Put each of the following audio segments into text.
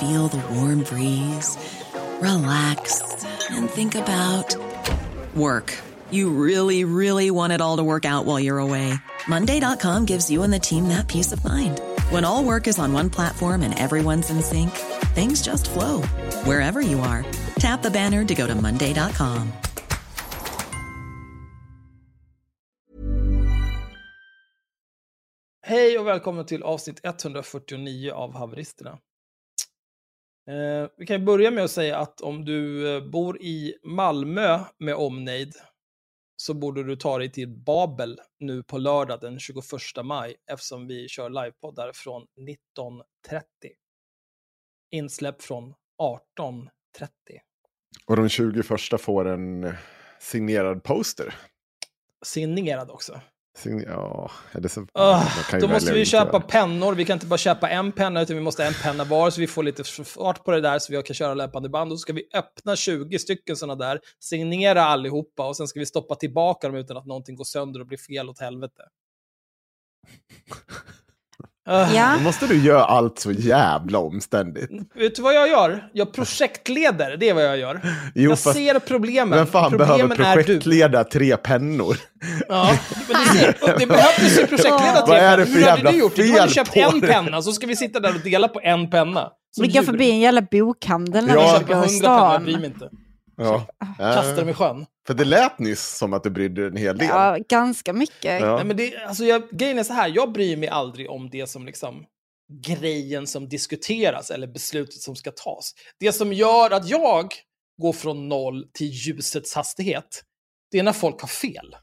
feel the warm breeze, relax, and think about work. You really, really want it all to work out while you're away. Monday.com gives you and the team that peace of mind. When all work is on one platform and everyone's in sync, things just flow wherever you are. Tap the banner to go to Monday.com. Hej och välkommen till avsnitt 149 av Haveristerna. Eh, vi kan börja med att säga att om du eh, bor i Malmö med omnejd så borde du ta dig till Babel nu på lördag den 21 maj eftersom vi kör livepoddar från 19.30. Insläpp från 18.30. Och de 20 första får en signerad poster. Signerad också. Sign ja, det så? Kan då måste vi köpa det. pennor. Vi kan inte bara köpa en penna, utan vi måste ha en penna var, så vi får lite fart på det där, så vi kan köra löpande band. Och så ska vi öppna 20 stycken sådana där, signera allihopa, och sen ska vi stoppa tillbaka dem utan att någonting går sönder och blir fel åt helvete. Uh, Ja. Då måste du göra allt så jävla omständigt. Vet du vad jag gör? Jag projektleder, det är vad jag gör. Jo, jag ser problemen. vem fan problemen behöver projektleda tre pennor? Ja, men du ser, det behövdes ju projektleda tre det pennor. Hur hade du gjort? Du hade köpt en det? penna, så ska vi sitta där och dela på en penna. Som Vi går förbi en jävla bokhandel när Ja. vi köper gå i hundra pennor, jag bryr stan. mig inte. Ja. Kastar dem i sjön. För det lät nyss som att du brydde dig en hel del. Ja, ganska mycket. Ja. Nej, men det, alltså jag, grejen är så här, jag bryr mig aldrig om det som liksom grejen som diskuteras eller beslutet som ska tas. Det som gör att jag går från noll till ljusets hastighet, det är när folk har fel.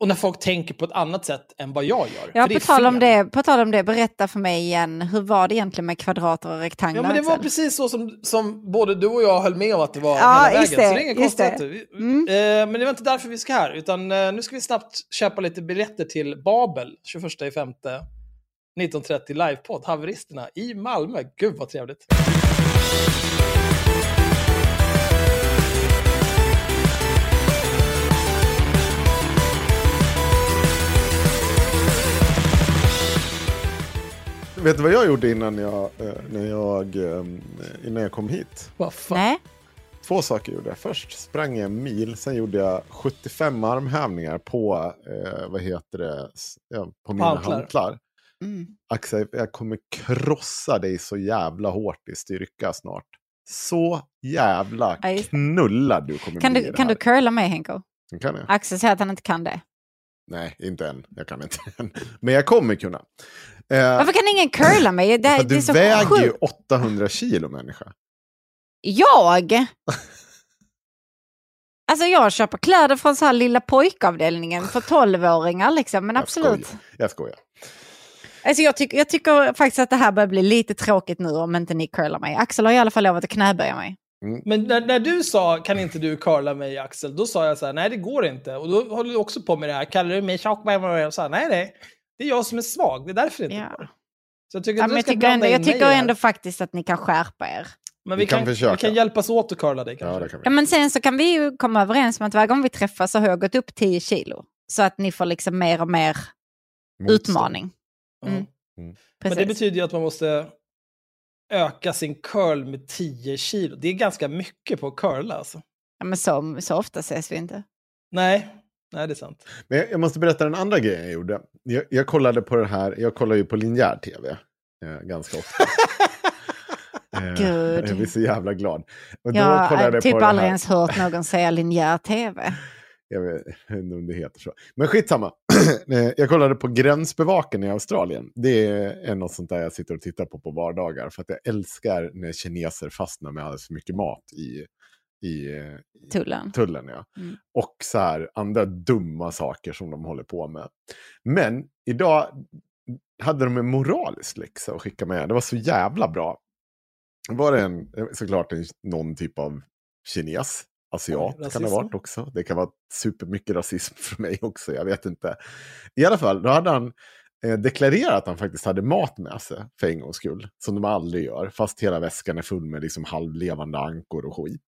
Och när folk tänker på ett annat sätt än vad jag gör. Ja, det på tal, om det, på tal om det, berätta för mig igen, hur var det egentligen med kvadrater och Ja, rektanglar? men det var precis så som, som både du och jag höll med om att det var Ja, hela vägen. Så det, det är inga det. konstigheter. Mm. Eh, men det var inte därför vi ska här, utan eh, nu ska vi snabbt köpa lite biljetter till Babel, 21 i femte 19.30 livepodd, Haveristerna i Malmö. Gud vad trevligt. Vet du vad jag gjorde innan jag, eh, när jag, eh, innan jag kom hit? Vad fan? Nej, Två saker gjorde jag. Först sprang jag en mil, sen gjorde jag 75 armhävningar på, eh, vad heter det, på mina Hantlar. hantlar. Mm. Axel, jag kommer krossa dig så jävla hårt i styrka snart. Så jävla knullad du kommer kan bli du, kan här. du curla mig Henko? Kan jag? Axel säger att han inte kan det. Nej, inte än. Jag kan inte än. Men jag kommer kunna. Eh, Varför kan ingen curla mig? Det, det är du så väger ju sjukt. 800 kilo människa. Jag? Alltså jag köper kläder från så här lilla pojkavdelningen för 12-åringar liksom, men Jag absolut. skojar. Jag skojar. Alltså jag, tycker- jag tycker faktiskt att det här börjar bli lite tråkigt nu om inte ni curlar mig. Axel har i alla fall lovat att knäböja mig. Men när, när du sa kan inte du curla mig Axel, då sa jag så här, nej det går inte. Och då håller du också på med det här, kallar du mig tjock? Nej nej, det är jag som är svag, det är därför det inte Ja. går. Så jag tycker Ja, att men du jag ska tycker, ändå, jag tycker ändå faktiskt att ni kan skärpa er. Men vi, Vi kan kan, försöka. vi kan hjälpas åt att curla dig kanske. Ja, det kan. Ja, men sen så kan vi ju komma överens om att varje gång vi träffas så har jag gått upp 10 kilo. Så att ni får liksom mer och mer Motstånd. utmaning. Mm. Mm. Men det betyder ju att man måste öka sin curl med 10 kilo. Det är ganska mycket på att curla alltså. ja, men så, så ofta ses vi inte. Nej, nej det är sant. Men jag, jag måste berätta den andra grejen jag gjorde. Jag, jag kollade på det här, jag kollar ju på linjär tv eh, ganska ofta. Eh, Gud. Jag blir så jävla glad. Och då Jag har jag typ aldrig ens hört någon säga linjär tv. Jag vet inte om det heter så. Men skitsamma. Eh, jag kollade på Gränsbevaken i Australien. Det är något sånt där jag sitter och tittar på på vardagar. För att jag älskar när kineser fastnar med alldeles för mycket mat i, i, i Tullen. tullen. Ja. Mm. Och så här andra dumma saker som de håller på med. Men idag hade de en moralisk läxa att skicka med. Det var så jävla bra. Var det en, såklart en, någon typ av kines, asiat kan det ha varit också. Det kan vara supermycket rasism för mig också, jag vet inte. I alla fall, då hade han eh, deklarerat att han faktiskt hade mat med sig för en gångs skull. Som de aldrig gör, fast hela väskan är full med liksom halvlevande ankor och skit.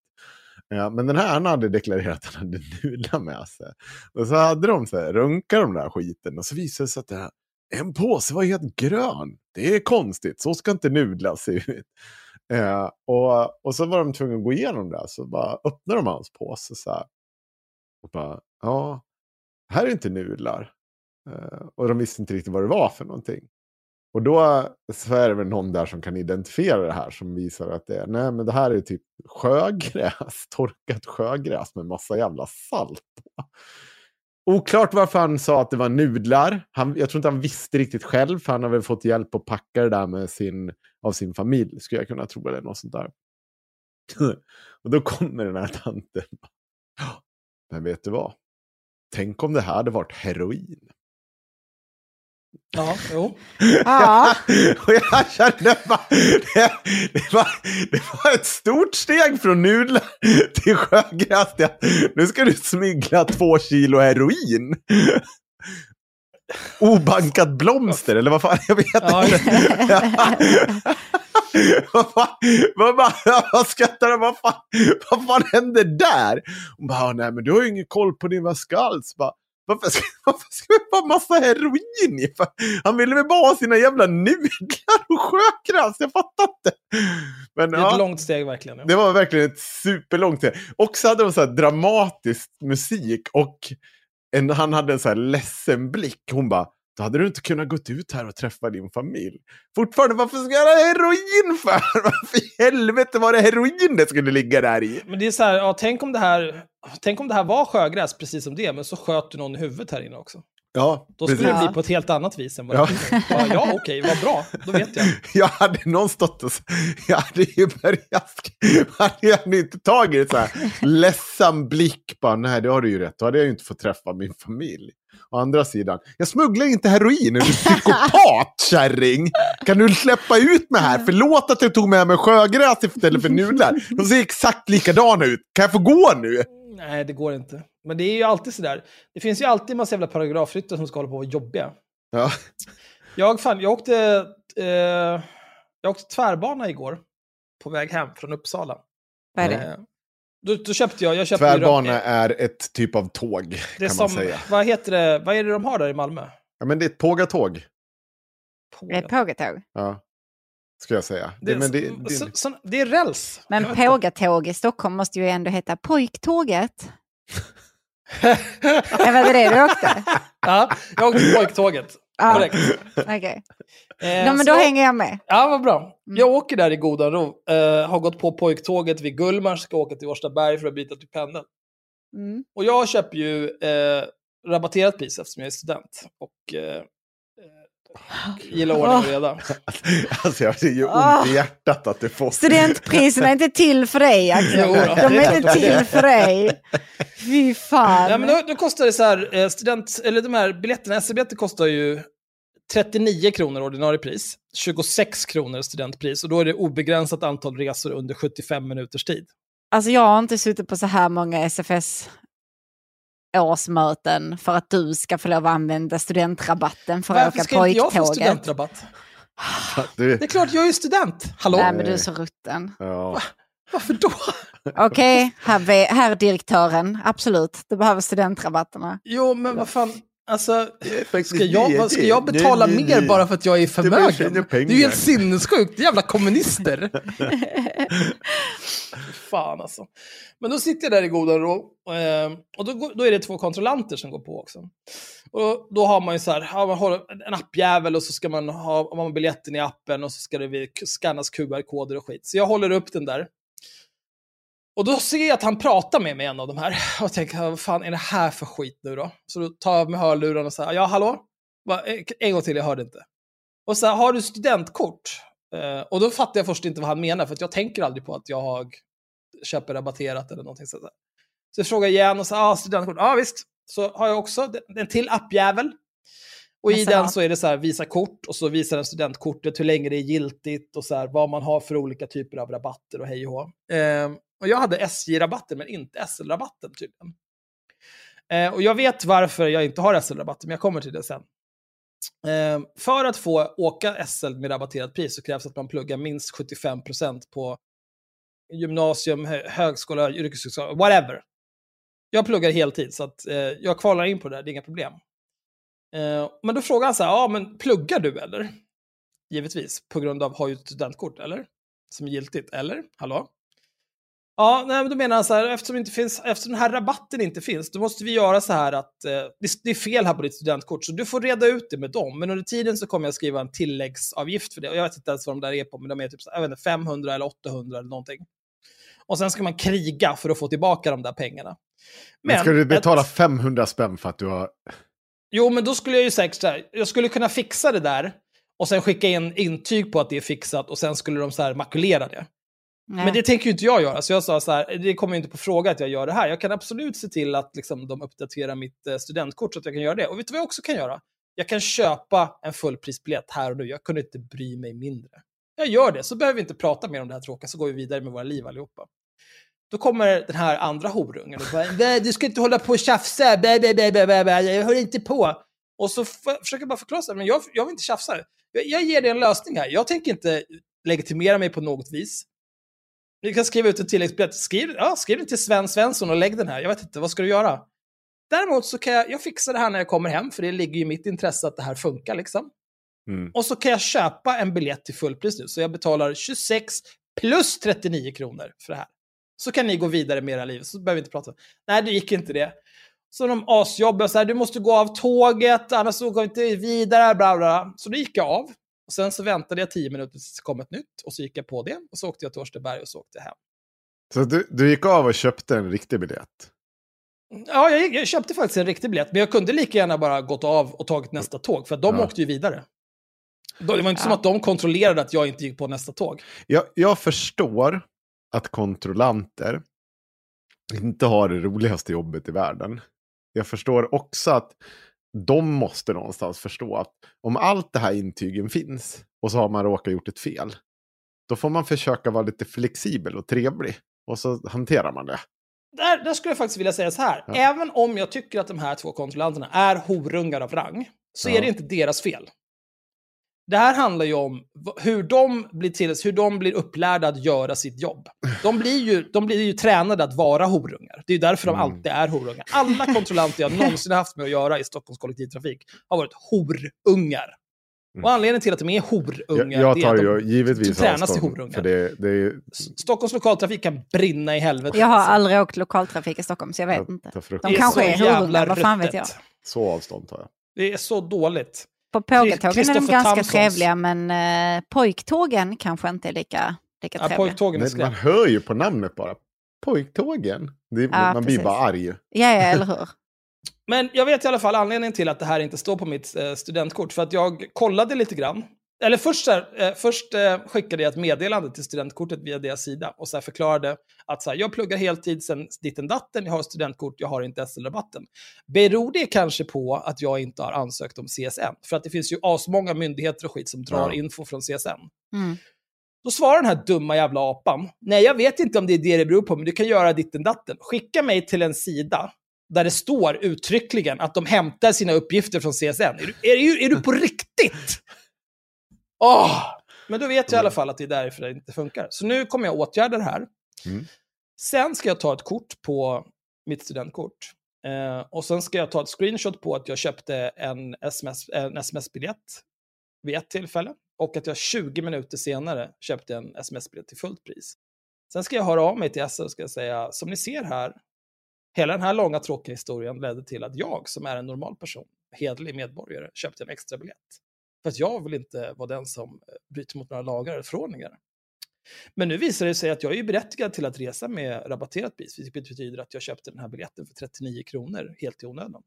Men den här han hade deklarerat att han hade nudlar med sig. Och så hade de så här, runkat de där skiten och så visade det sig att det här, en påse var helt grön. Det är konstigt, så ska inte nudlar se ut. Eh, och, och så var de tvungna att gå igenom det, så bara öppnade de hans påse så här. Och bara, ja, här är inte nudlar. Eh, och de visste inte riktigt vad det var för någonting. Och då så är det väl någon där som kan identifiera det här som visar att det är, nej men det här är typ sjögräs, torkat sjögräs med massa jävla salt på. Oklart varför han sa att det var nudlar. Han, jag tror inte han visste riktigt själv, för han har väl fått hjälp att packa det där med sin, av sin familj, skulle jag kunna tro, eller något sånt där. och då kommer den här tanten. "Ja, Men vet du vad? Tänk om det här hade varit heroin. Ja, jo. Ja, och jag kände bara, det, det, var, det var ett stort steg från nudlar till sjögräs. Nu ska du smyggla två kilo heroin. Obankat blomster, eller vad fan, jag vet Ja, inte. vad fan, vad, vad, vad skrattar du? Vad fan, vad fan hände där? Hon bara, nej men du har ju ingen koll på din väska alls. Bara, varför ska, varför ska vi ha massa heroin i? Han ville väl bara ha sina jävla nudlar och sjögräs, jag fattar inte. Men, Det är ja. ett långt steg verkligen. Ja. Det var verkligen ett superlångt steg. Och så hade de så här dramatisk musik och en, han hade en så här ledsen blick. Hon bara, då hade du inte kunnat gått ut här och träffa din familj. Fortfarande, varför ska jag ha heroin för? Varför i helvete var det heroin det skulle ligga där i? Men det är så här, ja, tänk, om det här, tänk om det här var sjögräs precis som det, men så sköt du någon i huvudet här inne också. Ja, Då skulle precis. det bli på ett helt annat vis än vad Ja. det ja, ja, okej, vad bra. Då vet jag. Jag hade någon stått och... Jag hade ju börjat... Hade jag inte tagit så här ledsam blick bara, nej det har du ju rätt, då hade jag ju inte fått träffa min familj. Å andra sidan, jag smugglar inte heroin, är du psykopat kärring? Kan du släppa ut mig här? Förlåt att jag tog med mig sjögräs istället för nudlar. De ser exakt likadana ut. Kan jag få gå nu? Nej, det går inte. Men det är ju alltid sådär. Det finns ju alltid en massa jävla paragrafryttare som ska hålla på och vara jobbiga. Ja. Jag, fan, jag, åkte, eh, jag åkte tvärbana igår på väg hem från Uppsala. vad är det? Eh, då, då köpte jag... jag köpte ju Tvärbana röd- är ett typ av tåg, det kan som, man säga. Vad heter det? Vad är det de har där i Malmö? Ja, men det är ett pågatåg. Det är ett pågatåg. Ja. Ska jag säga. Det, Det, men det, det, så, så, det är räls. Men pågatåg i Stockholm måste ju ändå heta pojktåget. Ja, var det det du åkte? Ja, jag åkte pojktåget. Ja. Korrekt. Okej. Eh, Ja, men då så- hänger jag med. Ja, vad bra. Mm. Jag åker där i godan ro. Eh, har gått på pojktåget vid Gullmars, ska åka till Årstaberg för att byta till pendeln. Mm. Och jag köper ju eh, rabatterat pris eftersom jag är student. Och eh, gillar ordning och reda. Alltså jag ser ju ont Ah. i hjärtat att du får... Studentpriserna är inte till för dig, Axel. Jo De är inte till för dig. Fy fan. Ja, men då, då kostar det så här, eh, student, eller de här biljetterna, SL-biljetter kostar ju 39 kronor ordinarie pris, 26 kronor studentpris och då är det obegränsat antal resor under 75 minuters tid. Alltså jag har inte suttit på så här många SFS årsmöten för att du ska få lov att använda studentrabatten för att Varför åka ska inte jag få pojktåget. studentrabatt? Du, Det är klart, jag är ju student. Hallå? Nej men du är så rutten. ja. Varför då? Okej, här, ve- här direktören, absolut. Du behöver studentrabatterna. Jo, men vad fan. Alltså, ska jag, det, ska det- jag betala nej, nej, mer nej. bara för att jag är Det förmögen? fina Det är ju helt sinnessjukt, jävla kommunister. Fan alltså. Men då sitter jag där i goda ro eh, och då, då är det två kontrollanter som går på också. Och då har man ju så här, man har en appjävel och så ska man ha man har biljetten i appen och så ska det scannas QR-koder och skit. Så jag håller upp den där. Och då ser jag att han pratar med mig, en av de här. Och tänker, vad fan är det här för skit nu då? Så då tar jag av mig hörluren och säger, ja hallå? Va, en gång till, jag hörde inte. Och så här, har du studentkort? Eh, och då fattar jag först inte vad han menar, för att jag tänker aldrig på att jag har, köper rabatterat eller någonting sånt. Så jag frågar igen och så, ah, studentkort, ja ah, visst. Så har jag också en till appjävel. Och i den så är det så här, visa kort och så visar den studentkortet hur länge det är giltigt och så här, vad man har för olika typer av rabatter och hej och hå. Eh, och jag hade SJ-rabatten men inte SL-rabatten tydligen. Eh, och jag vet varför jag inte har SL-rabatten, men jag kommer till det sen. Eh, för att få åka SL med rabatterat pris så krävs att man pluggar minst 75% på gymnasium, högskola, yrkeshögskola, whatever. Jag pluggar heltid så att eh, jag kvalar in på det där, det är inga problem. Eh, men då frågar han så här, ja men pluggar du eller? Givetvis, på grund av har ju ett studentkort, eller? Som är giltigt, eller? Hallå? Ja, nej, men då menar han så här, eftersom, inte finns, eftersom den här rabatten inte finns, då måste vi göra så här att eh, det, är fel här på ditt studentkort, så du får reda ut det med dem. Men under tiden så kommer jag skriva en tilläggsavgift för det. Och jag vet inte ens vad de där är på, men de är typ jag vet inte, 500 eller 800 eller någonting. Och sen ska man kriga för att få tillbaka de där pengarna. Men, men ska du betala ett... 500 spänn för att du har... Jo, men då skulle jag ju säkert här, jag skulle kunna fixa det där och sen skicka in intyg på att det är fixat och sen skulle de så här makulera det. Nej. Men det tänker ju inte jag göra, så jag sa så här, det kommer inte på fråga att jag gör det här. Jag kan absolut se till att liksom, de uppdaterar mitt eh, studentkort så att jag kan göra det. Och vet du vad jag också kan göra? Jag kan köpa en fullprisbiljett här och nu. Jag kunde inte bry mig mindre. Jag gör det, så behöver vi inte prata mer om det här tråkiga, så går vi vidare med våra liv allihopa. Då kommer den här andra horungen och bara, du ska inte hålla på och tjafsa, bä, bä, bä, bä, bä, bä. jag hör inte på. Och så försöker jag bara förklara, så men jag, jag vill inte tjafsa. Jag, jag ger dig en lösning här. Jag tänker inte legitimera mig på något vis. Du kan skriva ut en tilläggsbiljett. Skriv, ja, skriv den till Sven Svensson och lägg den här. Jag vet inte, vad ska du göra? Däremot så kan jag, jag fixa det här när jag kommer hem, för det ligger ju i mitt intresse att det här funkar liksom. Mm. Och så kan jag köpa en biljett till fullpris nu, så jag betalar 26 plus 39 kronor för det här. Så kan ni gå vidare med era liv, så behöver vi inte prata. Nej, det gick inte det. Så de asjobbiga, så här, du måste gå av tåget, annars så går vi inte vidare, bla bla. Så då gick jag av. Och sen så väntade jag tio minuter tills det kom ett nytt och så gick jag på det. Och så åkte jag till Årstaberg och så åkte jag hem. Så du, du gick av och köpte en riktig biljett? Ja, jag, jag, köpte faktiskt en riktig biljett. Men jag kunde lika gärna bara gått av och tagit nästa tåg. För de ja. åkte ju vidare. Det var inte ja. som att de kontrollerade att jag inte gick på nästa tåg. Jag, jag förstår att kontrollanter inte har det roligaste jobbet i världen. Jag förstår också att de måste någonstans förstå att om allt det här intygen finns och så har man råkat gjort ett fel. Då får man försöka vara lite flexibel och trevlig. Och så hanterar man det. Där, där skulle jag faktiskt vilja säga så här. Ja. Även om jag tycker att de här två kontrollanterna är horungar av rang, så ja. är det inte deras fel. Det här handlar ju om hur de, blir till, hur de blir upplärda att göra sitt jobb. De blir ju, de blir ju tränade att vara horungar. Det är därför de mm. alltid är horungar. Alla kontrollanter jag någonsin haft med att göra i Stockholms kollektivtrafik har varit horungar. Mm. Och anledningen till att de är horungar, jag, jag tar ju givetvis de tränas till horungar. För det, det är... Stockholms lokaltrafik kan brinna i helvete. Jag har aldrig åkt lokaltrafik i Stockholm, så jag vet jag inte. De kanske är, är horungar, vad fan vet jag. Så avstånd tar jag. Det är så dåligt. På pågatågen är de ganska Tamsons. trevliga, men eh, pojktågen kanske inte är lika, lika ja, trevliga. Nej, man hör ju på namnet bara. Pojktågen. Det, ja, man precis. blir bara arg. Ja, ja, eller hur. men jag vet i alla fall anledningen till att det här inte står på mitt eh, studentkort. För att jag kollade lite grann eller först, så här, eh, först eh, skickade jag ett meddelande till studentkortet via deras sida och så här förklarade att så här, jag pluggar heltid sen ditten datten, jag har studentkort, jag har inte SL-rabatten. Beror det kanske på att jag inte har ansökt om CSN? För att det finns ju asmånga myndigheter och skit som drar ja. info från CSN. Mm. Då svarar den här dumma jävla apan, nej jag vet inte om det är det det beror på, men du kan göra ditten datten. Skicka mig till en sida där det står uttryckligen att de hämtar sina uppgifter från CSN. Är du, är, är du på riktigt? Åh! Men då vet jag i alla fall att det är därför det inte funkar. Så nu kommer jag åtgärda det här. Mm. Sen ska jag ta ett kort på mitt studentkort. Eh, och sen ska jag ta ett screenshot på att jag köpte en, SMS, sms-biljett vid ett tillfälle. Och att jag 20 minuter senare köpte en sms-biljett till fullt pris. Sen ska jag höra av mig till SL och ska säga, som ni ser här, hela den här långa tråkiga historien ledde till att jag, som är en normal person, hedlig medborgare, köpte en extra biljett. För att jag vill inte vara den som eh, bryter mot några lagar eller förordningar. Men nu visar det sig att jag är ju berättigad till att resa med rabatterat pris, vilket betyder att jag köpte den här biljetten för 39 kronor helt i onödan.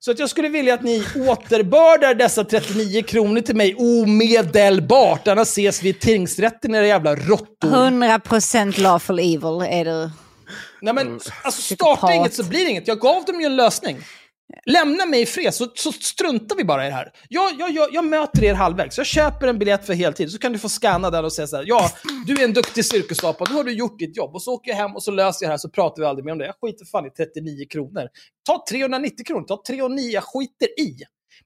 Så att jag skulle vilja att ni återbördar dessa 39 kronor till mig omedelbart, annars ses vi i tingsrätten era jävla råttor. 100% lawful evil är du. Nej men, alltså starta Psykopat. inget så blir det inget. Jag gav dem ju en lösning. Lämna mig i fred så, så struntar vi bara i det här. Jag, jag, jag, jag möter er halvvägs. Jag köper en biljett för heltid, så kan du få scanna den och säga så här, ja, du är en duktig cirkusapa, nu har du gjort ditt jobb. Och så åker jag hem och så löser jag det här, så pratar vi aldrig mer om det. Jag skiter fan i 39 kronor. Ta 390 kronor, ta 309, jag skiter i.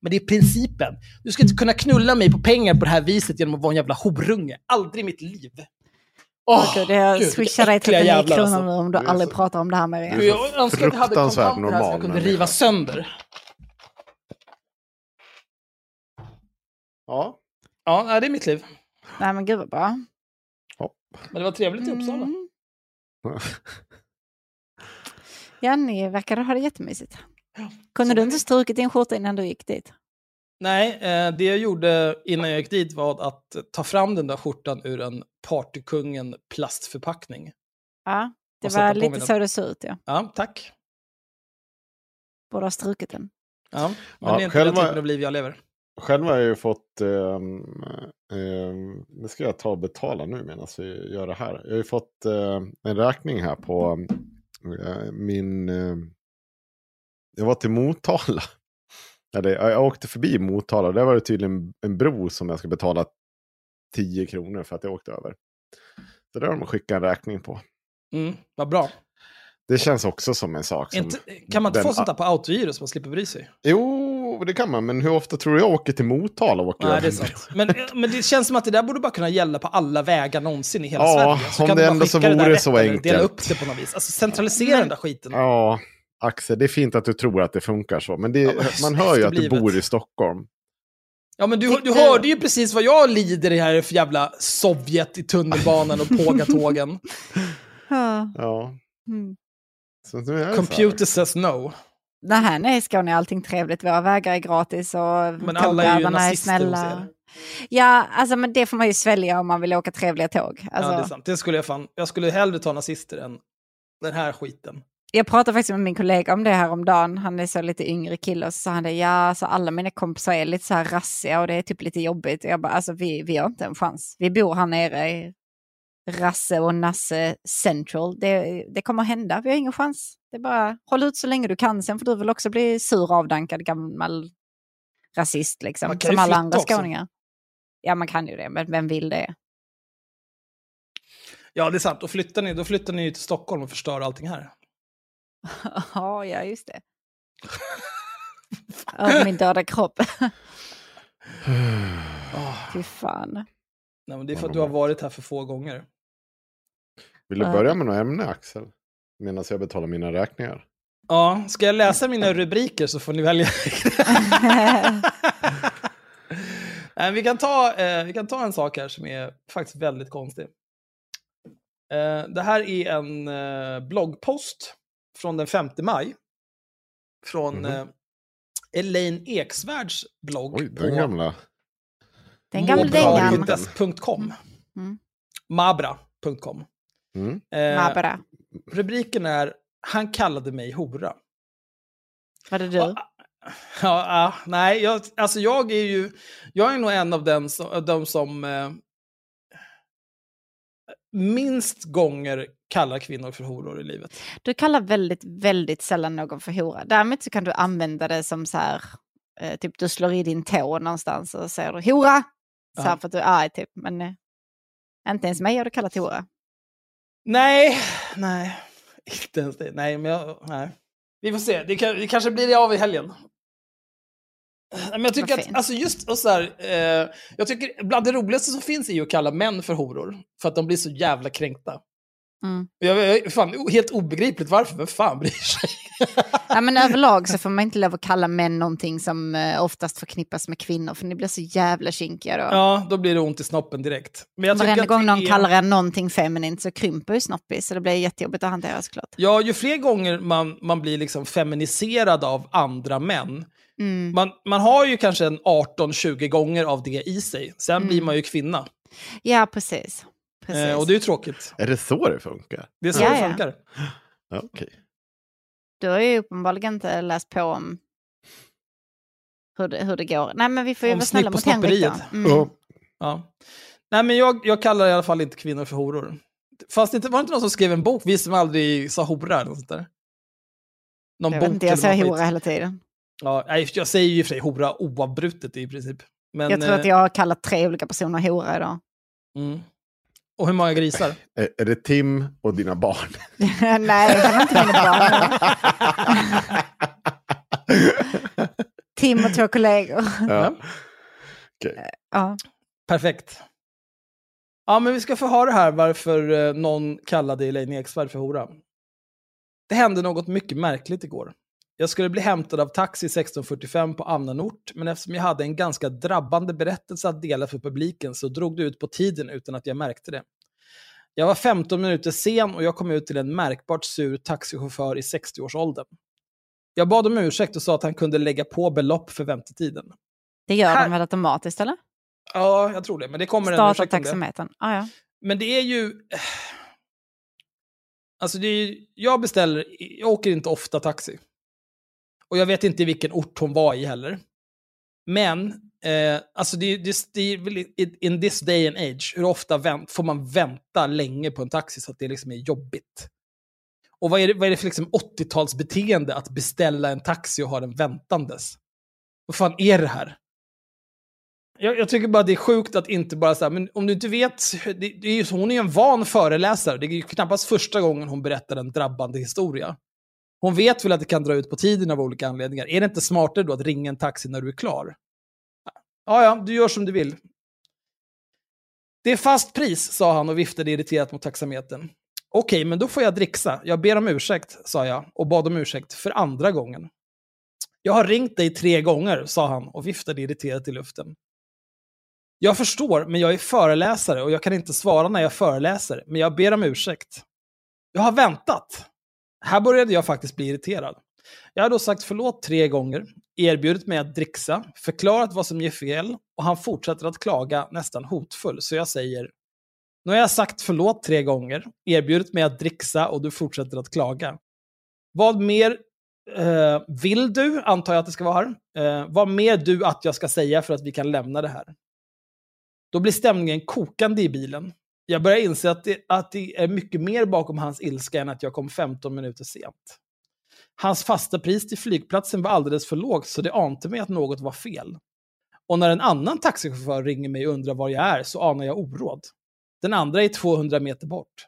Men det är principen. Du ska inte kunna knulla mig på pengar på det här viset genom att vara en jävla horunge. Aldrig i mitt liv. Åh, Gud, jag swishar dig äckliga 39 jävlar, kronor alltså. nu om du aldrig så- pratar om det här med Gud, mig. Jag önskar att jag hade kontanter här så jag kunde riva sönder. Ja. Ja, det är mitt liv. Nej men gud vad bra. Men det var trevligt i Uppsala. Mm. Ja, ni verkade ha det jättemysigt. Kunde du inte strukit din skjorta innan du gick dit? Nej, eh, det jag gjorde innan jag gick dit var att ta fram den där skjortan ur en Partykungen plastförpackning. Ja, det var lite så det såg ut ja. Ja, tack. Borde ha strukit den. Ja, men Ja, det är inte själva- den typen av liv jag lever. Själv har jag ju fått, ehm, det ska jag ta och betala nu medan vi gör det här. Jag har ju fått eh, en räkning här på eh, min, eh, jag var till Motala. Eller, jag jag åkte förbi Motala, där var det tydligen en bro som jag ska betala 10 kronor för att jag åkte över. Så där har de skickat en räkning på. Mm, vad bra. Det känns också som en sak som... Inte, kan man inte den- få sånt där på autogiro så man slipper bry sig? Jo, det kan man, men hur ofta tror du jag åker till Motala åker Nej, det är sant. Men, men det känns som att det där borde bara kunna gälla på alla vägar någonsin i hela Ja, Sverige. Så om det ändå så det vore rätt så eller Dela enkelt. upp det på något vis. Alltså centralisera den där skiten. Ja, Axel, det är fint att du tror att det funkar så. Men, det, Ja, men man hör ju att du bor i Stockholm. Ja, men du, du hörde ju precis vad jag lider i här för jävla Sovjet i tunnelbanan och pågatågen. Ja. Ja. Mm. Är. Computer says no. Nej, nej, Skåne är allting trevligt. Våra vägar är gratis och Men alla är ju är nazister hos snälla. Ja, alltså men det får man ju svälja om man vill åka trevliga tåg. Alltså, Ja, det är sant. Det skulle jag fan... Jag skulle hellre ta nazister än den här skiten. Jag pratade faktiskt med min kollega om det här om dagen. Han är så lite yngre kille och så sa han det, ja, alltså alla mina kompisar är lite så här rassiga och det är typ lite jobbigt. Och jag bara, alltså vi, vi har inte en chans. Vi bor här nere i Rasse och Nasse Central. Det, det kommer hända, vi har ingen chans. Det är bara, håll ut så länge du kan, sen får du väl också bli sur avdankad gammal rasist liksom. Som alla andra också. skåningar. Ja, man kan ju det, men vem vill det? Ja, det är sant. Då flyttar ni, då flyttar ni till Stockholm och förstör allting här. Ja, ja, just det. Av min döda kropp. Oh, Fy fan. nej, men det är för att du har varit här för få gånger. Vill du Ja. börja med något ämne, Axel? Medan jag betalar mina räkningar. Ja, ska jag läsa mina rubriker så får ni välja. Nej, vi, kan ta, eh, vi kan ta en sak här som är faktiskt väldigt konstig. Eh, det här är en eh, bloggpost från den 5 maj. Från Mhm. eh, Elaine Eksvärds blogg Oj, den gamla. Den gamla dängan. Mobra.com. Mm. Mabra.com. Mm. Eh, Mabra. rubriken är Han kallade mig hora. Var det du? Ja, ja, nej, jag, alltså jag är ju, jag är nog en av den som, de som eh, minst gånger kallar kvinnor för horor i livet. Du kallar väldigt, väldigt sällan någon för hora. Däremot så kan du använda det som så här, eh, typ du slår i din tå någonstans och säger du hora. Så här för att du är arg typ. Men eh, inte ens mig har du kallat hora. Nej, nej, inte ens det. Nej, men jag, nej. Vi får se, det, kan, det kanske blir det av i helgen. Men jag tycker att, alltså just och så här, eh, jag tycker bland det roligaste som finns är ju att kalla män för horor. För att de blir så jävla kränkta. Mm. Jag, jag, fan, helt obegripligt varför, vem fan bryr sig? Ja, men överlag så får man inte lov att kalla män någonting som eh, oftast förknippas med kvinnor. För ni blir så jävla kinkiga då. Ja, då blir det ont i snoppen direkt. Men jag Varenda gång någon är- kallar er någonting feminint så krymper ju snoppis. Så det blir jättejobbigt att hantera såklart. Ja, ju fler gånger man, man blir liksom feminiserad av andra män. Mm. Man, man har ju kanske en 18-20 gånger av det i sig. Sen Mm. blir man ju kvinna. Ja, precis. Precis. Eh, och det är ju tråkigt. Är det så det funkar? Det är så Ja, det ja. funkar. Ja, Okej. Du har ju uppenbarligen inte läst på om hur det, hur det går. Nej, men vi får ju Om vara snälla mot Henrik då. Mm. Ja. Ja. Nej, men jag, jag kallar i alla fall inte kvinnor för horor. Fast det var det inte någon som skrev en bok, vi som aldrig sa hora eller något sånt där? Någon Jag vet inte, jag säger hora hela tiden. Ja, jag säger ju i och för sig hora oavbrutet i princip. Men, jag tror att eh, jag har kallat tre olika personer hora idag. Mm. Och hur många grisar? Är, är det Tim och dina barn? Nej, det var inte mina barn. Tim och två kollegor. ja. Ja. Perfekt. Ja, men vi ska få höra här varför eh, någon kallade Elaine Eksvärd för hora. Det hände något mycket märkligt igår. Jag skulle bli hämtad av taxi 16.45 på annan ort, men eftersom jag hade en ganska drabbande berättelse att dela för publiken så drog det ut på tiden utan att jag märkte det. Jag var 15 minuter sen och jag kom ut till en märkbart sur taxichaufför i 60-årsåldern. Jag bad om ursäkt och sa att han kunde lägga på belopp för väntetiden. Det gör Här- de väl automatiskt eller? Ja, jag tror det, men det kommer en Starta ursäkt om det. taxametern. Ah, ja. Men det är ju... Alltså det är, ju- jag beställer, jag åker inte ofta taxi. Och jag vet inte vilken ort hon var i heller. Men, eh, alltså det, det, det är in this day and age, hur ofta vänt, får man vänta länge på en taxi så att det liksom är jobbigt? Och vad är det, vad är det för liksom 80-talsbeteende att beställa en taxi och ha den väntandes? Vad fan är det här? Jag, jag tycker bara det är sjukt att inte bara säga, men om du inte vet, det, det är ju, hon är ju en van föreläsare. Det är ju knappast första gången hon berättar en drabbande historia. Hon vet väl att det kan dra ut på tiden av olika anledningar. Är det inte smartare då att ringa en taxi när du är klar? Ja, ja, du gör som du vill. Det är fast pris, sa han och viftade irriterat mot taxametern. Okej, men då får jag dricksa. Jag ber om ursäkt, sa jag och bad om ursäkt för andra gången. Jag har ringt dig tre gånger, sa han och viftade irriterat i luften. Jag förstår, men jag är föreläsare och jag kan inte svara när jag föreläser, men jag ber om ursäkt. Jag har väntat. Här började jag faktiskt bli irriterad. Jag har då sagt förlåt tre gånger, erbjudit mig att dricksa, förklarat vad som ger fel och han fortsätter att klaga nästan hotfull, så jag säger nu har jag sagt förlåt tre gånger, erbjudit mig att dricksa och du fortsätter att klaga. Vad mer eh, vill du, antar jag att det ska vara här, eh, vad mer du att jag ska säga för att vi kan lämna det här? Då blir stämningen kokande i bilen. Jag börjar inse att det, att det är mycket mer bakom hans ilska än att jag kom 15 minuter sent. Hans fasta pris till flygplatsen var alldeles för lågt så det ante mig att något var fel. Och när en annan taxichaufför ringer mig och undrar var jag är så anar jag oråd. Den andra är 200 meter bort.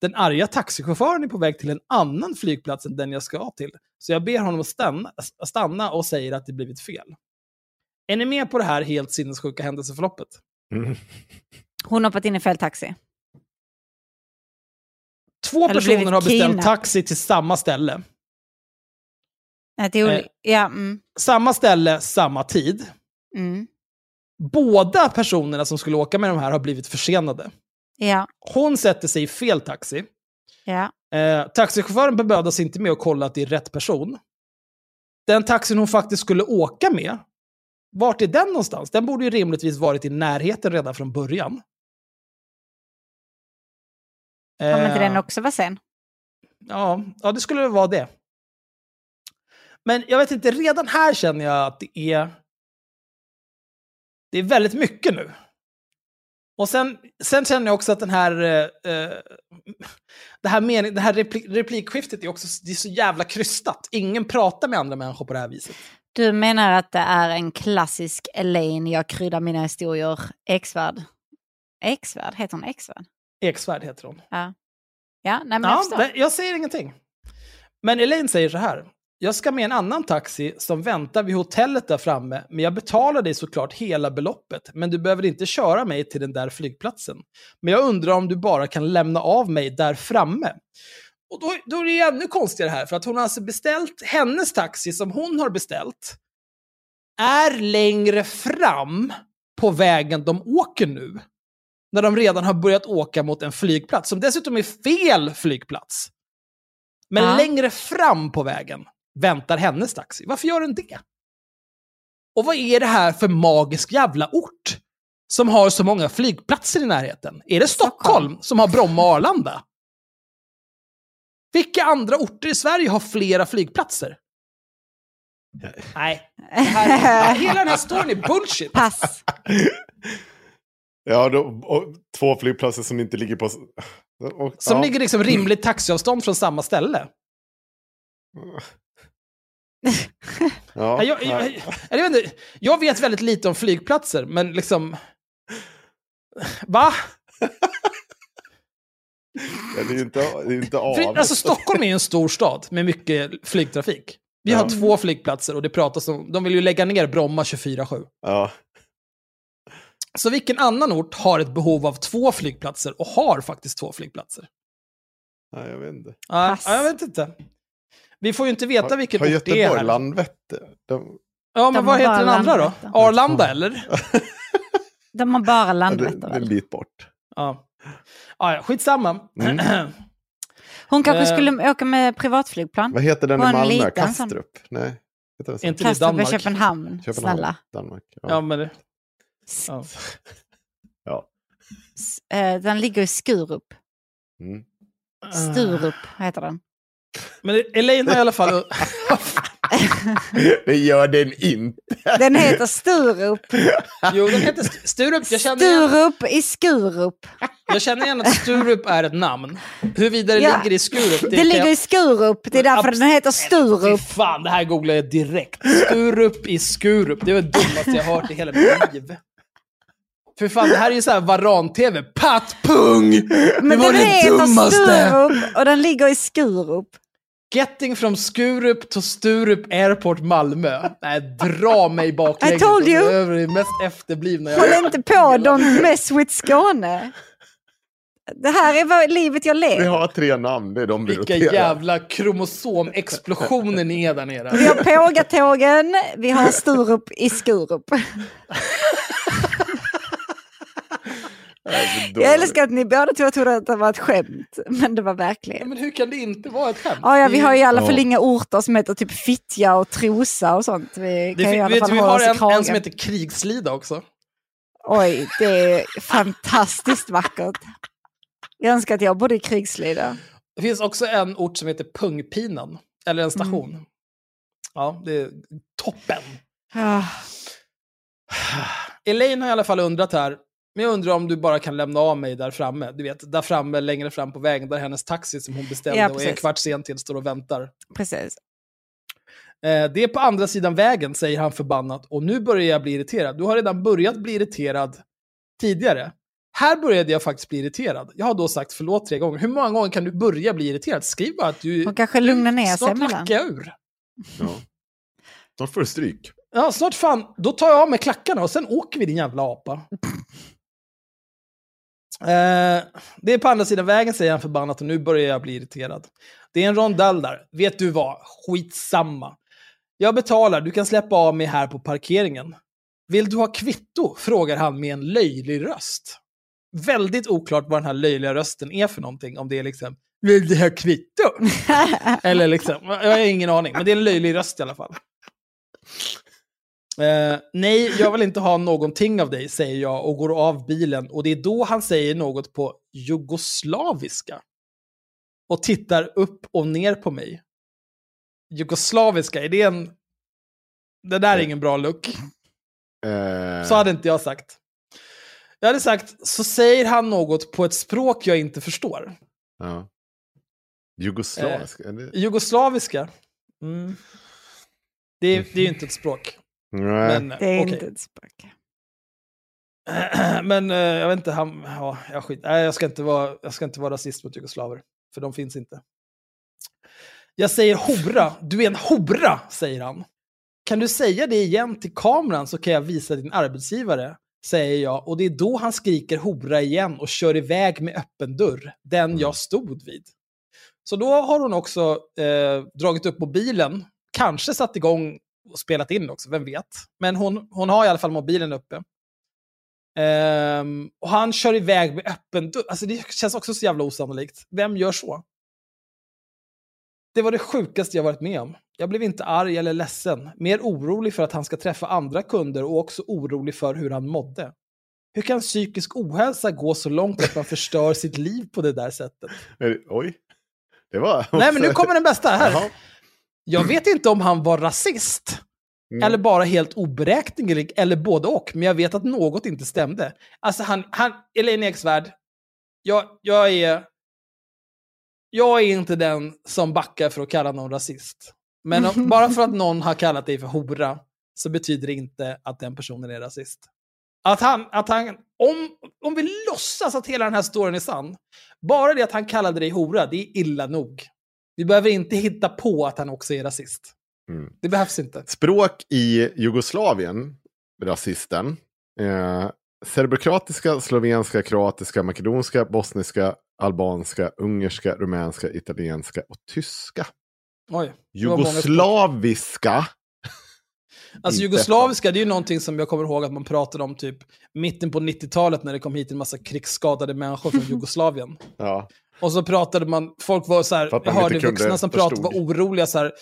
Den arga taxichauffören är på väg till en annan flygplats än den jag ska till. Så jag ber honom att stanna, stanna och säger att det blivit fel. Är ni med på det här helt sinnessjuka händelseförloppet? Mm. Hon har hoppat in i fel taxi. Två Eller personer har beställt kidnappad. taxi till samma ställe. Nej, Eh. ja, mm, Samma ställe, samma tid. mm, Båda personerna som skulle åka med de här har blivit försenade. ja, Hon sätter sig i fel taxi. ja. Eh, taxichauffören bemödar sig inte med att kolla att det är rätt person. Den taxin hon faktiskt skulle åka med, vart är den någonstans? Den borde ju rimligtvis varit i närheten redan från början. Kommer inte Eh, den också vara sen? Ja, ja, det skulle vara det. Men jag vet inte, redan här känner jag att det är... Det är väldigt mycket nu. Och sen, sen känner jag också att den här... Eh, eh, det här, mening, det här replik, replikskiftet är också det är så jävla krystat. Ingen pratar med andra människor på det här viset. Du menar att det är en klassisk Elaine, jag kryddar mina historier, Eksvärd? Eksvärd? Heter hon Eksvärd? Eksvärd heter hon. Ja. Ja, nej men jag Ja, men jag säger ingenting. Men Elaine säger så här. Jag ska med en annan taxi som väntar vid hotellet där framme, men jag betalar dig såklart hela beloppet. Men du behöver inte köra mig till den där flygplatsen. Men jag undrar om du bara kan lämna av mig där framme. Och då, då är det ju ännu konstigare här, för att hon har alltså beställt, hennes taxi som hon har beställt, är längre fram på vägen de åker nu. När de redan har börjat åka mot en flygplats, som dessutom är fel flygplats. Men Ja. längre fram på vägen väntar hennes taxi. Varför gör den det? Och vad är det här för magisk jävla ort? som har så många flygplatser i närheten? Är det Stockholm, som har Bromma och Arlanda? Vilka andra orter i Sverige har flera flygplatser? Nej. Här, hela den här storyn är bullshit. Pass. Ja, då, och två flygplatser som inte ligger på... Och, Som ja. ligger liksom rimligt taxiavstånd från samma ställe. Ja, Jag, jag, jag, vet inte, jag vet väldigt lite om flygplatser, men liksom... Va? Ja, det är ju inte, det är inte av. För, alltså Stockholm är ju en stor stad med mycket flygtrafik. Vi har Ja. två flygplatser och det pratas om, de vill ju lägga ner Bromma 24-7. Ja. Så vilken annan ort har ett behov av två flygplatser och har faktiskt två flygplatser? Nej, jag vet inte. Pass. jag vet inte. Vi får ju inte veta Har, vilken har ort det är Göteborg här. Landvetter? De, Ja, men De vad har heter den andra då? Landvetter. Arlanda eller? De har bara ja, det, Landvetter. det är en bit bort. Ja. Ja, ja, skitsamma. Mm. Hon kanske Eh. skulle åka med privatflygplan. Vad heter den i Malmö? Kastrup? Nej. Heter den så? Inte det Kastrup i Danmark? Köpenhamn. Köpenhamn, Snälla. Danmark. Ja, Ja. men det... Ja. ja. Eh, Den ligger i Skurup. Mm. Sturup heter den. Men Elaine har i alla fall... Det gör den inte. Den heter Sturup. jo, den heter St- Sturup. Jag känner, igen, Sturup i Skurup. jag känner igen att Sturup är ett namn. Huruvida det Ja. ligger i Skurup... Det, kan ligger jag- i Skurup. Det är därför Abs- den heter Fy Sturup. fan, det här googlar jag direkt. Sturup i Skurup. Det var det dummaste jag hört i hela mitt liv. För fan, det här är ju såhär Varan-TV. Pattpung! Det Men var den det dummaste! Sturup och den ligger i Skurup. Getting from Skurup to Sturup Airport Malmö. Nej, dra mig baklänges. I told you. Alltså, Det är det mest efterblivna jag Håll inte på, don't mess with Skåne. Det här är vad livet jag Vi lever. har tre namn, det är de vi Vilka jävla kromosomexplosioner ni är där nere. Vi har Pågatågen, vi har Sturup i Skurup. Det Jag älskar att ni båda två trodde att det var ett skämt, men det var verkligen. men hur kan det inte vara ett skämt? Ja, ja, vi har i alla fall Ja. inga orter som heter typ Fittja och Trosa och sånt. Vi Det, kan ju i alla vet, fall vi har en, en som heter Krigslida också. Oj, det är fantastiskt vackert. Jag önskar att jag bodde i Krigslida. Det finns också en ort som heter Pungpinan. Eller en station. Mm. Ja, det är toppen. Ah, Elaine har i alla fall undrat här. Men jag undrar om du bara kan lämna av mig där framme. Du vet, där framme, längre fram på vägen, där hennes taxi som hon beställde Ja, och en precis. kvart sent till står och väntar. precis. Eh, det är på andra sidan vägen, säger han förbannat. Och nu börjar jag bli irriterad. Du har redan börjat bli irriterad tidigare. Här började jag faktiskt bli irriterad. Jag har då sagt förlåt tre gånger. Hur många gånger kan du börja bli irriterad? Skriv bara att du... Hon kanske lugnar ner sig Snart emellan. lackar jag ur. Ja. Snart får du stryk. Ja, snart fan. Då tar jag av mig klackarna och sen åker vi din jävla apa. Eh, det är på andra sidan vägen, säger han förbannat, och nu börjar jag bli irriterad. Det är en rondell där. Vet du vad? Skitsamma. Jag betalar, du kan släppa av mig här på parkeringen. Vill du ha kvitto? frågar han med en löjlig röst. Väldigt oklart vad den här löjliga rösten är för någonting. Om det är liksom, vill du ha kvitto? Eller liksom, jag har ingen aning. Men det är en löjlig röst i alla fall. Eh, nej, jag vill inte ha någonting av dig, säger jag och går av bilen. Och det är då han säger något på jugoslaviska. Och tittar upp och ner på mig. Jugoslaviska, är det en... Det där är ingen bra look. Eh, Så hade inte jag sagt. Jag hade sagt, så säger han något på ett språk jag inte förstår. ja. Jugoslavisk? är det- Jugoslaviska. Mm. Det, det är ju inte ett språk. Nej. Men, Det är okej. inte ett språk. Men eh, jag vet inte, han, ja, jag, skit, nej, jag, ska inte vara, jag ska inte vara rasist mot jugoslaver, för de finns inte. Jag säger hora, du är en hora, säger han. Kan du säga det igen till kameran så kan jag visa din arbetsgivare, säger jag. Och det är då han skriker hora igen och kör iväg med öppen dörr, den jag stod vid. Så då har hon också eh, dragit upp mobilen, kanske satt igång och spelat in också, vem vet. Men hon, hon har i alla fall mobilen uppe. Ehm, och han kör iväg med öppen dörr. Alltså det känns också så jävla osannolikt. Vem gör så? Det var det sjukaste jag varit med om. Jag blev inte arg eller ledsen. Mer orolig för att han ska träffa andra kunder och också orolig för hur han mådde. Hur kan psykisk ohälsa gå så långt att man förstör sitt liv på det där sättet? Oj. Det var... Nej, men nu kommer den bästa här. Jaha. Jag vet inte om han var rasist, Mm. eller bara helt oberäknelig, eller både och, men jag vet att något inte stämde. Alltså han, han Elaine Eksvärd, jag, jag är... Jag är inte den som backar för att kalla någon rasist. Men om, bara för att någon har kallat dig för hora, så betyder det inte att den personen är rasist. Att han, att han om, om vi låtsas att hela den här storyn är sann, bara det att han kallade dig hora, det är illa nog. Vi behöver inte hitta på att han också är rasist. Mm. Det behövs inte. Språk i Jugoslavien, rasisten. Eh, serbokroatiska, slovenska, kroatiska, makedonska, bosniska, albanska, ungerska, rumänska, italienska och tyska. Oj. Jugoslaviska. Alltså jugoslaviska, det är ju någonting som jag kommer ihåg att man pratade om typ mitten på 90-talet när det kom hit en massa krigsskadade människor från Jugoslavien. Ja. Och så pratade man, folk var så här, jag hörde vuxna som pratade var oroliga så här.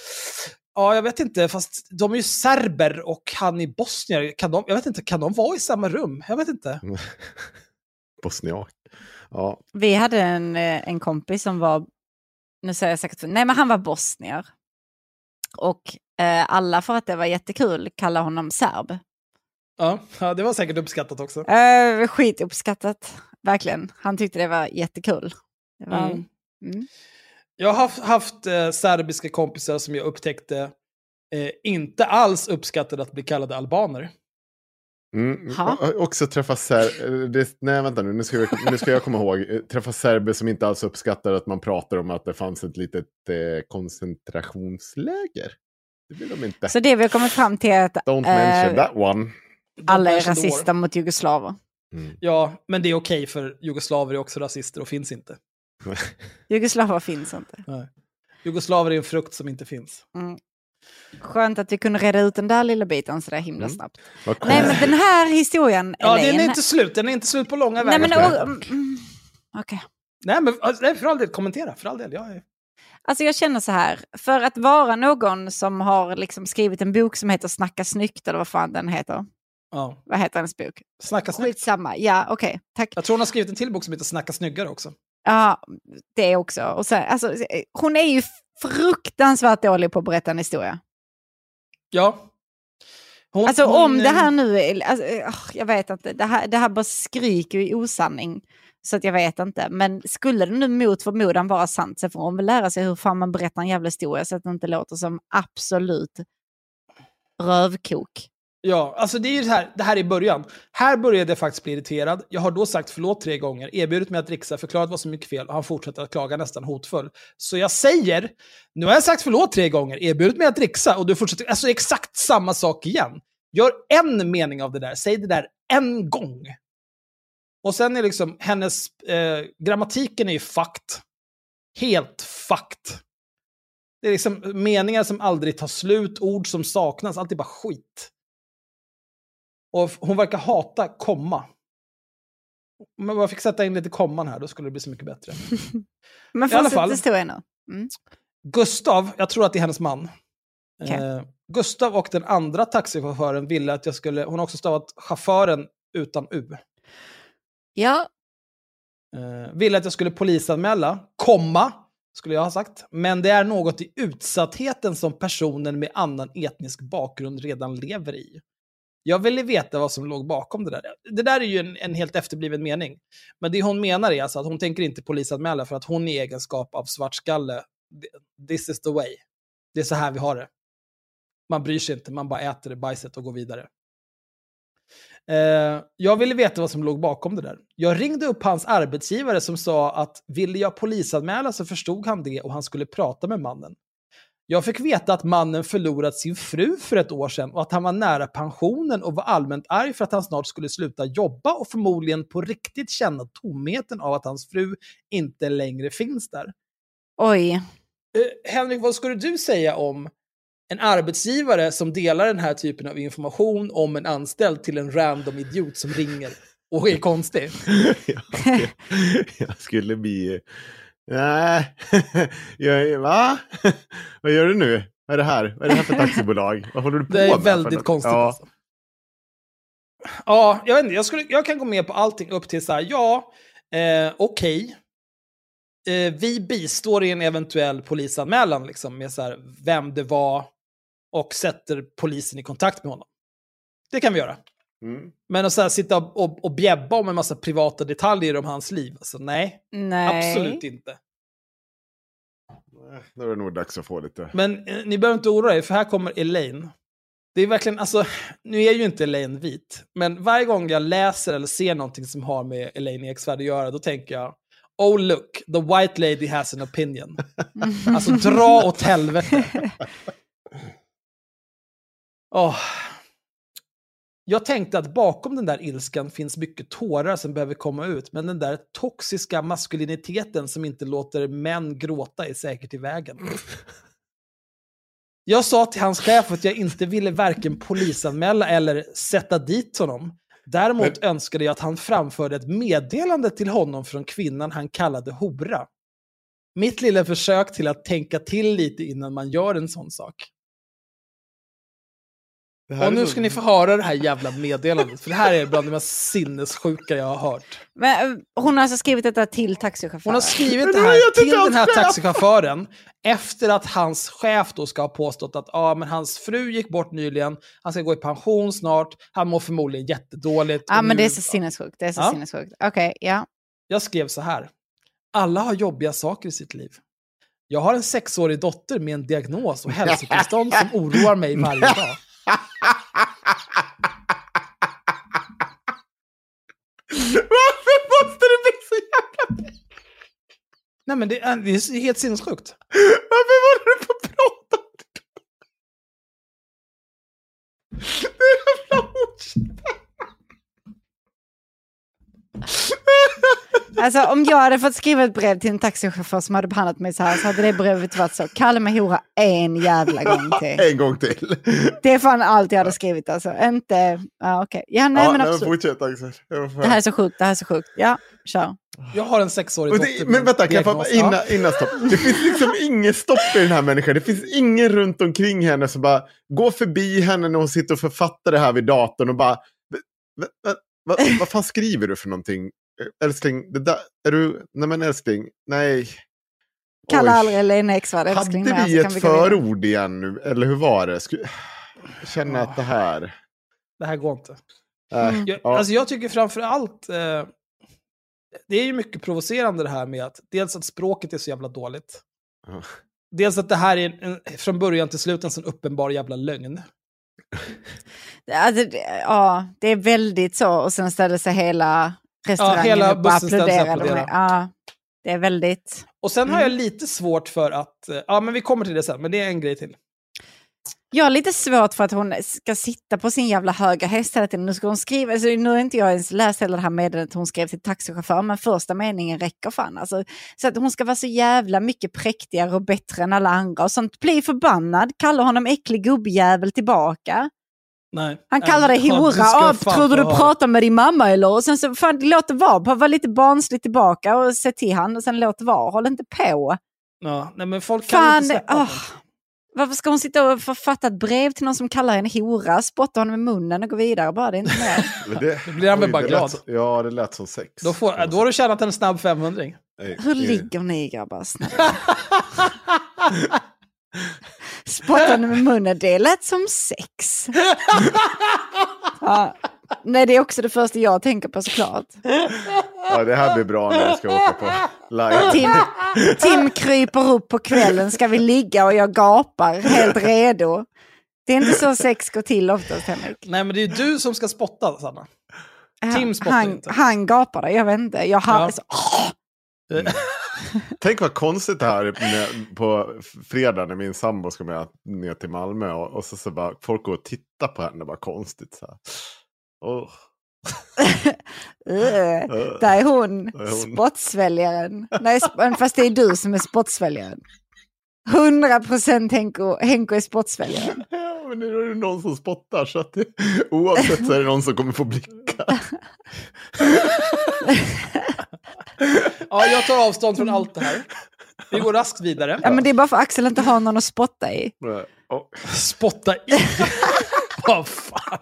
Ja, jag vet inte, fast de är ju serber och han är bosnier. Kan de, jag vet inte, kan de vara i samma rum? Jag vet inte. Bosniak. Ja. Vi hade en, eh, en kompis som var, nu säger jag säkert nej men han var bosnier. Och alla för att det var jättekul kallade honom serb. Ja, ja, det var säkert uppskattat också. Eh, skituppskattat, verkligen. Han tyckte det var jättekul. Det var, Mm. mm. Jag har haft, haft eh, serbiska kompisar som jag upptäckte eh, inte alls uppskattade att bli kallade albaner. Mm. Också träffa ser... det, Nej, vänta nu. Nu ska, jag, nu ska jag komma ihåg. Eh, Träffa serber som inte alls uppskattar att man pratar om att det fanns ett litet eh, koncentrationsläger. Det vill de inte. Så det vi har kommit fram till är att Don't mention eh, that one. alla är rasister mot jugoslaver. Mm. Ja, men det är okej för jugoslaver är också rasister och finns inte. Jugoslaver finns inte. Jugoslaver är en frukt som inte finns. Mm. Skönt att vi kunde reda ut den där lilla biten sådär himla Mm. snabbt. Vad Nej men den här historien, Ja, den Elaine- är inte slut. Den är inte slut på långa Nej vägar. men, oh, mm, okej. Nej, men alltså, nej, för all del, kommentera. För all del. Jag är... Alltså jag känner så här, för att vara någon som har liksom skrivit en bok som heter Snacka snyggt, eller vad fan den heter. Ja. Vad heter hennes bok? Snacka snyggt. Skitsamma, ja okej, tack. Jag tror hon har skrivit en till bok som heter Snacka snyggare också. Ja, det också. Och sen, alltså, hon är ju fruktansvärt dålig på att berätta en historia. Ja. Hon, Alltså hon, om det eh, här nu, är, alltså, eh, jag vet inte, det här, det här bara skriker ju osanning. Så att jag vet inte, men skulle det nu mot förmodan vara sant så får hon väl lära sig hur fan man berättar en jävla historia så att det inte låter som absolut rövkok. Ja, alltså det är ju det här, det här är början. Här började jag faktiskt bli irriterad. Jag har då sagt förlåt tre gånger, erbjudit mig att dricksa, förklarat vad som gick fel och han fortsätter att klaga nästan hotfull. Så jag säger, nu har jag sagt förlåt tre gånger, erbjudit mig att dricksa och du fortsätter, alltså exakt samma sak igen. Gör en mening av det där, säg det där en gång. Och sen är liksom hennes, eh, grammatiken är ju fucked. Helt fucked. Det är liksom meningar som aldrig tar slut, ord som saknas, allt är bara skit. Och hon verkar hata komma. Men jag fick sätta in lite komman här, då skulle det bli så mycket bättre. Men I alla fall. historien. Mm. Gustav, jag tror att det är hennes man. Okej. Eh, Gustav och den andra taxichauffören ville att jag skulle, hon har också stavat chauffören utan U. Ja, Eh, ville att jag skulle polisanmäla, komma, skulle jag ha sagt. Men det är något i utsattheten som personen med annan etnisk bakgrund redan lever i. Jag ville veta vad som låg bakom det där. Det där är ju en, en helt efterbliven mening. Men det hon menar är alltså att hon tänker inte polisanmäla för att hon i egenskap av svartskalle, this is the way. Det är så här vi har det. Man bryr sig inte, man bara äter det bajset och går vidare. Eh, jag ville veta vad som låg bakom det där. Jag ringde upp hans arbetsgivare som sa att ville jag polisanmäla så förstod han det och han skulle prata med mannen. Jag fick veta att mannen förlorat sin fru för ett år sedan och att han var nära pensionen och var allmänt arg för att han snart skulle sluta jobba och förmodligen på riktigt känna tomheten av att hans fru inte längre finns där. oj. Eh, Henrik, vad skulle du säga om en arbetsgivare som delar den här typen av information om en anställd till en random idiot som ringer och är konstig? jag, jag skulle bli... Nej, jag, va? Vad gör du nu? Vad är det här? Vad är det här för taxibolag? Vad håller du på Det är med? väldigt För- konstigt. Ja, Alltså. Ja, jag vet inte. Jag, skulle, jag kan gå med på allting upp till så här, ja, eh, okej. Eh, vi bistår i en eventuell polisanmälan liksom, med så här, vem det var och sätter polisen i kontakt med honom. Det kan vi göra. Mm. Men att så här, sitta och, och, och bjäbba om en massa privata detaljer om hans liv, alltså, nej, Nej. absolut inte. Då är det nog dags att få lite... Men eh, ni behöver inte oroa er, för här kommer Elaine. Det är verkligen, alltså, nu är ju inte Elaine vit, men varje gång jag läser eller ser någonting som har med Elaine Eksvärd att göra, då tänker jag Oh look, the white lady has an opinion. alltså dra åt helvete. Åh. Jag tänkte att bakom den där ilskan finns mycket tårar som behöver komma ut, men den där toxiska maskuliniteten som inte låter män gråta är säkert i vägen. Jag sa till hans chef att jag inte ville varken polisanmäla eller sätta dit honom. Däremot önskade jag att han framförde ett meddelande till honom från kvinnan han kallade hora. Mitt lilla försök till att tänka till lite innan man gör en sån sak. Och nu så- ska ni få höra det här jävla meddelandet, för det här är bland det mest sinnessjuka jag har hört. Men, eh, hon har alltså skrivit detta till taxichauffören? Hon har skrivit det här till den här taxichauffören efter att hans chef då ska ha påstått att ah, men hans fru gick bort nyligen, han ska gå i pension snart, han mår förmodligen jättedåligt. Ja, och men nu- det är så sinnessjukt. Det är så Ja. sinnessjukt. Okej, ja. Jag skrev så här. Alla har jobbiga saker i sitt liv. Jag har en sexårig dotter med en diagnos och hälsotillstånd som oroar mig varje dag. Varför måste det bli så jävla... Nej men det är, det är helt sinnessjukt. Varför håller du på att prata det? Är jävla okänt. Alltså om jag hade fått skriva ett brev till en taxichaufför som hade behandlat mig så här så hade det brevet varit så. Kalla mig hora en jävla gång till. En gång till. Det är fan allt jag hade skrivit alltså. Inte, ja okej. Ja nej ja, men absolut. fortsätt Axel. Det här är så sjukt, det här är så sjukt. Ja, kör. Jag har en sexårig dotter det, men vänta, kan jag få, innan, innan stopp. Det finns liksom inget stopp i den här människan. Det finns ingen runt omkring henne som bara går förbi henne när hon sitter och författar det här vid datorn och bara... "Va- va- va- va- vad fan skriver du för någonting? Älskling, det där, är du... Nej men älskling, nej. Kalla Oj. aldrig Lena Eksvärd älskling Hade vi ett vidare. förord igen nu? Eller hur var det? Sku... Jag känner att det här... Det här går inte. Äh, Jag, ja. Alltså jag tycker framför allt, eh, det är ju mycket provocerande det här med att dels att språket är så jävla dåligt. Ja. Dels att det här är en, från början till slut en sån uppenbar jävla lögn. Alltså, det- ja, det är väldigt så och sen ställer sig hela restaurangen hela ställer sig applåderar. och dem. applåderar. Ja, det är väldigt... Och sen har jag Mm. lite svårt för att, eh, ja men vi kommer till det sen, men det är en grej till. Jag har lite svårt för att hon ska sitta på sin jävla höga häst hela tiden. Nu ska hon skriva, alltså, nu har inte jag ens läst hela det här meddelandet hon skrev till taxichaufför, men första meningen räcker fan. Alltså, så att hon ska vara så jävla mycket präktigare och bättre än alla andra och sånt. Bli förbannad, kalla honom äcklig gubbjävel tillbaka. Nej. Han Nej, kallar dig hora. tror du pratar med din mamma eller? Och sen så, fan, låt det vara. Bara Var lite barnslig tillbaka och se till han och sen låt det vara. Håll inte på. Ja, nej men folk kan Fan, inte släppa sånt. Varför ska hon sitta och författa ett brev till någon som kallar henne hora, spotta honom i munnen och gå vidare? Bara det är inte mer. Men det, Då blir han väl bara det glad. lät Ja, det lät som sex. Då, får, då har du tjänat en snabb 500 Nej, Hur ligger ni grabbar? Snälla. Spotta honom i munnen, det lät som sex. Ja. Nej, det är också det första jag tänker på såklart. Ja, det här blir bra när vi ska åka på live. Tim, Tim kryper upp på kvällen, ska vi ligga och jag gapar helt redo. Det är inte så sex går till oftast Henrik. Nej men det är du som ska spotta, Sanna. Tim spottar han, inte. han gapar jag vet inte. Jag har, Ja. så, Tänk vad konstigt det här är när, på fredag när min sambo ska med ner till Malmö. Och, och så, så bara folk går och tittar på henne. Bara konstigt så här. Uh. där är hon, Där är hon. spottsväljaren. Nej, fast det är du som är spottsväljaren. 100 procent Henko, Henko är spottsväljaren. Ja, men nu är det någon som spottar. Så att det, oavsett så är det någon som kommer få blicka. Ja, jag tar avstånd från allt det här. Vi går raskt vidare. Ja, men det är bara för att Axel inte har någon att spotta i. Spotta i. Vad fan.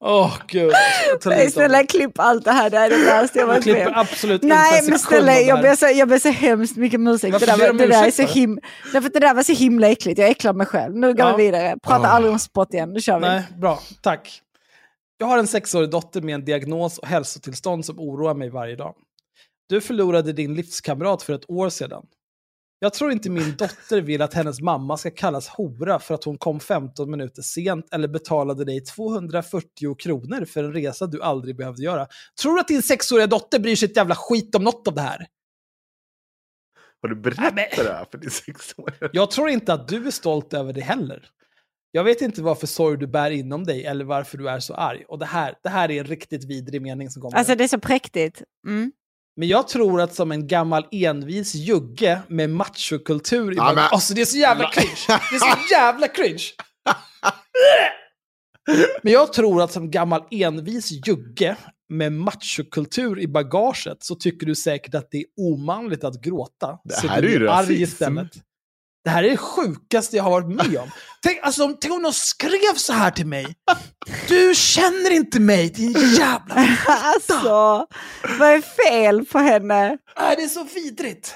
Åh gud. Jag tar Nej, snälla klipp allt det här, det är det värsta jag varit med klipper absolut inte Nej en men snälla, jag ber, så, jag ber så hemskt mycket om ursäkt. Det där, det, där är så för? him, därför det där var så himla äckligt, jag äcklar mig själv. Nu går Ja. vi vidare, prata Ah. aldrig om sport igen, nu kör vi. Nej, bra. Tack. Jag har en sexårig dotter med en diagnos och hälsotillstånd som oroar mig varje dag. Du förlorade din livskamrat för ett år sedan. Jag tror inte min dotter vill att hennes mamma ska kallas hora för att hon kom 15 minuter sent eller betalade dig 240 kronor för en resa du aldrig behövde göra. Tror du att din sexåriga dotter bryr sig ett jävla skit om något av det här? Har du berättat det här för din sexåring? Jag tror inte att du är stolt över det heller. Jag vet inte varför sorg du bär inom dig eller varför du är så arg. Och det här, det här är en riktigt vidrig mening som kommer. Alltså det är så präktigt. Mm. Men jag tror att som en gammal envis jugge med machokultur i Ja, bag- men- Alltså det är så jävla cringe! Det är så jävla cringe! Men jag tror att som gammal envis jugge med machokultur i bagaget så tycker du säkert att det är omanligt att gråta. Det så här du är ju blir arg rasism. istället. Det här är det sjukaste jag har varit med om. Tänk, alltså, om- tänk om någon skrev så här till mig. Du känner inte mig, din jävla... Alltså, vad är fel på henne? Äh, det är så vidrigt.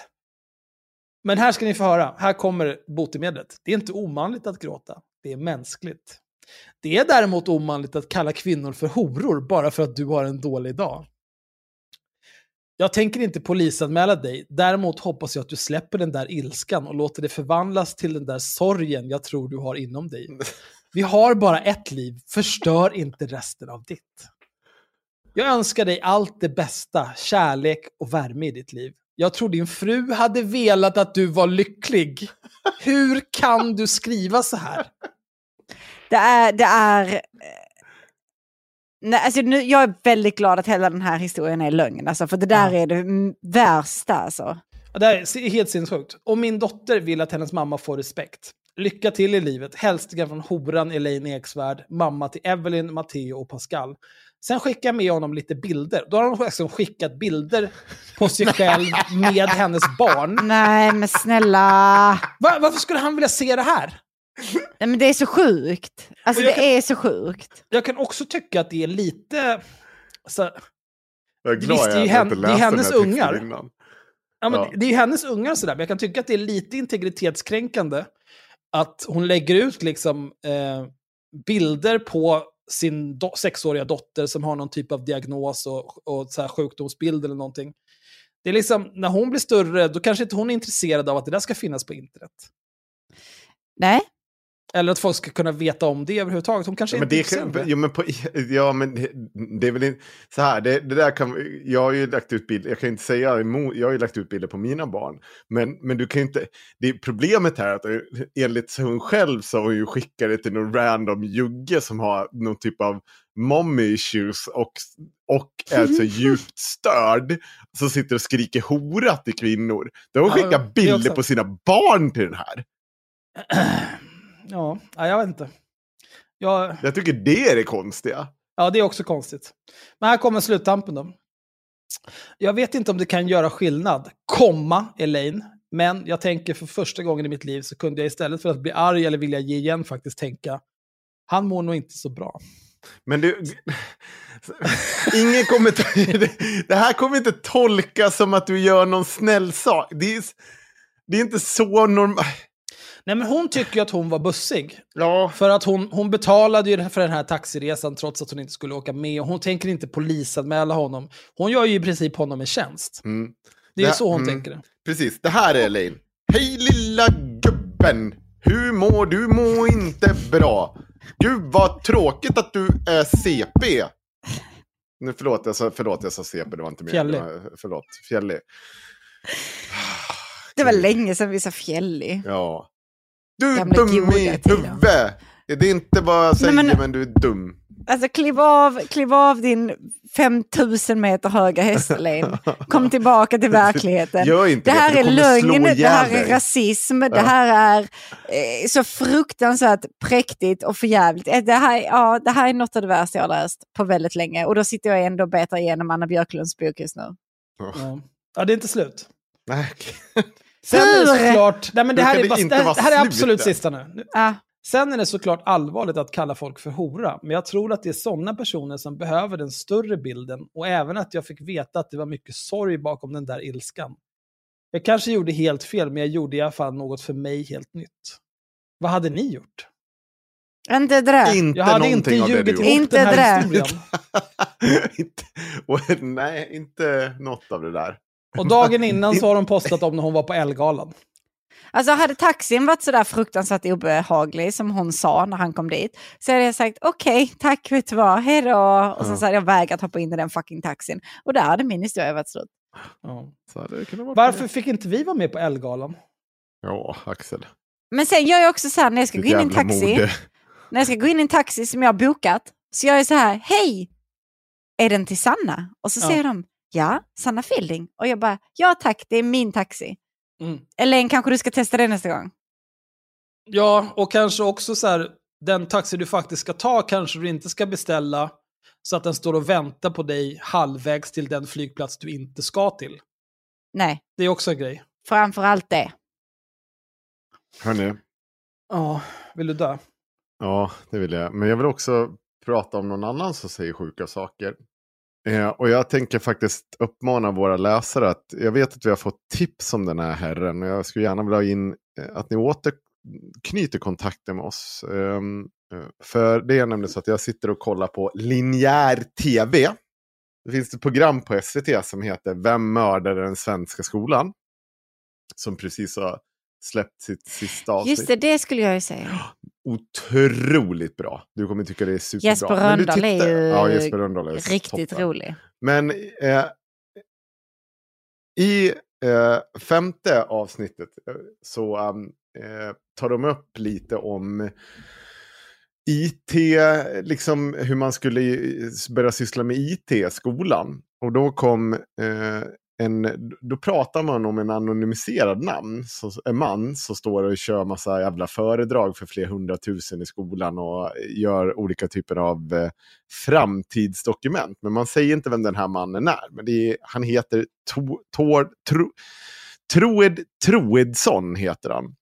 Men här ska ni få höra. Här kommer botemedlet. Det är inte omanligt att gråta. Det är mänskligt. Det är däremot omanligt att kalla kvinnor för horor bara för att du har en dålig dag. Jag tänker inte polisanmäla dig. Däremot hoppas jag att du släpper den där ilskan och låter det förvandlas till den där sorgen jag tror du har inom dig. Vi har bara ett liv. Förstör inte resten av ditt. Jag önskar dig allt det bästa, kärlek och värme i ditt liv. Jag tror din fru hade velat att du var lycklig. Hur kan du skriva så här? Det är... Det är eh, nej, alltså nu, jag är väldigt glad att hela den här historien är lögn. Alltså, för det där Ja. är det värsta. Alltså. Ja, Det är helt sinnessjukt. Om min dotter vill att hennes mamma får respekt. Lycka till i livet. Hälsningar från horan Elaine Eksvärd, mamma till Evelyn, Matteo och Pascal. Sen skickar jag med honom lite bilder. Då har hon liksom skickat bilder på sig själv med hennes barn. Nej men snälla. Va, varför skulle han vilja se det här? Nej, men det är så sjukt. Alltså det kan- är så sjukt. Jag kan också tycka att det är lite... Alltså, Jag är glad Visst, det är ju jag hen- det är hennes ungar. innan. Ja, men Ja. Det är ju hennes ungar sådär, men jag kan tycka att det är lite integritetskränkande att hon lägger ut liksom, eh, bilder på sin do- sexåriga dotter som har någon typ av diagnos och, och så här sjukdomsbild eller någonting. Det är liksom, när hon blir större, då kanske inte hon är intresserad av att det där ska finnas på internet. Nej, Eller att folk ska kunna veta om det överhuvudtaget. Hon kanske Ja, men inte är det kan, jo, men på, ja, men det, det är väl inte, så här, det, det där kan, jag har ju lagt ut bilder, jag kan inte säga emot, jag har ju lagt ut bilder på mina barn. Men, men du kan ju inte, det är problemet här att eh, enligt hon själv så har hon ju skickat det till någon random jugge som har någon typ av mommy issues och, och är så djupt störd. Som sitter och skriker hora till kvinnor. Då har Ja, skickat är bilder på sina barn till den här. Ja, ja, jag vet inte. Jag, Jag tycker det är det konstiga. Ja, det är också konstigt. Men här kommer sluttampen då. Jag vet inte om det kan göra skillnad, komma Elaine, men jag tänker för första gången i mitt liv så kunde jag istället för att bli arg eller vilja ge igen faktiskt tänka, han mår nog inte så bra. Men du, ingen det, det här kommer inte tolkas som att du gör någon snäll sak. Det är, det är inte så normalt. Nej, men hon tycker ju att hon var bussig. Ja, För att hon, hon betalade ju för den här taxiresan trots att hon inte skulle åka med. Och hon tänker inte polisanmäla honom. Hon gör ju i princip honom en tjänst. Mm. Det är Det- så hon mm. tänker det. precis. Det här är Elaine. Hej lilla gubben! Hur mår du? Mår inte bra. Gud vad tråkigt att du är CP. Nu, förlåt, jag sa, förlåt, jag sa CP, det var inte Fjällig. meningen. Förlåt, fjällig. det var länge sedan vi sa fjällig. Ja. Du är dum i huvudet. Det är inte vad jag säger, Nej, men- men... du är dum. Alltså kliv av, kliv av din 5000 meter höga häst. Kom tillbaka till verkligheten. Gör inte Det det, här du är lögn, det här är rasism, det här är eh, så fruktansvärt präktigt och förjävligt. Eh, Det här, ja, det här är något av det värsta jag har läst på väldigt länge. Och då sitter jag ändå och betar igenom Anna Björklunds bok just nu. Ja. ja, det är inte slut. Nej, Sen är det såklart... Nej, men det här är, det bara, inte det här, det här är absolut där? sista nu. Ah, Sen är det såklart allvarligt att kalla folk för hora, men jag tror att det är sådana personer som behöver den större bilden och även att jag fick veta att det var mycket sorg bakom den där ilskan. Jag kanske gjorde helt fel, men jag gjorde i alla fall något för mig helt nytt. Vad hade ni gjort? Inte det där. Inte Jag hade inte ljugit ihop Inte den här det. historien. inte, nej, inte något av det där. Och dagen innan så har de postat om när hon var på Elgalan. Alltså hade taxin varit sådär fruktansvärt obehaglig som hon sa när han kom dit så hade jag sagt okej, tack, vet du vad, hej då. Och sen Ja. så hade jag vägrat hoppa in i den fucking taxin. Och där hade min historia varit slut. Ja. Varför fick inte vi vara med på Elgalan? Ja, Axel. Men sen gör jag också så här när jag ska Ditt gå in i en taxi, mode. när jag ska gå in i en taxi som jag har bokat, så jag är så här, hej, är den till Sanna? Och så Ja. säger de, ja, Sanna Fielding. Och jag bara, ja tack, det är min taxi. Mm. Eller kanske du ska testa det nästa gång. Ja, och kanske också så här, den taxi du faktiskt ska ta kanske du inte ska beställa så att den står och väntar på dig halvvägs till den flygplats du inte ska till. Nej, Det är också en grej. framför allt det. Hörni, Ja, vill du dö? ja, det vill jag. Men jag vill också prata om någon annan som säger sjuka saker. Eh, och jag tänker faktiskt uppmana våra läsare att, jag vet att vi har fått tips om den här herren och jag skulle gärna vilja ha in eh, att ni åter knyter kontakter med oss. Ehm, eh, för det är nämligen så att jag sitter och kollar på linjär tv. Det finns ett program på SVT som heter Vem mördade den svenska skolan? Som precis har släppt sitt sista avsnitt. Just det, det skulle jag ju säga. Otroligt bra. Du kommer tycka det är superbra. Jesper Rönndahl är ju ja, Jesper Rönndahl är Riktigt toppen. rolig. Men eh, i eh, femte avsnittet eh, så um, eh, tar de upp lite om IT, liksom hur man skulle i- börja syssla med IT i skolan. Och då kom eh, en, då pratar man om en anonymiserad namn, så, en man som står och kör massa jävla föredrag för flera hundratusen i skolan och gör olika typer av eh, framtidsdokument. Men man säger inte vem den här mannen är. Men det är, han heter to, Tor, tro, Troed Troedsson heter han.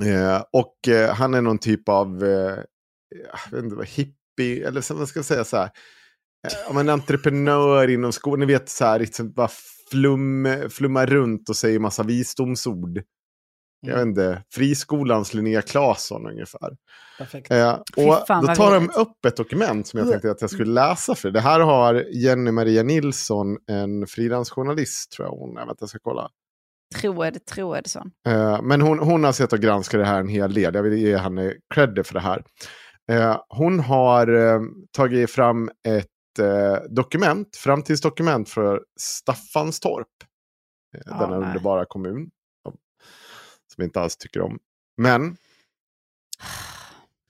Eh, och eh, han är någon typ av, eh, jag vet inte vad, hippie, eller så, vad ska jag säga så här. Eh, om en entreprenör inom skolan, ni vet så här, liksom bara flum, flummar runt och säger massa visdomsord. Jag vet inte, friskolans Linnea Claesson ungefär. Perfekt. Eh, och fan, då tar de upp ett dokument som jag tänkte att jag skulle läsa för. Det här har Jenny Maria Nilsson, en frilansjournalist tror jag hon är. Vänta, jag ska kolla. Troed Troedsson. Eh, men hon, hon har sett och granskat det här en hel del. Jag vill ge henne cred för det här. Eh, hon har eh, tagit fram ett eh, dokument, framtidsdokument för Staffanstorp. Eh, Ja, denna nej. underbara kommun. Som jag inte alls tycker om. Men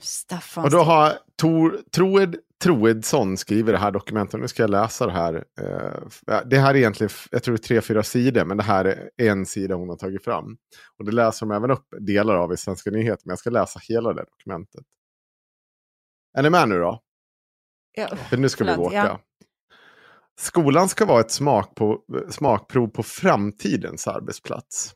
Staffan. Och då har Tor, Troed Troedsson skrivit det här dokumentet. Nu ska jag läsa det här. Eh, Det här är egentligen, jag tror det är tre, fyra sidor, men det här är en sida hon har tagit fram. Och det läser de även upp delar av i Svenska nyheter, men jag ska läsa hela det dokumentet. Är ni med nu då? Ja. För nu ska vi åka. ja. Skolan ska vara ett smak på, smakprov på framtidens arbetsplats.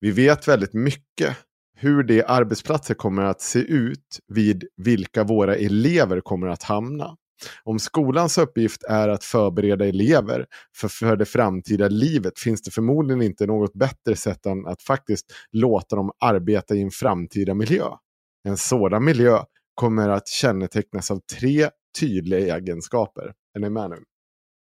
Vi vet väldigt mycket hur de arbetsplatser kommer att se ut vid vilka våra elever kommer att hamna. Om skolans uppgift är att förbereda elever för, för det framtida livet finns det förmodligen inte något bättre sätt än att faktiskt låta dem arbeta i en framtida miljö. En sådan miljö kommer att kännetecknas av tre tydliga egenskaper. Är ni med nu?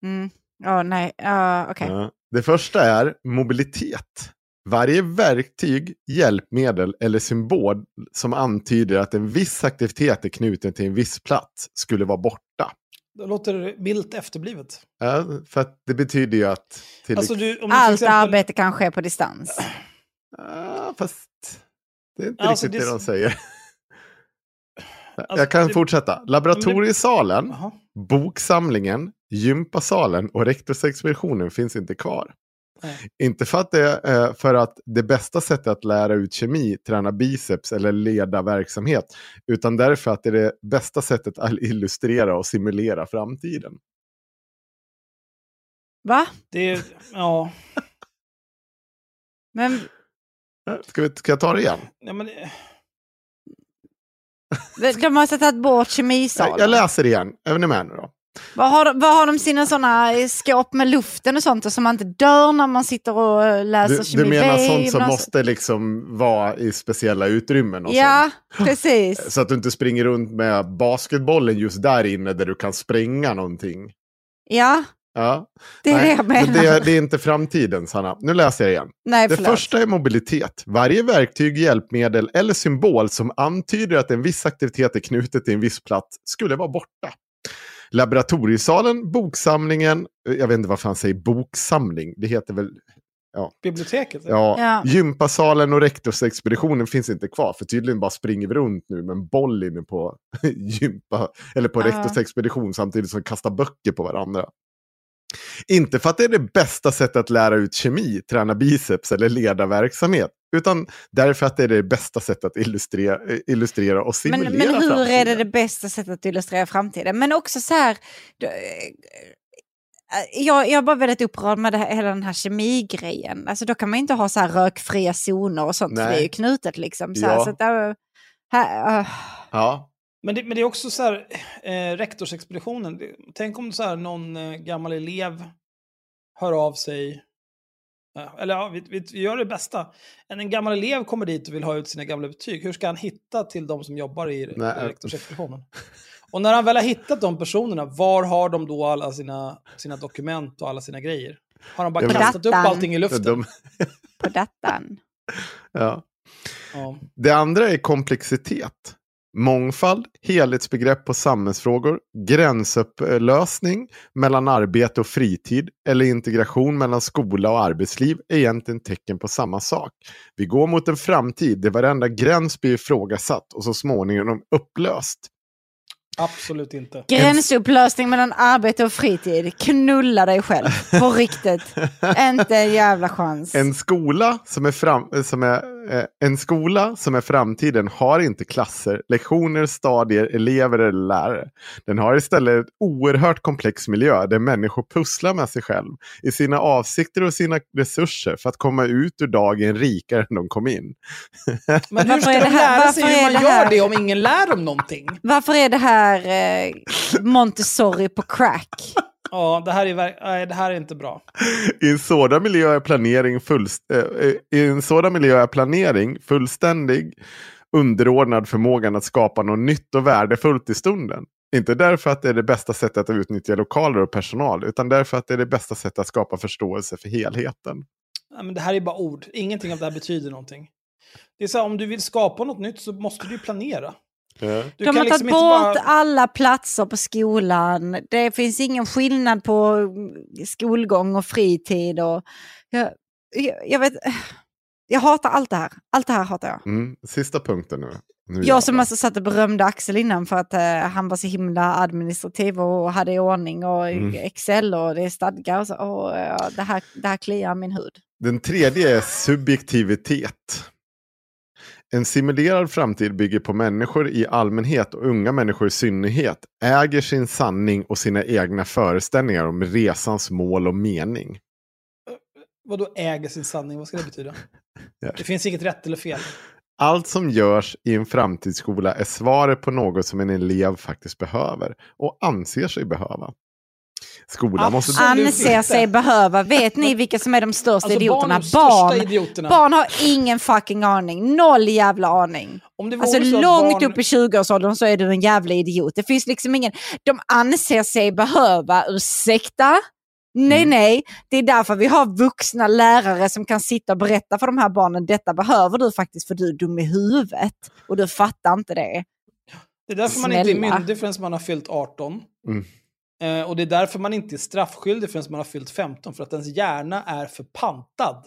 Mm. Ja, nej. Ja, okej. Ja. Det första är mobilitet. Varje verktyg, hjälpmedel eller symbol som antyder att en viss aktivitet är knuten till en viss plats skulle vara borta. Det låter milt efterblivet. Ja, för att det betyder ju att... Till Alltså, du, om du till Allt exempel- arbete kan ske på distans. Ja, fast det är inte Alltså, riktigt det- det de säger. Alltså, Jag kan det- fortsätta. Laboratoriesalen, Jaha. boksamlingen, gympasalen och rektorsexpeditionen finns inte kvar. Nej. Inte för att det är för att det bästa sättet att lära ut kemi, träna biceps eller leda verksamhet, utan därför att det är det bästa sättet att illustrera och simulera framtiden. Va? Det är, ja, Men Ska, vi, ska jag ta det igen? ja men, det- De har tagit bort kemisalen. jag läser igen. Är ni med nu då? Vad har, vad har de sina sådana skåp med luften och sånt och så man inte dör när man sitter och läser Du, kemi du menar sånt som måste liksom vara i speciella utrymmen och Ja, sånt? precis. Så att du inte springer runt med basketbollen just där inne där du kan spränga någonting. Ja, Ja. det är det jag menar. men det, det är inte framtiden, Sanna. Nu läser jag igen. Nej, Det första är mobilitet. Varje verktyg, hjälpmedel eller symbol som antyder att en viss aktivitet är knutet till en viss plats skulle vara borta. Laboratoriesalen, boksamlingen, jag vet inte varför han säger boksamling, det heter väl Biblioteket? Ja, Ja. gympasalen och rektorsexpeditionen finns inte kvar. För tydligen bara springer vi runt nu med en boll inne på gympa, eller på Ja. rektorsexpedition samtidigt som kastar böcker på varandra. Inte för att det är det bästa sättet att lära ut kemi, träna biceps eller leda verksamhet. Utan därför att det är det bästa sättet att illustrera, illustrera och simulera men hur är det framtiden. det bästa sättet att illustrera framtiden? Men också så här... då- eh, Jag, jag är bara väldigt upprörd med det här, hela den här kemigrejen. Alltså då kan man inte ha så här rökfria zoner och sånt. För Nej. det är ju knutet liksom. Så, här, Ja. så att, äh, här, äh, Ja, Men det, men det är också så här, eh, rektorsexpeditionen. Det- Tänk om så här, någon eh, gammal elev hör av sig. Ja, eller ja, vi, vi, vi gör det bästa. En, en gammal elev kommer dit och vill ha ut sina gamla betyg. Hur ska han hitta till de som jobbar i Nej. rektorsexpeditionen? Och när han väl har hittat de personerna, var har de då alla sina, sina dokument och alla sina grejer? Har de bara Ja, men- kastat upp Datan. allting i luften? de, på datan. ja. Ja. Det andra är komplexitet. Mångfald, helhetsbegrepp på samhällsfrågor, gränsupplösning mellan arbete och fritid eller integration mellan skola och arbetsliv är egentligen tecken på samma sak. Vi går mot en framtid där varenda gräns blir ifrågasatt och så småningom upplöst. Absolut inte. Gränsupplösning mellan arbete och fritid. Knulla dig själv. På riktigt. Inte en jävla chans. En skola som är, fram, som är, en skola som är framtiden har inte klasser, lektioner, stadier, elever eller lärare. Den har istället ett oerhört komplex miljö där människor pusslar med sig själv i sina avsikter och sina resurser för att komma ut ur dagen rikare än de kom in. Men hur Varför ska är de det här- lära sig varför hur är man det gör det om ingen lär dem någonting? Varför är det här eh, Montessori på crack? Ja, det här är, nej, det här är inte bra. I en sådan miljö är planering, fullst, i en sådan miljö är planering fullständig underordnad förmågan att skapa något nytt och värdefullt i stunden. Inte därför att det är det bästa sättet att utnyttja lokaler och personal, utan därför att det är det bästa sättet att skapa förståelse för helheten. Nej, men det här är bara ord. Ingenting av det här betyder någonting. Det är så här, om du vill skapa något nytt så måste du planera. Du De har tagit liksom bort bara... alla platser på skolan. Det finns ingen skillnad på mm, skolgång och fritid. Och, jag, jag, jag vet... Jag hatar allt det här. Allt det här hatar jag. Mm, sista punkten nu. nu Jag som alltså satt och berömde Axel innan för att eh, han var så himla administrativ och hade i ordning och Mm. Excel och det är stadgar och så. Och, ja, det, här, det här kliar min hud. Den tredje är subjektivitet. En simulerad framtid bygger på människor i allmänhet och unga människor i synnerhet äger sin sanning och sina egna föreställningar om resans mål och mening. Vadå äger sin sanning? Vad ska det betyda? Ja. Det finns inget rätt eller fel. Allt som görs i en framtidsskola är svaret på något som en elev faktiskt behöver och anser sig behöva. Skolan måste... Anser sig behöva. Vet ni vilka som är de största Alltså idioterna? Barn. idioterna. Barn har ingen fucking aning. Noll jävla aning. Om det Alltså långt barn... upp i 20-årsåldern så är du en jävla idiot. Det finns liksom ingen... De anser sig behöva, ursäkta? Nej, Mm. nej. Det är därför vi har vuxna lärare som kan sitta och berätta för de här barnen, detta behöver du faktiskt för du är dum i huvudet. Och du fattar inte det. Det är därför man inte är Snälla. myndig förrän man har fyllt 18. Mm. Eh, och det är därför man inte är straffskyldig förrän man har fyllt 15. För att ens hjärna är för pantad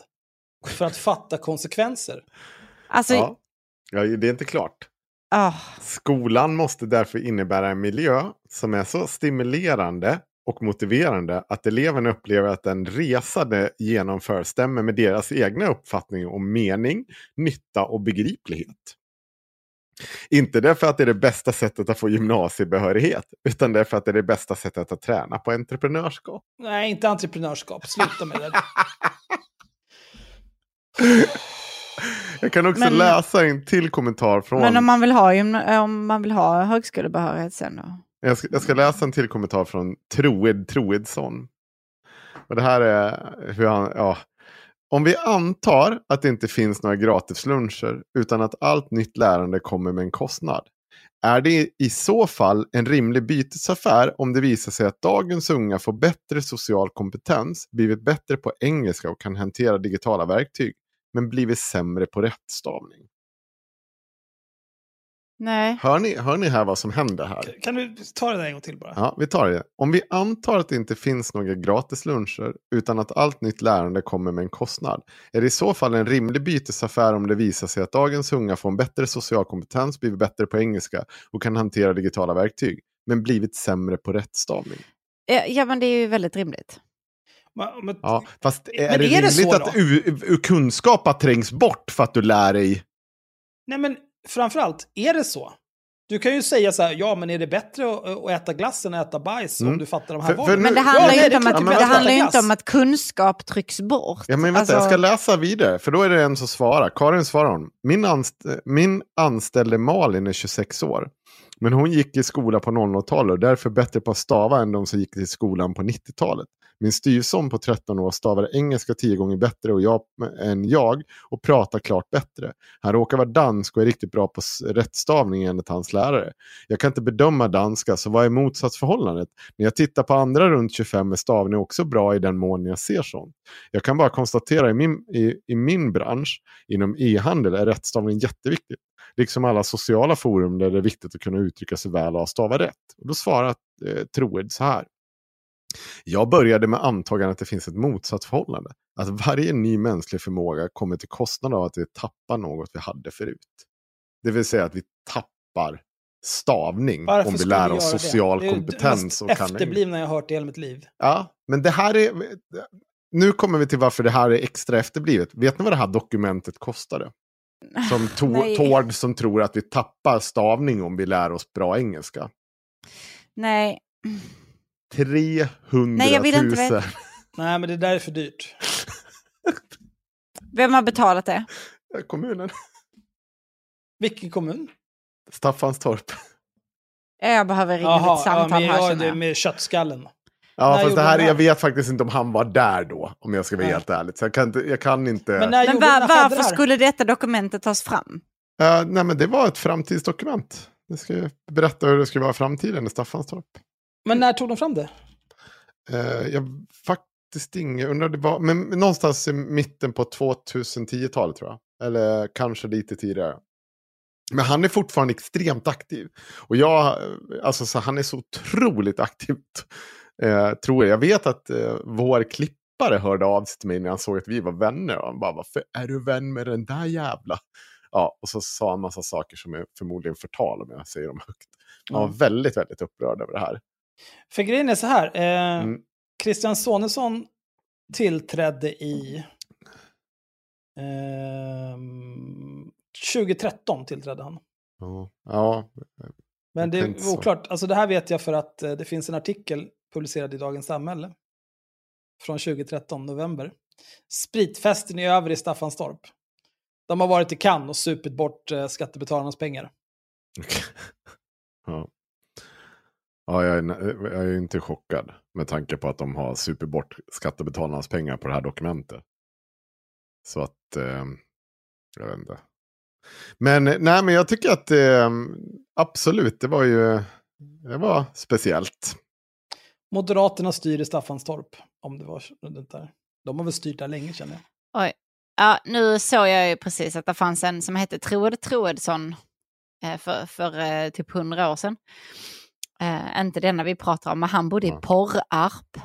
för att fatta konsekvenser. Alltså, Ja. ja, det är inte klart. ah. Skolan måste därför innebära en miljö som är så stimulerande och motiverande att eleverna upplever att den resa de genomför stämmer med deras egna uppfattning om mening, nytta och begriplighet. Inte därför att det är det bästa sättet att få gymnasiebehörighet, utan därför att det är det bästa sättet att träna på entreprenörskap. Nej, inte entreprenörskap. Sluta med det. Jag kan också Men- läsa en till kommentar från... Men om man vill ha, om man vill ha högskolebehörighet sen då? Jag ska, jag ska läsa en till kommentar från Troed Troedsson. Och det här är hur han, ja. Om vi antar att det inte finns några gratisluncher utan att allt nytt lärande kommer med en kostnad. Är det i så fall en rimlig bytesaffär om det visar sig att dagens unga får bättre social kompetens, blivit bättre på engelska och kan hantera digitala verktyg, men blivit sämre på rättstavning? Nej. Hör ni, hör ni här vad som händer här? Kan du ta det där en gång till bara? Ja, vi tar det. Om vi antar att det inte finns några gratisluncher utan att allt nytt lärande kommer med en kostnad. Är det i så fall en rimlig bytesaffär om det visar sig att dagens unga får en bättre social kompetens, blivit bättre på engelska och kan hantera digitala verktyg, men blivit sämre på rättstavning? Ja, men det är ju väldigt rimligt. Men, men, Ja, fast är Men det är det rimligt så att u- u- kunskap trängs bort för att du lär dig? Nej, men framförallt, är det så? Du kan ju säga så här, ja men är det bättre att, att äta glass än att äta bajs om Mm. du fattar de här valen? Men det Ja, handlar nej, ju inte om att, är det handlar inte om att kunskap trycks bort. Ja, men vänta, Alltså, jag ska läsa vidare, för då är det en som svarar. Karin svarar hon. Min, anst- min anställde Malin är 26 år. Men hon gick i skola på 00-talet och därför bättre på att stava än de som gick i skolan på 90-talet. Min styvson på 13 år stavar engelska tio gånger bättre och jag, än jag och pratar klart bättre. Han råkar vara dansk och är riktigt bra på rättstavning enligt hans lärare. Jag kan inte bedöma danska, så vad är motsatsförhållandet? När jag tittar på andra runt 25 är stavning också bra i den mån jag ser sånt. Jag kan bara konstatera i min, i, i min bransch, inom e-handel, är rättstavning jätteviktigt. Liksom alla sociala forum där det är viktigt att kunna uttrycka sig väl och stava rätt. Och då svarar eh, Troed så här. Jag började med antagandet att det finns ett motsatsförhållande. Att varje ny mänsklig förmåga kommer till kostnad av att vi tappar något vi hade förut. Det vill säga att vi tappar stavning Varför om vi lär oss göra det? social Det är det kompetens. mest och efterblivna jag har hört i hela mitt liv. Ja, men det här är... Nu kommer vi till varför det här är extra efterblivet. Vet ni vad det här dokumentet kostade? Som to- Nej. Tord som tror att vi tappar stavning om vi lär oss bra engelska. Nej, 300 Nej, jag vill inte 000. veta. Nej, men det där är för dyrt. vem har betalat det? Kommunen. Vilken kommun? Staffanstorp. Jag behöver ringa Jaha, ett samtal ja, här ja, det, med köttskallen. Ja, När fast det här, det? jag vet faktiskt inte om han var där då, om jag ska vara Nej. helt ärlig. Så jag kan inte... Jag kan inte Men när Men var, det varför här? skulle detta dokumentet tas fram? Eh, nej, men det var ett framtidsdokument. Det ska berätta hur det ska vara i framtiden i Staffanstorp. Men när tog de fram det? Eh, jag faktiskt inget, undrar det var, men någonstans i mitten på 2010-talet tror jag. Eller kanske lite tidigare. Men han är fortfarande extremt aktiv. Och jag, eh, alltså så han är så otroligt aktiv. Eh, tror jag. Jag vet att eh, vår klippare hörde av sig till mig när han såg att vi var vänner. Och han bara, varför är du vän med den där jävla? Ja, och så sa han massa saker som är förmodligen förtal om jag säger dem högt. Han var Ja. väldigt, väldigt upprörd över det här. För grejen är så här. Eh, Mm. Christian Sonesson tillträdde i... ehm, 2013 tillträdde han. Ja, ja Men det är så. oklart. Alltså det här vet jag för att eh, det finns en artikel publicerad i Dagens Samhälle. Från 2013, november. Spritfesten i över i Staffanstorp. De har varit i Cannes och supit bort eh, skattebetalarnas pengar. Ja. Ja, jag är, jag är inte chockad med tanke på att de har super bort skattebetalarnas pengar på det här dokumentet. Så att, eh, jag vet inte. Men nej, men jag tycker att eh, absolut, det var ju, det var speciellt. Moderaterna styr i Staffanstorp. Om det var det där. De har väl styrt där länge känner jag. Oj. Ja, nu såg jag ju precis att det fanns en som hette Troed Troedsson eh, för, för eh, typ hundra år sedan. Eh, inte denna vi pratar om, men han bodde i. Porrarp.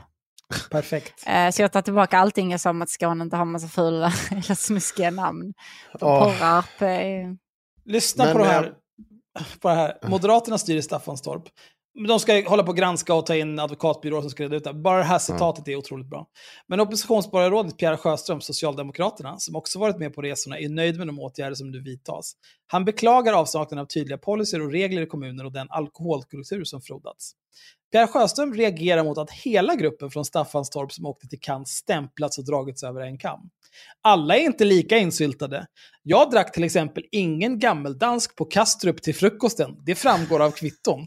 Perfekt. Eh, så jag tar tillbaka allting jag sa om att Skåne inte har massa fula eller smuskiga namn. Ja. Porrarp är... Lyssna Men, på det eh, här. På det här. Moderaterna styr i Staffanstorp. De ska hålla på och granska och ta in advokatbyråer som ska reda ut det. Bara det här citatet är otroligt bra. Men oppositionsborgarrådet Pierre Sjöström, Socialdemokraterna, som också varit med på resorna, är nöjd med de åtgärder som nu vidtas. Han beklagar avsaknaden av tydliga policyer och regler i kommunen och den alkoholkultur som frodats. Pierre Sjöström reagerar mot att hela gruppen från Staffanstorp som åkte till Cannes stämplats och dragits över en kam. Alla är inte lika insyltade. Jag drack till exempel ingen gammeldansk på Kastrup till frukosten. Det framgår av kvitton.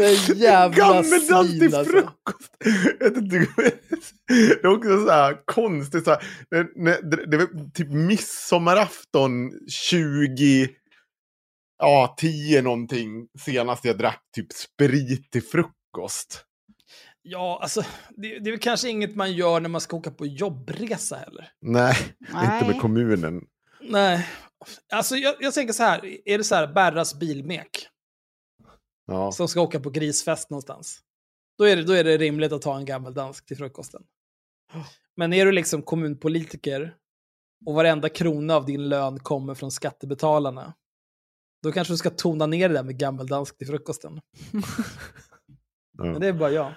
Det är jävla Gammeldansk till svin alltså. frukost! Det är också så här konstigt. Så här, det, det, det var typ midsommarafton 20... Ja, 10 någonting. Senast jag drack typ sprit till frukost. Ja, alltså, det, det är väl kanske inget man gör när man ska åka på jobbresa heller. Nej, Nej. inte med kommunen. Nej, alltså jag, jag tänker så här, är det så här Berras bilmek Ja. som ska åka på grisfest någonstans? Då är, det, då är det rimligt att ta en gammeldansk till frukosten. Men är du liksom kommunpolitiker och varenda krona av din lön kommer från skattebetalarna, då kanske du ska tona ner det där med gammeldansk till frukosten. Men det är bara jag.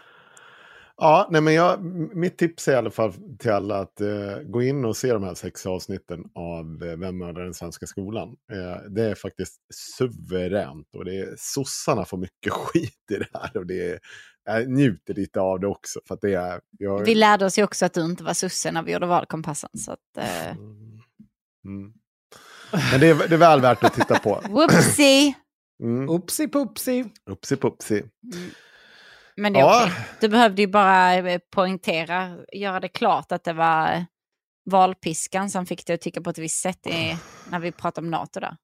Ja, nej men jag, mitt tips är i alla fall till alla att eh, gå in och se de här sex avsnitten av eh, Vem mördar den svenska skolan. Eh, det är faktiskt suveränt och det är, sossarna får mycket skit i det här och det är, jag njuter lite av det också. För att det är, jag, Vi lärde oss ju också att du inte var sosse när vi gjorde valkompassen. Så att, eh, mm. Men det är, det är väl värt att titta på. whoopsie! Mm. Upsi pupsi. Upsi pupsi. Men det är Ja. okej. Du behövde ju bara eh, poängtera, göra det klart att det var eh, valpiskan som fick dig att tycka på ett visst sätt i, när vi pratade om NATO där.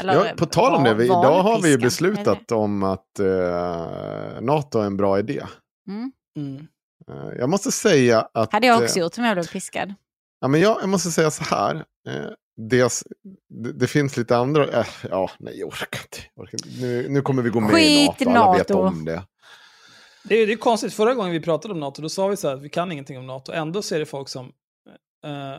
Eller, Ja, på tal om var- det, vi, idag har vi ju beslutat om att eh, NATO är en bra idé. Mm. Mm. Eh, jag måste säga att... Hade jag eh, också gjort om jag blev piskad. Ja, men jag, jag måste säga så här. Eh, dels, det, det finns lite andra... Eh, ja, nej, jag orkar inte. Nu, nu kommer vi gå med Skit i i NATO. Alla vet NATO. om det. Det är, det är konstigt, förra gången vi pratade om NATO, då sa vi så här att vi kan ingenting om NATO. Ändå så är det folk som uh,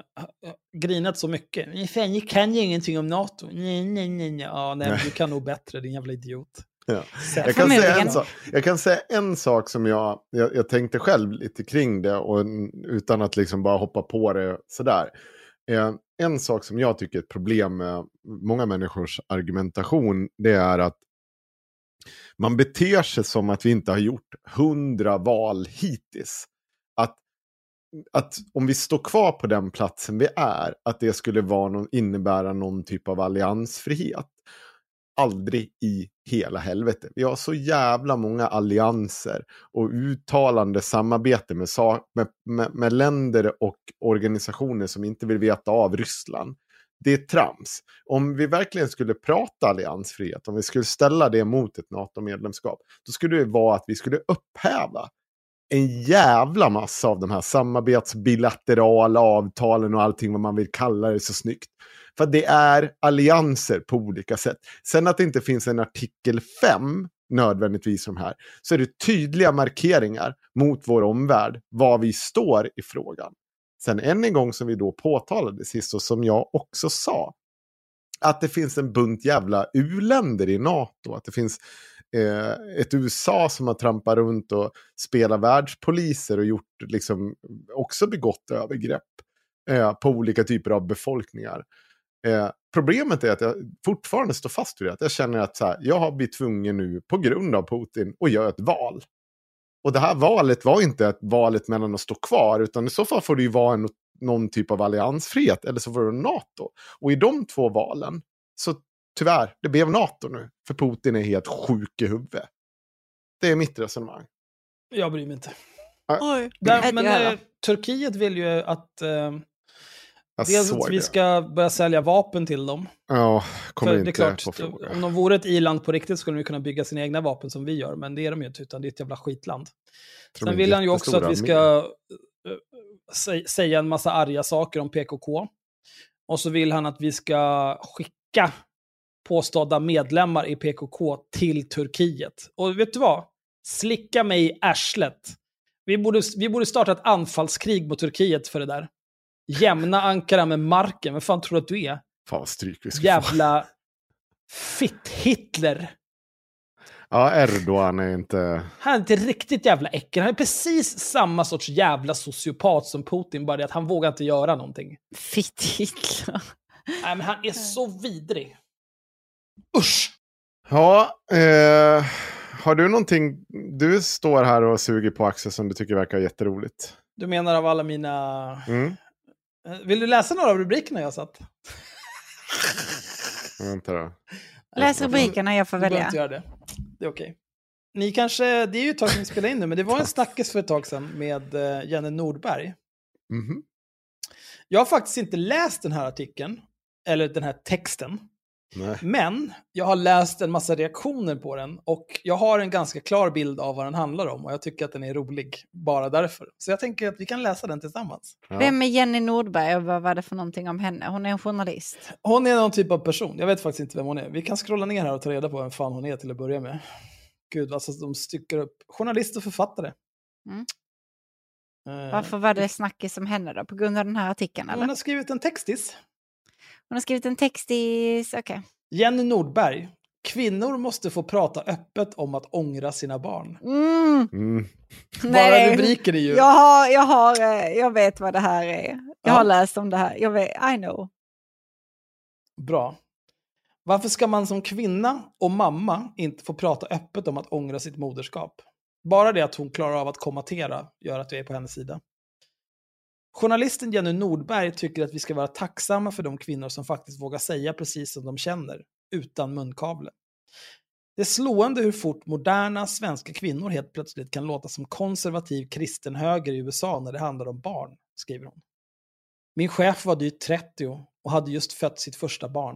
grinat så mycket. Men fan, ni kan ju ingenting om NATO. Nej, nej, nej, nej. Ja, nej, du kan nog bättre, din jävla idiot. Ja. Jag, kan säga en sak, jag kan säga en sak som jag, jag, jag tänkte själv lite kring det och, utan att liksom bara hoppa på det sådär. Eh, en sak som jag tycker är ett problem med många människors argumentation det är att man beter sig som att vi inte har gjort hundra val hittills. Att, att om vi står kvar på den platsen vi är, att det skulle vara någon, innebära någon typ av alliansfrihet. Aldrig i hela helvete. Vi har så jävla många allianser och uttalande samarbete med, med, med, med länder och organisationer som inte vill veta av Ryssland. Det är trams. Om vi verkligen skulle prata alliansfrihet, om vi skulle ställa det mot ett NATO-medlemskap, då skulle det vara att vi skulle upphäva en jävla massa av de här samarbetsbilaterala avtalen och allting vad man vill kalla det så snyggt. För det är allianser på olika sätt. Sen att det inte finns en artikel 5 nödvändigtvis som här, så är det tydliga markeringar mot vår omvärld, vad vi står i frågan. Sen än en gång som vi då påtalade sist och som jag också sa, att det finns en bunt jävla u-länder i NATO. Att det finns eh, ett USA som har trampat runt och spelat världspoliser och gjort, liksom, också begått övergrepp eh, på olika typer av befolkningar. Eh, problemet är att jag fortfarande står fast vid det. Att jag känner att så här, jag har blivit tvungen nu på grund av Putin att göra ett val. Och det här valet var inte ett valet mellan att stå kvar, utan i så fall får det ju vara en, någon typ av alliansfrihet, eller så får det NATO. Och i de två valen, så tyvärr, det blev NATO nu. För Putin är helt sjuk i huvudet. Det är mitt resonemang. Jag bryr mig inte. Oj. Där, men eh, Turkiet vill ju att... Eh, dels att vi det. ska börja sälja vapen till dem. Ja, kommer För inte det är klart, på fråga. om de vore ett i-land på riktigt skulle de kunna bygga sina egna vapen som vi gör, men det är de ju inte, utan det är ett jävla skitland. Sen vill han ju också att vi ska eh, sä- säga en massa arga saker om PKK. Och så vill han att vi ska skicka påstådda medlemmar i PKK till Turkiet. Och vet du vad? Slicka mig i arslet. Vi borde, vi borde starta ett anfallskrig mot Turkiet för det där. Jämna Ankara med marken. Vad fan tror du att du är? Fan vad stryk vi ska. Jävla fitt-Hitler. Ja, Erdogan är inte... Han är inte riktigt jävla äckel. Han är precis samma sorts jävla sociopat som Putin, bara det att han vågar inte göra någonting. Fitt Hitler. Nej, men han är så vidrig. Usch! Ja, eh, har du någonting... Du står här och suger på Axel som du tycker verkar jätteroligt. Du menar av alla mina... Mm. Eh, Vill du läsa några av rubrikerna jag satt? Vänta då. Läs rubrikerna, jag får Du välja. inte göra det. Det är okej. Ni kanske, det är ju ett tag sedan vi spelade in nu, men det var en snackis för ett tag sedan med eh, Jenny Nordberg. Mhm. Jag har faktiskt inte läst den här artikeln, eller den här texten. Nej. Men jag har läst en massa reaktioner på den och jag har en ganska klar bild av vad den handlar om och jag tycker att den är rolig bara därför. Så jag tänker att vi kan läsa den tillsammans. Ja. Vem är Jenny Nordberg och vad var det för någonting om henne? Hon är en journalist. Hon är någon typ av person, jag vet faktiskt inte vem hon är. Vi kan scrolla ner här och ta reda på vem fan hon är till att börja med. Gud, alltså de styckar upp. Journalist och författare. Mm. Eh, Varför var det snackis om henne då? På grund av den här artikeln eller? Hon har skrivit en textis. Hon har skrivit en text i... Okej. Jenny Nordberg. Kvinnor måste få prata öppet om att ångra sina barn. Mm. Mm. Bara rubriken är ju... Jag, har, jag, har, eh, jag vet vad det här är. Jag Ja. har läst om det här. Jag vet, I know. Bra. Varför ska man som kvinna och mamma inte få prata öppet om att ångra sitt moderskap? Bara det att hon klarar av att kommentera gör att jag är på hennes sida. Journalisten Jenny Nordberg tycker att vi ska vara tacksamma för de kvinnor som faktiskt vågar säga precis som de känner, utan munkavle. Det är slående hur fort moderna svenska kvinnor helt plötsligt kan låta som konservativ kristen höger i USA när det handlar om barn, skriver hon. Min chef var drygt 30 och hade just fött sitt första barn.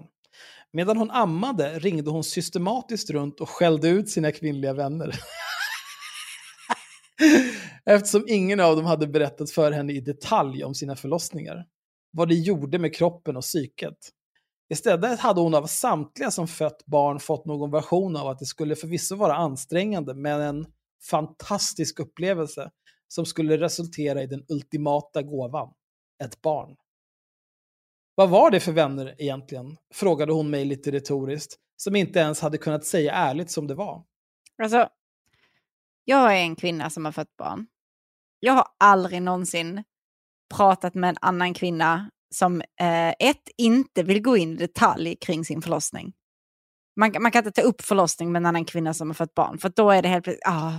Medan hon ammade ringde hon systematiskt runt och skällde ut sina kvinnliga vänner. Eftersom ingen av dem hade berättat för henne i detalj om sina förlossningar. Vad det gjorde med kroppen och psyket. Istället hade hon av samtliga som fött barn fått någon version av att det skulle förvisso vara ansträngande, men en fantastisk upplevelse som skulle resultera i den ultimata gåvan. Ett barn. Vad var det för vänner egentligen? Frågade hon mig lite retoriskt, som inte ens hade kunnat säga ärligt som det var. Alltså, jag är en kvinna som har fött barn. Jag har aldrig någonsin pratat med en annan kvinna som eh, ett, inte vill gå in i detalj kring sin förlossning. Man, man kan inte ta upp förlossning med en annan kvinna som har fött barn, för då är det helt plötsligt, ah,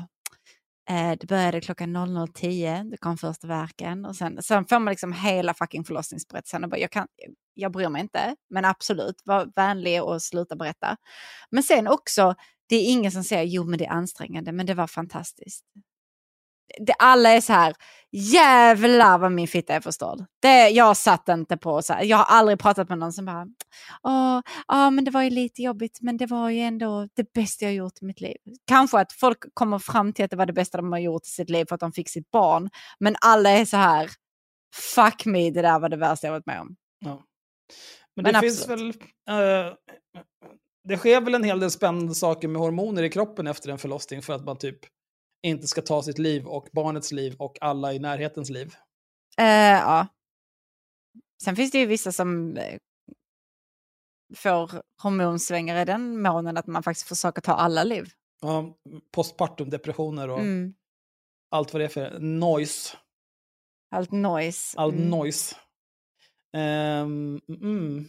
eh, det började klockan 00.10, det kom första verken och sen, sen får man liksom hela fucking förlossningsberättelsen och bara, jag, kan, jag bryr mig inte, men absolut, var vänlig och sluta berätta. Men sen också, det är ingen som säger, jo men det är ansträngande, men det var fantastiskt. Det, alla är så här, jävlar vad min fitta är förstörd. Det, jag satt inte på så här, jag har aldrig pratat med någon som bara, ja men det var ju lite jobbigt, men det var ju ändå det bästa jag gjort i mitt liv. Kanske att folk kommer fram till att det var det bästa de har gjort i sitt liv för att de fick sitt barn, men alla är så här, fuck me, det där var det värsta jag varit med om. Ja. Men, Men det finns väl... eh, det sker väl en hel del spännande saker med hormoner i kroppen efter en förlossning för att man typ inte ska ta sitt liv och barnets liv och alla i närhetens liv. Eh, ja. Sen finns det ju vissa som eh, får hormonsvängar i den månen att man faktiskt försöker ta alla liv. Ja, postpartum, depressioner och Mm. allt vad det är för noise. Allt noise. All Mm. noise. Ehm, mm.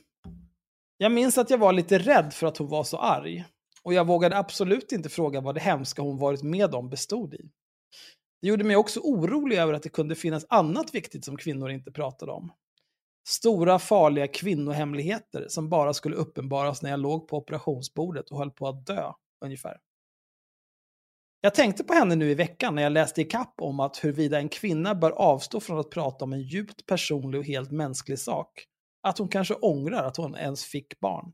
Jag minns att jag var lite rädd för att hon var så arg. Och jag vågade absolut inte fråga vad det hemska hon varit med om bestod i. Det gjorde mig också orolig över att det kunde finnas annat viktigt som kvinnor inte pratade om. Stora farliga kvinnohemligheter som bara skulle uppenbaras när jag låg på operationsbordet och höll på att dö, ungefär. Jag tänkte på henne nu i veckan när jag läste i kapp om att huruvida en kvinna bör avstå från att prata om en djupt personlig och helt mänsklig sak. Att hon kanske ångrar att hon ens fick barn.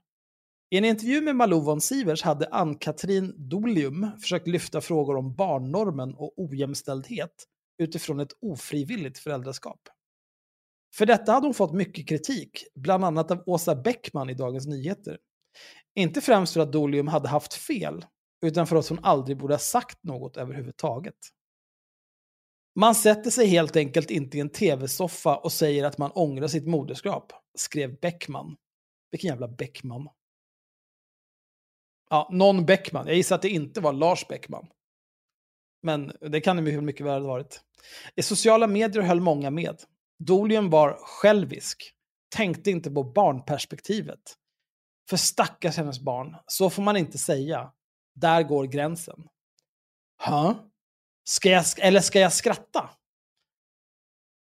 I en intervju med Malou von Sivers hade Ann-Katrin Dolium försökt lyfta frågor om barnnormen och ojämställdhet utifrån ett ofrivilligt föräldraskap. För detta hade hon fått mycket kritik, bland annat av Åsa Bäckman i Dagens Nyheter. Inte främst för att Dolium hade haft fel, utan för att hon aldrig borde ha sagt något överhuvudtaget. Man sätter sig helt enkelt inte i en tv-soffa och säger att man ångrar sitt moderskap, skrev Bäckman. Vilken jävla Bäckman. Ja, någon Bäckman. Jag gissar att det inte var Lars Bäckman. Men det kan det mycket, mycket väl ha varit. I sociala medier höll många med. Dolium var självisk. Tänkte inte på barnperspektivet. För stackars hennes barn, så får man inte säga. Där går gränsen. Hä? Ska jag, eller ska jag skratta?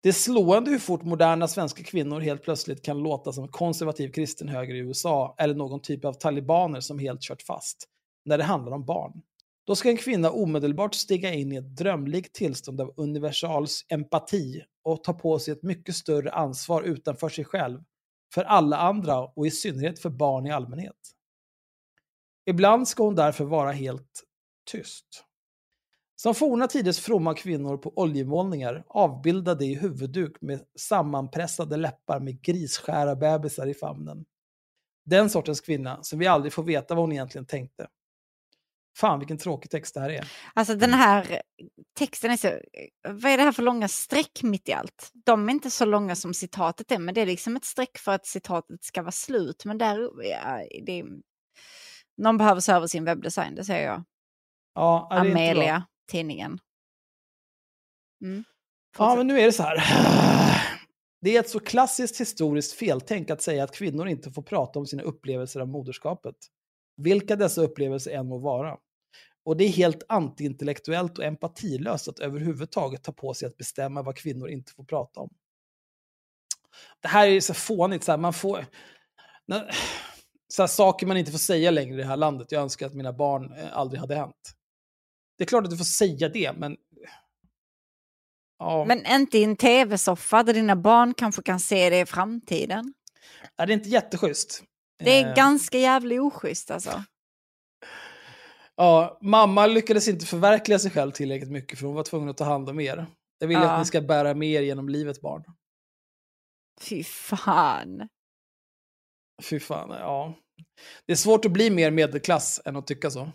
Det är slående hur fort moderna svenska kvinnor helt plötsligt kan låta som konservativ kristen höger i USA eller någon typ av talibaner som helt kört fast när det handlar om barn. Då ska en kvinna omedelbart stiga in i ett drömlikt tillstånd av universals empati och ta på sig ett mycket större ansvar utanför sig själv, för alla andra och i synnerhet för barn i allmänhet. Ibland ska hon därför vara helt tyst. Som forna tiders fromma kvinnor på oljemålningar avbildade i huvudduk med sammanpressade läppar med grisskära bebisar i famnen. Den sortens kvinna som vi aldrig får veta vad hon egentligen tänkte. Fan vilken tråkig text det här är. Alltså den här texten är så... Vad är det här för långa streck mitt i allt? De är inte så långa som citatet är, men det är liksom ett streck för att citatet ska vara slut. Men där... Ja, det någon behöver se över sin webbdesign, det säger jag. Ja? Amelia, tidningen. Mm. Ja, men nu är det så här. Det är ett så klassiskt historiskt feltänk att säga att kvinnor inte får prata om sina upplevelser av moderskapet. Vilka dessa upplevelser än må vara. Och det är helt antiintellektuellt och empatilöst att överhuvudtaget ta på sig att bestämma vad kvinnor inte får prata om. Det här är så fånigt, så här, man får... Så här, saker man inte får säga längre i det här landet. Jag önskar att mina barn eh, aldrig hade hänt. Det är klart att du får säga det, men... Ja. Men inte i en tv-soffa där dina barn kanske kan se det i framtiden. Är det inte jätteschysst? Det är Eh, ganska jävligt oschysst alltså. Ja, mamma lyckades inte förverkliga sig själv tillräckligt mycket för hon var tvungen att ta hand om er. Jag vill Ja. att ni ska bära med er genom livet barn. Fy fan. Fy fan, ja. Det är svårt att bli mer medelklass än att tycka så.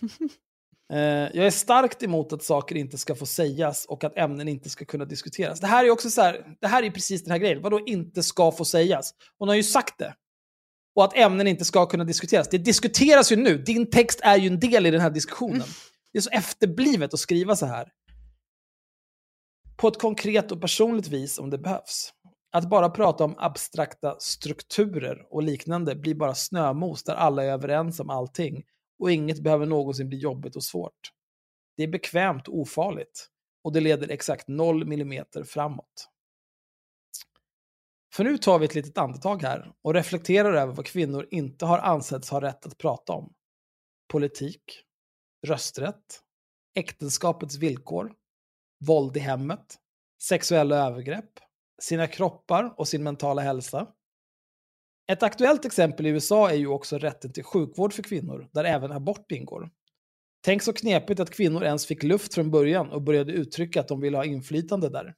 Eh, jag är starkt emot att saker inte ska få sägas och att ämnen inte ska kunna diskuteras. Det här är också så här, det här är precis den här grejen. Vadå inte ska få sägas? Hon har ju sagt det. Och att ämnen inte ska kunna diskuteras. Det diskuteras ju nu. Din text är ju en del i den här diskussionen. Det är så efterblivet att skriva så här. På ett konkret och personligt vis om det behövs. Att bara prata om abstrakta strukturer och liknande blir bara snömos där alla är överens om allting och inget behöver någonsin bli jobbigt och svårt. Det är bekvämt och ofarligt och det leder exakt 0 millimeter framåt. För nu tar vi ett litet andetag här och reflekterar över vad kvinnor inte har ansetts ha rätt att prata om. Politik, rösträtt, äktenskapets villkor, våld i hemmet, sexuella övergrepp, sina kroppar och sin mentala hälsa. Ett aktuellt exempel i USA är ju också rätten till sjukvård för kvinnor, där även abort ingår. Tänk så knepigt att kvinnor ens fick luft från början och började uttrycka att de ville ha inflytande där.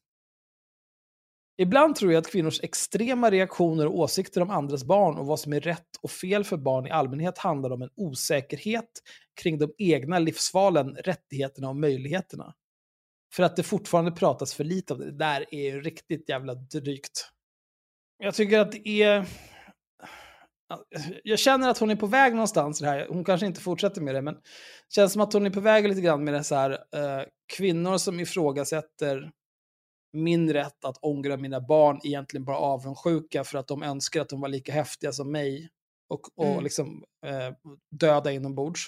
Ibland tror jag att kvinnors extrema reaktioner och åsikter om andras barn och vad som är rätt och fel för barn i allmänhet handlar om en osäkerhet kring de egna livsvalen, rättigheterna och möjligheterna. För att det fortfarande pratas för lite om det. Det där är ju riktigt jävla drygt. Jag tycker att det är... jag känner att hon är på väg någonstans i det här. Hon kanske inte fortsätter med det, men det känns som att hon är på väg lite grann med det så här, eh, kvinnor som ifrågasätter min rätt att ångra mina barn egentligen bara avundsjuka för att de önskar att de var lika häftiga som mig och, och Mm. liksom eh, döda inombords.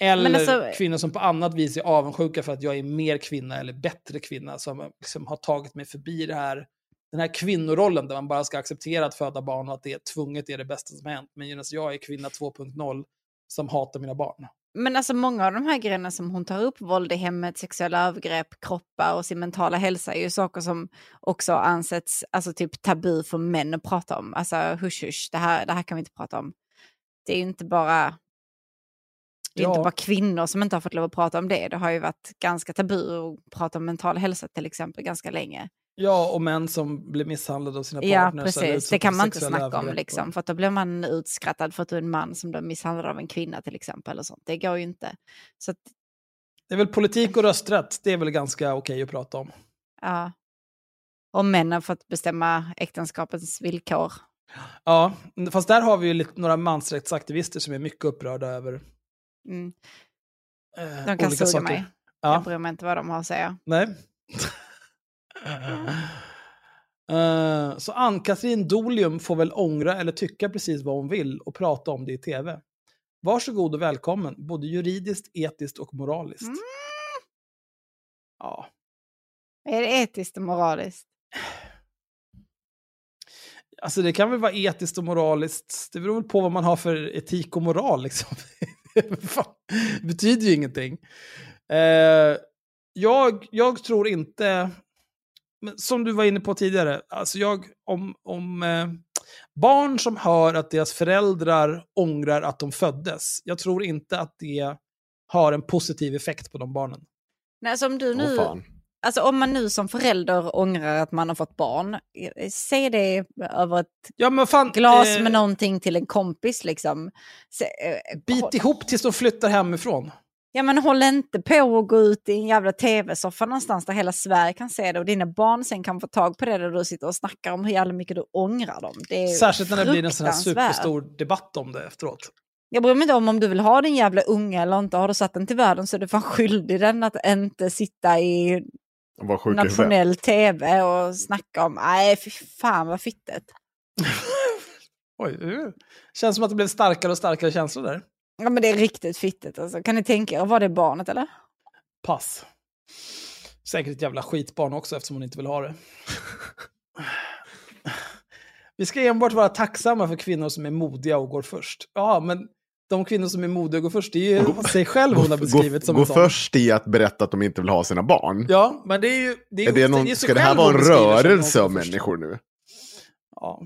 Eller alltså- kvinnor som på annat vis är avundsjuka för att jag är mer kvinna eller bättre kvinna som liksom har tagit mig förbi det här, den här kvinnorollen där man bara ska acceptera att föda barn och att det är tvunget är det bästa som hänt. Men jag är kvinna 2.0 som hatar mina barn. Men alltså många av de här grejerna som hon tar upp, våld i hemmet, sexuella övergrepp, kroppar och sin mentala hälsa är ju saker som också ansetts alltså typ tabu för män att prata om. Alltså hush hush, det här, det här kan vi inte prata om. Det är ju inte bara, det är Ja. inte bara kvinnor som inte har fått lov att prata om det. Det har ju varit ganska tabu att prata om mental hälsa till exempel ganska länge. Ja, och män som blir misshandlade av sina Ja, partners. eller precis. Det kan man inte snacka om liksom. För att då blir man utskrattad för att du är en man som blir misshandlad av en kvinna till exempel. Och sånt. Det går ju inte. Så att, Det är väl politik och rösträtt, det är väl ganska okej att prata om. ja. Och männen har fått bestämma äktenskapets villkor. Ja, fast där har vi ju lite, några mansrättsaktivister som är mycket upprörda över Mm. eh, De kan suga saker. mig. Jag Ja, bryr mig inte vad de har att säga. nej. Eh, så Ann-Katrin Dolium får väl ångra eller tycka precis vad hon vill och prata om det i tv. Varsågod och välkommen, både juridiskt, etiskt och moraliskt. Mm. Ja. Är det etiskt och moraliskt? Alltså det kan väl vara etiskt och moraliskt. Det beror väl på vad man har för etik och moral liksom. Det betyder ju ingenting. Eh, jag, jag tror inte, men som du var inne på tidigare, alltså jag, om, om eh, barn som hör att deras föräldrar ångrar att de föddes, jag tror inte att det har en positiv effekt på de barnen. Nej, alltså om du nu, fan. alltså om man nu som förälder ångrar att man har fått barn, se det över ett Ja men fan, glas eh, med någonting till en kompis liksom. Se, eh, bit ihop tills de flyttar hemifrån. Ja men håll inte på och gå ut i en jävla tv-soffa någonstans där hela Sverige kan se det och dina barn sen kan få tag på det där du sitter och snackar om hur jävla mycket du ångrar dem. Det är Särskilt när det blir en sån här superstor debatt om det efteråt. Jag bryr mig inte om om du vill ha din jävla unge eller inte. Har du satt den till världen så är du fan skyldig den att inte sitta i nationell tv och snacka om, nej fy fan vad fittet. Oj, känns som att det blev starkare och starkare känslor där. Ja men det är riktigt fittigt alltså. Kan ni tänka er, var det barnet eller? Pass. Säkert ett jävla skitbarn också eftersom hon inte vill ha det. Vi ska enbart vara tacksamma för kvinnor som är modiga och går först. Ja, men de kvinnor som är modiga och går först, det är ju sig själv hon har beskrivit gå, som gå en sån. först i att berätta att de inte vill ha sina barn. Ja, men det är ju... Det är, är det någon, sig ska det här vara en rörelse av människor nu? Ja.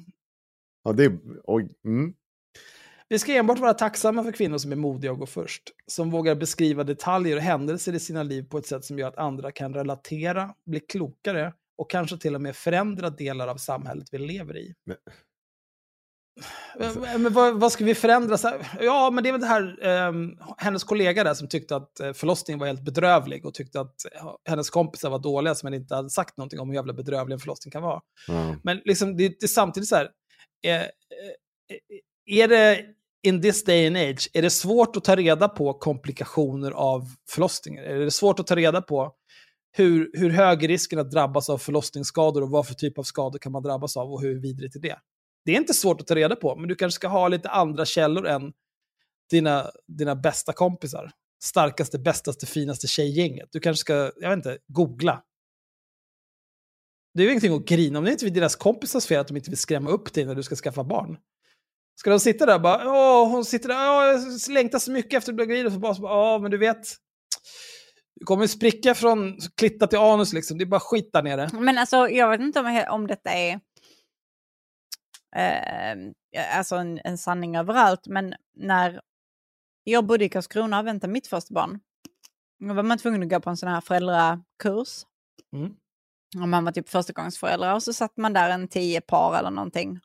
Ja, det är... Oj. Mm. Vi ska enbart vara tacksamma för kvinnor som är modiga och går först. Som vågar beskriva detaljer och händelser i sina liv på ett sätt som gör att andra kan relatera, bli klokare och kanske till och med förändra delar av samhället vi lever i. Men- Men, men vad, vad ska vi förändra? Ja, men det är väl det här, ehm, hennes kollega där som tyckte att eh, förlossningen var helt bedrövlig och tyckte att eh, hennes kompisar var dåliga som inte hade sagt någonting om hur jävla bedrövlig en förlossning kan vara. Ja. Men liksom, det, det är samtidigt så här, eh, eh, är det in this day and age, är det svårt att ta reda på komplikationer av förlossningar? Är det svårt att ta reda på hur, hur hög är risken att drabbas av förlossningsskador och vad för typ av skador kan man drabbas av och hur vidrigt är det? Det är inte svårt att ta reda på, men du kanske ska ha lite andra källor än dina, dina bästa kompisar. Starkaste, bästaste, finaste tjejgänget. Du kanske ska, jag vet inte, googla. Det är ju ingenting att grina om. Det är inte deras kompisars fel att de inte vill skrämma upp dig när du ska skaffa barn. Ska de sitta där och bara, åh, hon sitter där, åh, jag längtar så mycket efter att bli gravid. Och så bara, så bara, ja, men du vet, du kommer spricka från klitta till anus liksom. Det är bara skit där nere. Men alltså jag vet inte om, om detta är eh, alltså en, en sanning överallt, men när jag bodde i Karlskrona och väntade mitt första barn, då var man tvungen att gå på en sån här föräldrakurs. Mm. Om man var typ förstagångsförälder och så satt man där en tio par eller någonting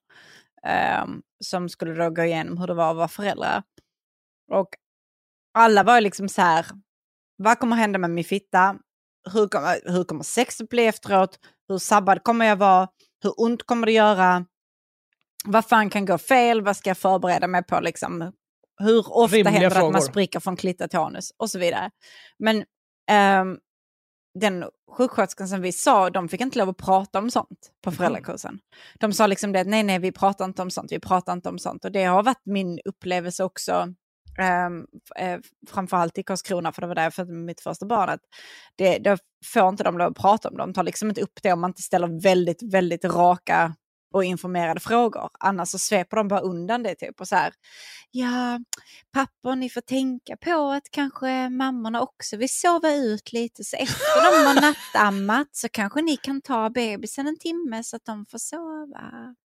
eh, som skulle då gå igenom hur det var att vara föräldrar. Och alla var liksom så här, vad kommer hända med min fitta? Hur kommer, hur kommer sexet bli efteråt? Hur sabbad kommer jag vara? Hur ont kommer det göra? vad fan kan gå fel, vad ska jag förbereda mig på, liksom, hur ofta Rimliga händer det att man spricker från klitta till anus och så vidare. Men ehm, den sjuksköterskan som vi sa, de fick inte lov att prata om sånt på föräldrakursen. De sa liksom det, nej nej vi pratar inte om sånt, vi pratar inte om sånt. Och det har varit min upplevelse också, um, eh, framförallt i Karlskrona, för det var där jag födde mitt första barn, att det, då får inte de lov att prata om det. De tar liksom inte upp det om man inte ställer väldigt, väldigt raka och informerade frågor. Annars så sveper de bara undan det typ och så här, ja, pappor ni får tänka på att kanske mammorna också vill sova ut lite så efter de har nattammat så kanske ni kan ta bebisen en timme så att de får sova.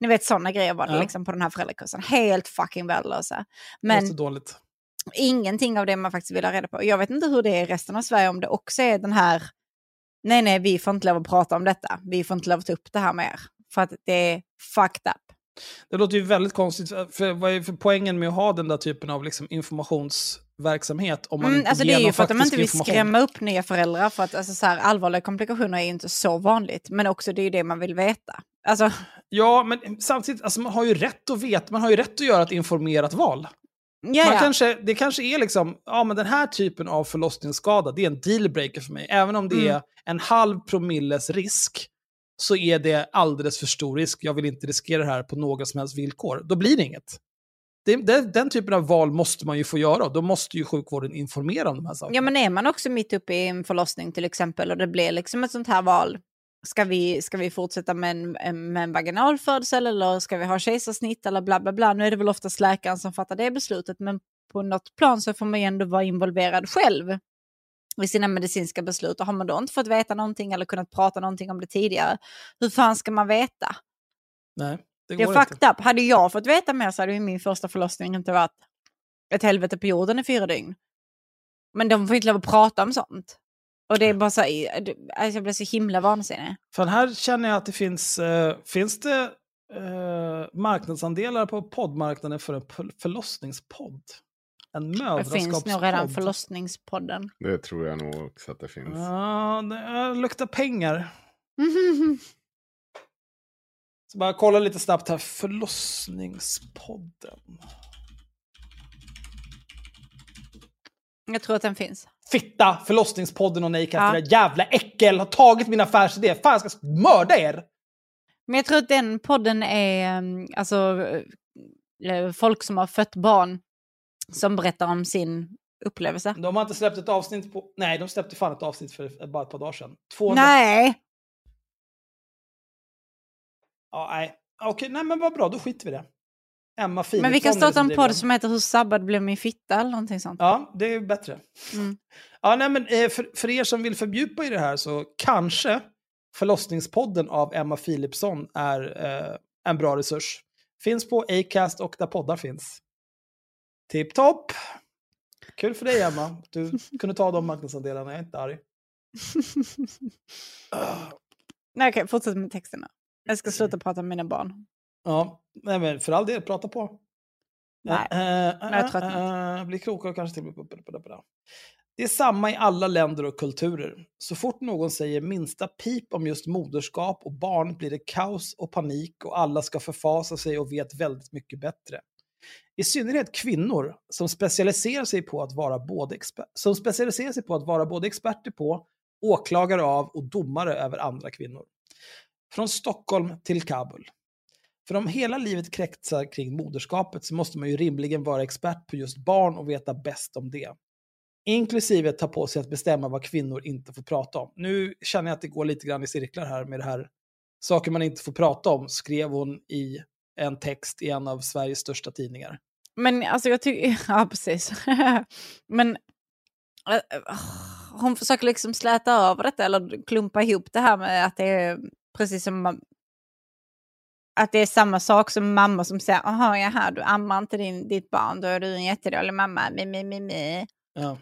Ni vet sådana grejer var det Ja. liksom på den här föräldrakursen. Helt fucking värdelösa. Men... Så dåligt. ingenting av det man faktiskt vill ha reda på. Jag vet inte hur det är i resten av Sverige, om det också är den här, nej nej vi får inte lov att prata om detta, vi får inte lov att ta upp det här med er. För att det är fucked up. Det låter ju väldigt konstigt. För vad är för poängen med att ha den där typen av liksom informationsverksamhet? Om man Mm, inte alltså det är ju för att de inte vill skrämma upp nya föräldrar, för att alltså, så här, allvarliga komplikationer är ju inte så vanligt, men också det är ju det man vill veta. Alltså, Ja, men samtidigt, alltså, man har ju rätt att veta, man har ju rätt att göra ett informerat val. Man kanske, det kanske är liksom, ja men den här typen av förlossningsskada, det är en dealbreaker för mig. Även om det Mm. är en halv promilles risk, så är det alldeles för stor risk. Jag vill inte riskera det här på några som helst villkor. Då blir det inget. Det, det, den typen av val måste man ju få göra och då måste ju sjukvården informera om de här sakerna. Ja, men är man också mitt uppe i en förlossning till exempel och det blir liksom ett sånt här val. Ska vi, ska vi fortsätta med en, med en vaginalfödsel eller ska vi ha kejsarsnitt eller bla bla bla. Nu är det väl oftast läkaren som fattar det beslutet men på något plan så får man ju ändå vara involverad själv i sina medicinska beslut. Och har man då inte fått veta någonting eller kunnat prata någonting om det tidigare, hur fan ska man veta? Nej, det Det går är inte. fucked up. Hade jag fått veta mer så hade ju min första förlossning inte varit ett helvete på jorden i fyra dygn. Men de får inte lov att prata om sånt. Och det är bara så här, det- alltså jag blir så himla vansinnig. För här känner jag att det finns, eh, finns det eh, marknadsandelar på poddmarknaden för en förlossningspodd? En Det mödraskapspodd. finns nog redan förlossningspodden. Det tror jag nog också att det finns. Ja, det luktar pengar. Så bara kolla lite snabbt här. Förlossningspodden. jag tror att den finns. Fitta! Förlossningspodden och Nejka Ja. det jävla äckel har tagit min affärsidé. Fan, jag ska mörda er! Men jag tror att den podden är um, alltså, eh, folk som har fött barn som berättar om sin upplevelse. De har inte släppt ett avsnitt på... Nej, de släppte fan ett avsnitt för bara ett par dagar sedan. 200... Nej! Ja, nej. Okej, nej men vad bra, då skiter vi det. Emma Philipsson Men vi kan starta en podd som heter Hur sabbad blev min fitta eller någonting sånt. Ja, det är bättre. Mm. Ja, nej, men eh, för, för er som vill fördjupa i det här så kanske Förlossningspodden av Emma Philipsson är eh, en bra resurs. Finns på Acast och där poddar finns. Tipptopp! Kul för dig Emma. Du kunde ta de marknadsandelarna, jag är inte arg. Nej, okej, fortsätt med texterna. Jag ska sluta prata med mina barn. Ja, nej, men för all del, prata på. Nej, Eh, eh, jag är eh, tröttnat. Blir klokare och kanske till. Det är samma i alla länder och kulturer. Så fort någon säger minsta pip om just moderskap och barn blir det kaos och panik och alla ska förfasa sig och vet väldigt mycket bättre. I synnerhet kvinnor som specialiserar sig på att vara både, exper- som specialiserar sig på att vara både experter på, åklagare av och domare över andra kvinnor. Från Stockholm till Kabul. För om hela livet kretsar kring moderskapet så måste man ju rimligen vara expert på just barn och veta bäst om det. Inklusive ta på sig att bestämma vad kvinnor inte får prata om. Nu känner jag att det går lite grann i cirklar här med det här. Saker man inte får prata om, skrev hon i en text i en av Sveriges största tidningar. Men alltså jag tycker, ja precis. Men äh, äh, hon försöker liksom släta över detta eller klumpa ihop det här med att det är precis som att det är samma sak som mamma som säger, jaha, jaha, du ammar inte din, ditt barn, då är du en jättedålig mamma, mi, mi, mi, mi. Ja.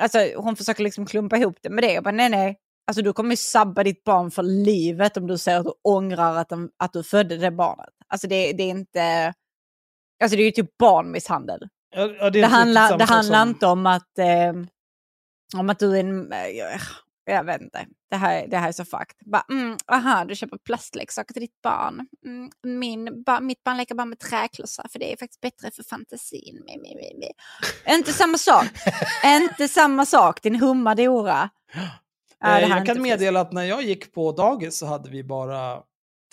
Alltså hon försöker liksom klumpa ihop det med det. Jag bara, nej, nej. Alltså du kommer ju sabba ditt barn för livet om du säger att du ångrar att, de, att du födde det barnet. Alltså det, det är inte... Alltså det är ju typ barnmisshandel. Ja, ja, det Det handlar, det handlar inte om att, eh, om att du är en... eh, jag vet inte. Det här, det här är så fucked. Bara, mm, aha, du köper plastleksaker till ditt barn. Mm, min, ba, mitt barn leker bara med träklossar för det är faktiskt bättre för fantasin. Me, me, me, me. Inte samma sak. inte samma sak, din hummadora. Ja, Eh, jag kan meddela att när jag gick på dagis så hade vi bara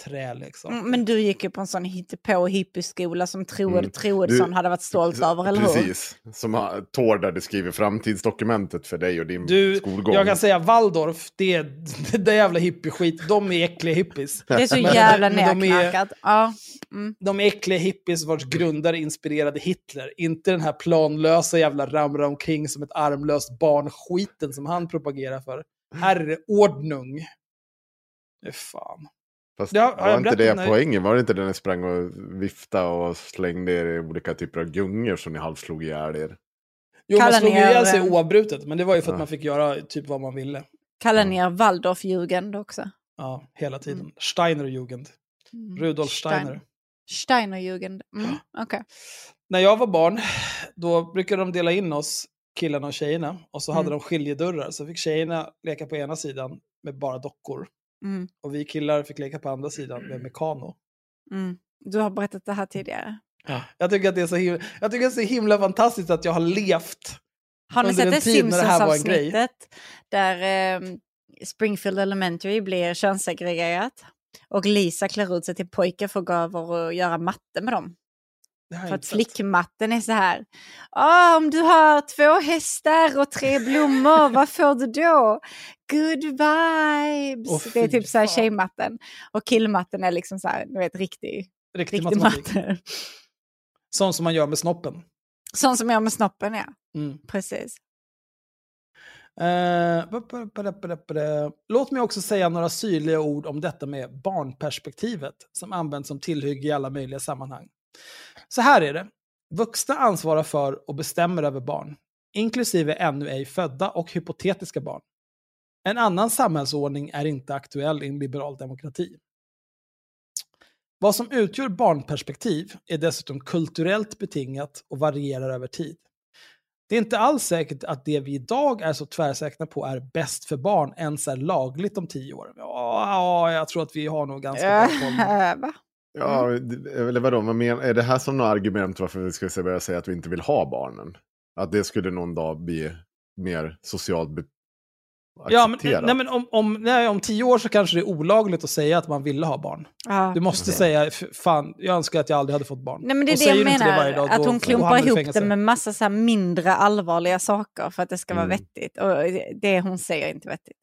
träleksaker. Mm, Men du gick ju på en sån hittepå hippieskola som Troed Mm. Troedsson hade varit stolt över, eller hur? Precis. Som har, Tord skrivit framtidsdokumentet för dig och din Du, skolgång. jag kan säga Waldorf, det är det där jävla hippieskit, de är äckliga hippies. Det är så jävla är- nerknackat. Ja. Mm. De är äckliga hippies vars grundare inspirerade Hitler. Inte den här planlösa jävla ramra omkring som ett armlöst barn-skiten som han propagerar för. Här är det ordnung. Det är fan. Fast har var inte det när- poängen? Var det inte när ni sprang och viftade och slängde er i olika typer av gungor som ni halvslog ihjäl er? Jo, man Kallar slog ju ni er, ihjäl sig eh, oavbrutet, men det var ju för att Ja. man fick göra typ vad man ville. Kallar ni er Waldorfjugend också? Ja, hela tiden. Mm. Steinerjugend. Mm. Rudolf Steiner. Steinerjugend. Mm. Okej. När jag var barn, då brukade de dela in oss, killarna och tjejerna. Och så hade Mm. de skiljedörrar, så fick tjejerna leka på ena sidan med bara dockor. Mm. Och vi killar fick leka på andra sidan med mekano. Mm. Du har berättat det här tidigare. Jag tycker att det är så himla, jag tycker att det är så himla fantastiskt att jag har levt. Har ni sett det tid när det här var en grej. Simpsons-avsnittet? Där eh, Springfield Elementary blir könssegregerat. Och Lisa klär ut sig till pojke för att gå över och göra matte med dem. För att flickmatten är så här. "Ah, om du har två hästar och tre blommor, vad får du då? Good vibes. Åh, det är typ så här tjejmatten. Och killmatten är liksom så här, du vet, riktig, Riktig riktig matte. Sånt som man gör med snoppen. Sån som jag med snoppen, ja. Mm. Precis. Eh, Låt mig också säga några syrliga ord om detta med barnperspektivet som används som tillhygge i alla möjliga sammanhang. Så här är det. Vuxna ansvarar för och bestämmer över barn, inklusive ännu ej födda och hypotetiska barn. En annan samhällsordning är inte aktuell i en liberal demokrati. Vad som utgör barnperspektiv är dessutom kulturellt betingat och varierar över tid. Det är inte alls säkert att det vi idag är så tvärsäkra på är bäst för barn ens är lagligt om tio år. Ja, ja, jag tror att vi har nog ganska bra koll. Äh? Ja, det- eller vadå, vad men, är det här som något argument varför vi ska börja säga att vi inte vill ha barnen? Att det skulle någon dag bli mer socialt Ja, men, nej, men om, om, nej, om tio år så kanske det är olagligt att säga att man ville ha barn. Ja. Du måste Okej. säga, "F- fan, jag önskar att jag aldrig hade fått barn. Nej men det är Och det jag menar, varje dag, att hon då klumpar ihop fängelse. det med massa så här mindre allvarliga saker för att det ska vara Mm. vettigt. Och det hon säger är inte vettigt.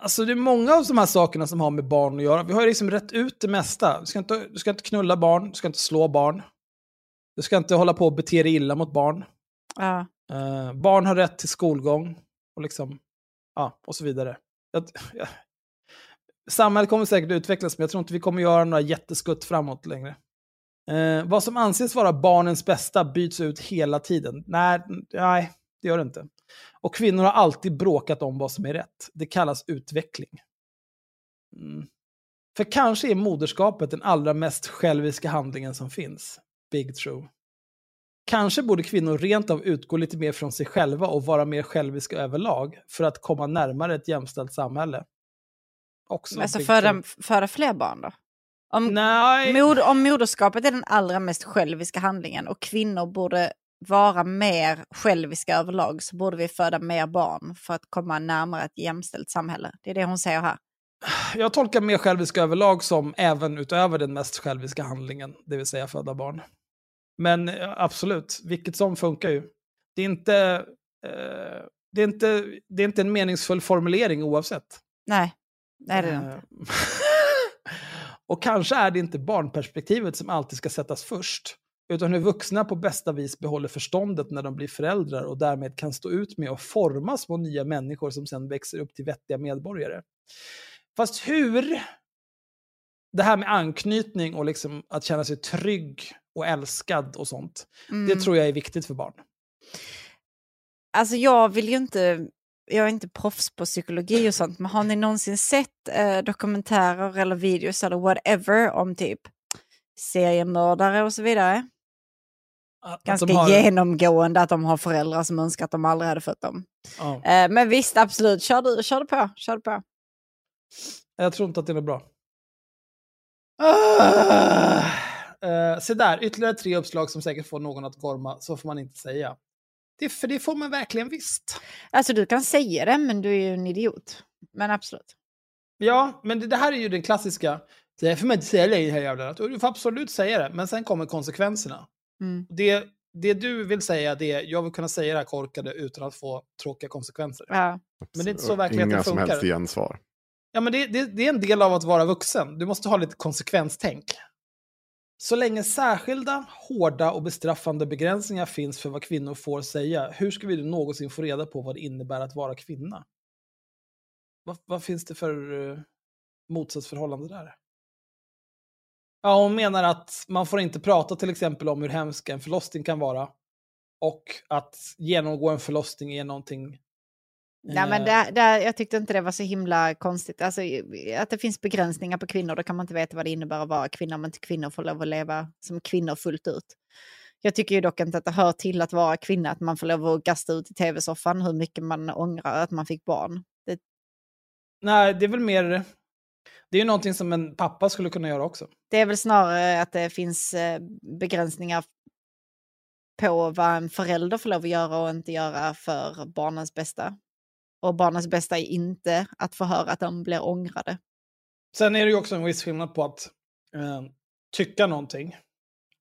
Alltså det är många av de här sakerna som har med barn att göra. Vi har ju liksom rätt ut det mesta. Du ska inte, du ska inte knulla barn, du ska inte slå barn. Du ska inte hålla på och bete dig illa mot barn. Ja. Eh, barn har rätt till skolgång och, liksom, ja, och så vidare. Jag, jag, Samhället kommer säkert utvecklas, men jag tror inte vi kommer göra några jätteskutt framåt längre. Eh, vad som anses vara barnens bästa byts ut hela tiden. Nej, nej, det gör det inte. Och kvinnor har alltid bråkat om vad som är rätt. Det kallas utveckling. Mm. För kanske är moderskapet den allra mest själviska handlingen som finns. Big true. Kanske borde kvinnor rent av utgå lite mer från sig själva och vara mer själviska överlag för att komma närmare ett jämställt samhälle. Också Alltså föda, föda fler barn då? Om, Nej, mod, om moderskapet är den allra mest själviska handlingen och kvinnor borde vara mer själviska överlag så borde vi föda mer barn för att komma närmare ett jämställt samhälle. Det är det hon säger här. jag tolkar mer själviska överlag som även utöver den mest själviska handlingen, det vill säga föda barn. Men eh, absolut, vilket som funkar ju. Det är inte, eh, det är inte, det är inte en meningsfull formulering oavsett. Nej, nej det är det inte. Eh, Och kanske är det inte barnperspektivet som alltid ska sättas först, utan hur vuxna på bästa vis behåller förståndet när de blir föräldrar och därmed kan stå ut med att forma små nya människor som sen växer upp till vettiga medborgare. Fast hur det här med anknytning och liksom att känna sig trygg och älskad och sånt, Mm. det tror jag är viktigt för barn. Alltså jag vill ju inte, jag är inte proffs på psykologi och sånt, men har ni någonsin sett eh, dokumentärer eller videos eller whatever om typ seriemördare och så vidare? Att- att Ganska har- genomgående att de har föräldrar som önskar att de aldrig hade fött dem. Ja. Eh, men visst, absolut, kör du, kör du på. Kör du på. Jag tror inte att det är bra. Ah! Eh, se där, ytterligare tre uppslag som säkert får någon att gorma. Så får man inte säga. Det, för det får man verkligen visst. Alltså du kan säga det, men du är ju en idiot. Men absolut. Ja, men det, det här är ju den klassiska. Det får man inte säga längre, här jävlar. Du får absolut säga det, men sen kommer konsekvenserna. Mm. Det, det du vill säga, det är jag vill kunna säga det här korkade utan att få tråkiga konsekvenser. Ja. Men det är inte så verkligheten Inga som funkar. helst gensvar. Ja, men det, det, det är en del av att vara vuxen. Du måste ha lite konsekvenstänk. Så länge särskilda, hårda och bestraffande begränsningar finns för vad kvinnor får säga, hur ska vi då någonsin få reda på vad det innebär att vara kvinna? Vad, vad finns det för uh, motsatsförhållande där? Ja, hon menar att man får inte prata till exempel om hur hemsk en förlossning kan vara. Och att genomgå en förlossning är någonting Nej, men Eh. det, det, jag tyckte inte det var så himla konstigt. Alltså, att det finns begränsningar på kvinnor, då kan man inte veta vad det innebär att vara kvinna om inte kvinnor får lov att leva som kvinnor fullt ut. Jag tycker ju dock inte att det hör till att vara kvinna, att man får lov att gasta ut i tv-soffan hur mycket man ångrar att man fick barn. Det, Nej, det är väl mer... Det är ju någonting som en pappa skulle kunna göra också. det är väl snarare att det finns eh, begränsningar på vad en förälder får lov att göra och inte göra för barnens bästa. Och barnens bästa är inte att få höra att de blir ångrade. Sen är det ju också en viss skillnad på att eh, tycka någonting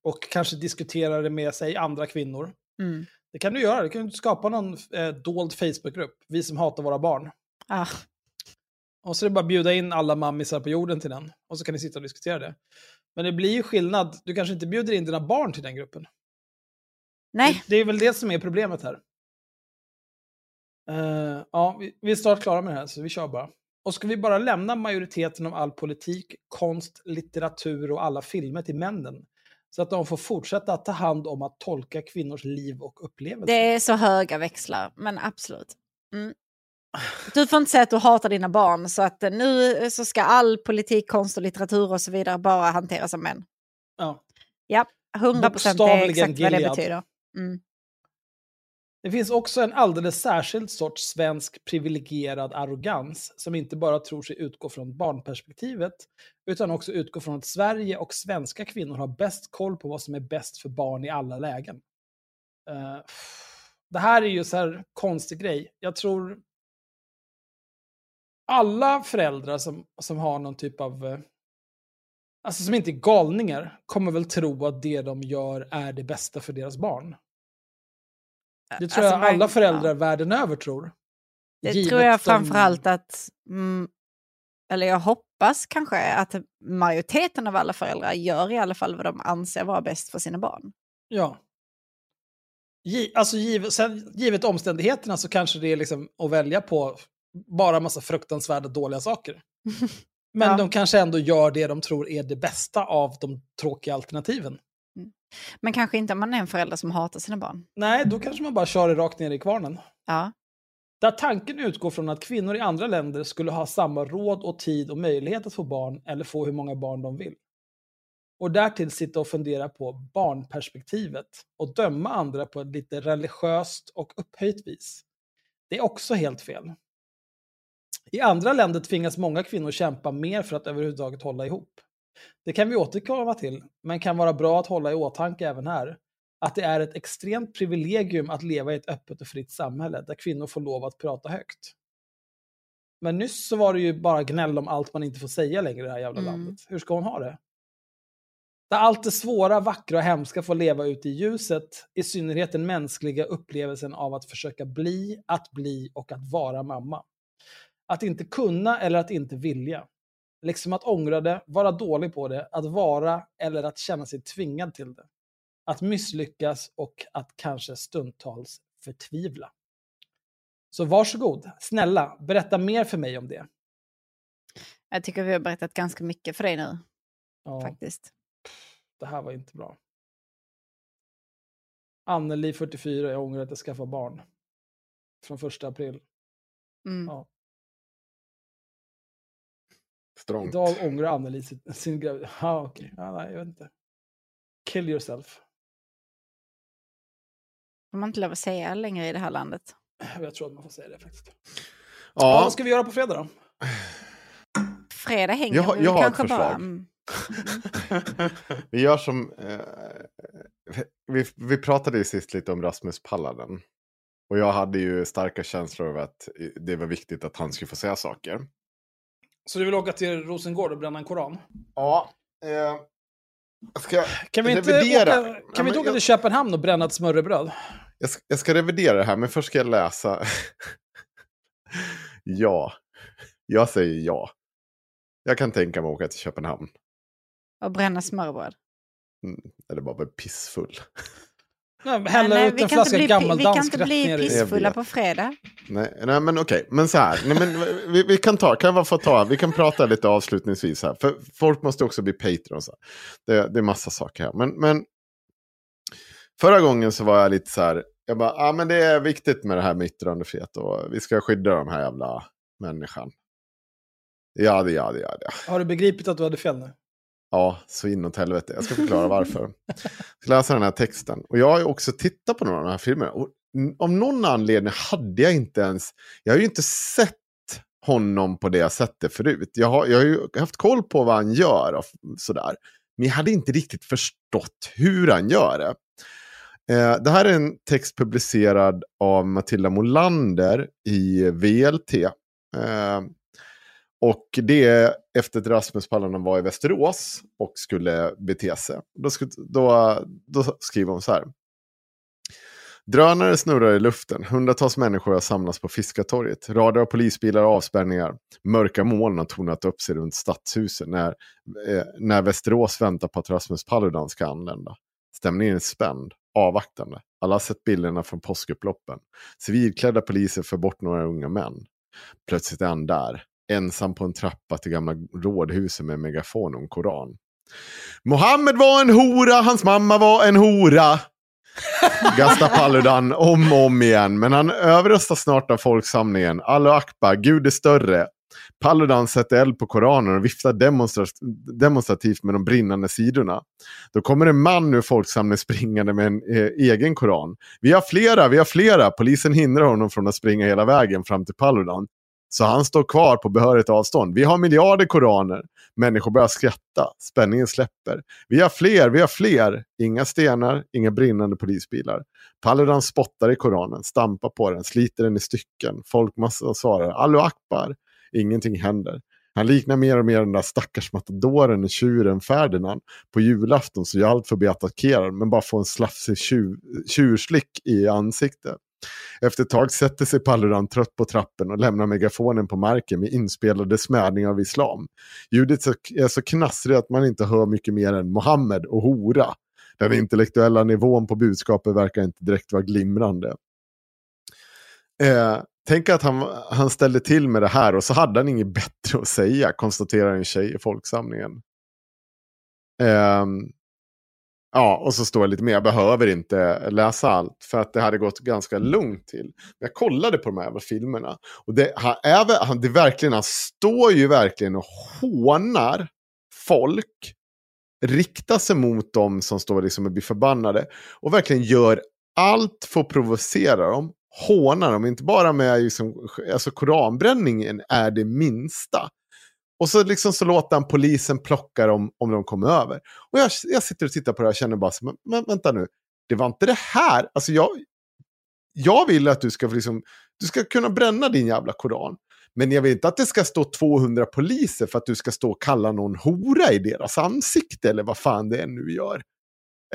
och kanske diskutera det med sig andra kvinnor. Mm. Det kan du göra. Du kan skapa någon eh, dold Facebookgrupp, vi som hatar våra barn. Ah, Och så är det bara att bjuda in alla mammisar på jorden till den. Och så kan ni sitta och diskutera det. Men det blir ju skillnad. Du kanske inte bjuder in dina barn till den gruppen. nej, Det, det är väl det som är problemet här. Eh, ja, vi, vi är snart klara med det här, så vi kör bara. Och ska vi bara lämna majoriteten av all politik, konst, litteratur och alla filmer till männen? Så att de får fortsätta att ta hand om att tolka kvinnors liv och upplevelser. det är så höga växlar, men absolut. Mm. Du får inte säga att du hatar dina barn, så att eh, nu så ska all politik, konst och litteratur och så vidare bara hanteras av män. Ja. Ja, 100 procent är exakt vad det Gilead. betyder. Mm. Det finns också en alldeles särskild sorts svensk privilegierad arrogans som inte bara tror sig utgå från barnperspektivet utan också utgår från att Sverige och svenska kvinnor har bäst koll på vad som är bäst för barn i alla lägen. Eh, det här är ju så här konstig grej. Jag tror alla föräldrar som, som har någon typ av eh, Alltså som inte är galningar kommer väl tro att det de gör är det bästa för deras barn. Det tror Alltså, jag alla föräldrar ja. världen över tror. Det Givet tror jag de- framförallt att, mm, eller jag hoppas kanske att majoriteten av alla föräldrar gör i alla fall vad de anser vara bäst för sina barn. Ja. Alltså givet, sen, givet omständigheterna så kanske det är liksom att välja på bara massa fruktansvärda dåliga saker. Men Ja. de kanske ändå gör det de tror är det bästa av de tråkiga alternativen. Men kanske inte om man är en förälder som hatar sina barn. Nej, då kanske man bara kör det rakt ner i kvarnen. Ja, Där tanken utgår från att kvinnor i andra länder skulle ha samma råd och tid och möjlighet att få barn eller få hur många barn de vill. Och därtill sitta och fundera på barnperspektivet och döma andra på ett lite religiöst och upphöjt vis. Det är också helt fel. I andra länder tvingas många kvinnor kämpa mer för att överhuvudtaget hålla ihop. Det kan vi återkomma till, men kan vara bra att hålla i åtanke även här. Att det är ett extremt privilegium att leva i ett öppet och fritt samhälle där kvinnor får lov att prata högt. Men nyss så var det ju bara gnäll om allt man inte får säga längre i det här jävla Mm. landet. Hur ska hon ha det? Där allt det svåra, vackra och hemska får leva ute i ljuset, i synnerhet den mänskliga upplevelsen av att försöka bli, att bli och att vara mamma. Att inte kunna eller att inte vilja. Liksom att ångra det, vara dålig på det, att vara eller att känna sig tvingad till det. Att misslyckas och att kanske stundtals förtvivla. Så varsågod, snälla, berätta mer för mig om det. jag tycker vi har berättat ganska mycket för dig nu Ja, faktiskt. det här var inte bra. Anneli, 44, jag ångrar att jag skaffade barn. Från första april. Mm. Ja. Strångt. Idag ångrar Anneli sin, sin graviditet. Ja, okej. Ja, nej, jag vet inte. Kill yourself. Får man inte lov att säga längre i det här landet. Jag tror att man får säga det faktiskt. Ja. Ja, vad ska vi göra på fredag då? Fredag hänger Jag vi jag har ett kanske bara... förslag. Mm. vi gör som... Eh, vi, vi pratade ju sist lite om Rasmus Palladen. Och jag hade ju starka känslor av att det var viktigt att han skulle få säga saker. Så du vill åka till Rosengård och bränna en koran? Ja. Eh, ska Kan vi inte revidera? åka, Ja, kan vi men inte åka jag- till Köpenhamn och bränna ett smörrebröd? Jag ska, jag ska revidera det här, men först ska jag läsa. ja. Jag säger ja. Jag kan tänka mig att åka till Köpenhamn. Och bränna smörbröd. Eller bara vara pissfull. Hälla Nej, ut vi en kan inte flaska bli, gammal vi kan inte rätt bli ner i... Pissfulla på fredag. Nej, nej men okej. Men så här. Nej, men vi, vi kan ta, kan jag få ta, vi kan prata lite avslutningsvis här. För folk måste också bli patrons. Det, det är massa saker här. Men, men förra gången så var jag lite så här. Jag bara, ja men det är viktigt med det här med yttrandefrihet. Och vi ska skydda de här jävla människan. Ja, det, ja, det, ja, det. Har du begripit att du hade fel nu? Ja, så inåt helvete. Jag ska förklara varför. Jag ska läsa den här texten. Och jag har ju också tittat på några av de här filmerna. Och av någon anledning hade jag inte ens... Jag har ju inte sett honom på det sättet förut. Jag har, jag har ju haft koll på vad han gör och sådär. Men jag hade inte riktigt förstått hur han gör det. Eh, det här är en text publicerad av Matilda Molander i VLT. Eh, och det är efter att Rasmus Paludan var i Västerås och skulle bete sig. Då, då, då skriver hon så här. Drönare snurrar i luften. Hundratals människor har samlats på Fiskartorget. Rader av polisbilar och avspärrningar. Mörka moln har tornat upp sig runt stadshuset när, eh, när Västerås väntar på att Rasmus Paludan ska anlända. Stämningen är spänd, avvaktande. Alla har sett bilderna från påskupploppen. Civilklädda poliser för bort några unga män. Plötsligt är han där, ensam på en trappa till gamla rådhuset med megafon och en koran. Mohammed var en hora, hans mamma var en hora. Gastar Paludan om och om igen, men han överröstas snart av folksamlingen. Allahu Akbar, Gud är större. Paludan sätter eld på Koranen och viftar demonstra- demonstrativt med de brinnande sidorna. Då kommer en man ur folksamlingen springande med en eh, egen Koran. Vi har flera, vi har flera. Polisen hindrar honom från att springa hela vägen fram till Paludan. Så han står kvar på behörigt avstånd. Vi har miljarder koraner. Människor börjar skratta. Spänningen släpper. Vi har fler, vi har fler. Inga stenar, inga brinnande polisbilar. Paludan spottar i koranen, stampar på den, sliter den i stycken. Folkmassan svarar Allahu Akbar. Ingenting händer. Han liknar mer och mer den där stackars matadoren i tjuren Ferdinand. På julafton så jag allt för att bli attackerad men bara får en slafsig tjur, tjurslick i ansiktet. Efter ett tag sätter sig Paludan trött på trappen och lämnar megafonen på marken med inspelade smädningar av islam. Ljudet är så knastrigt att man inte hör mycket mer än Mohammed och hora. Den intellektuella nivån på budskapet verkar inte direkt vara glimrande. Eh, tänk att han, han ställde till med det här och så hade han inget bättre att säga, konstaterar en tjej i folksamlingen. Ehm, Ja, och så står det lite mer. Jag behöver inte läsa allt för att det hade gått ganska lugnt till. Men jag kollade på de här jävla filmerna. Och det, han, han, det är verkligen, han står ju verkligen och hånar folk. Riktar sig mot dem som står liksom och blir förbannade. Och verkligen gör allt för att provocera dem. Hånar dem, inte bara med liksom, alltså koranbränningen är det minsta. Och så, liksom så låter han polisen plocka dem om de kommer över. Och jag, jag sitter och tittar på det här och känner bara så, men, men vänta nu, det var inte det här. Alltså jag, jag vill att du ska, liksom, du ska kunna bränna din jävla koran. Men jag vill inte att det ska stå 200 poliser för att du ska stå och kalla någon hora i deras ansikte eller vad fan det är nu gör.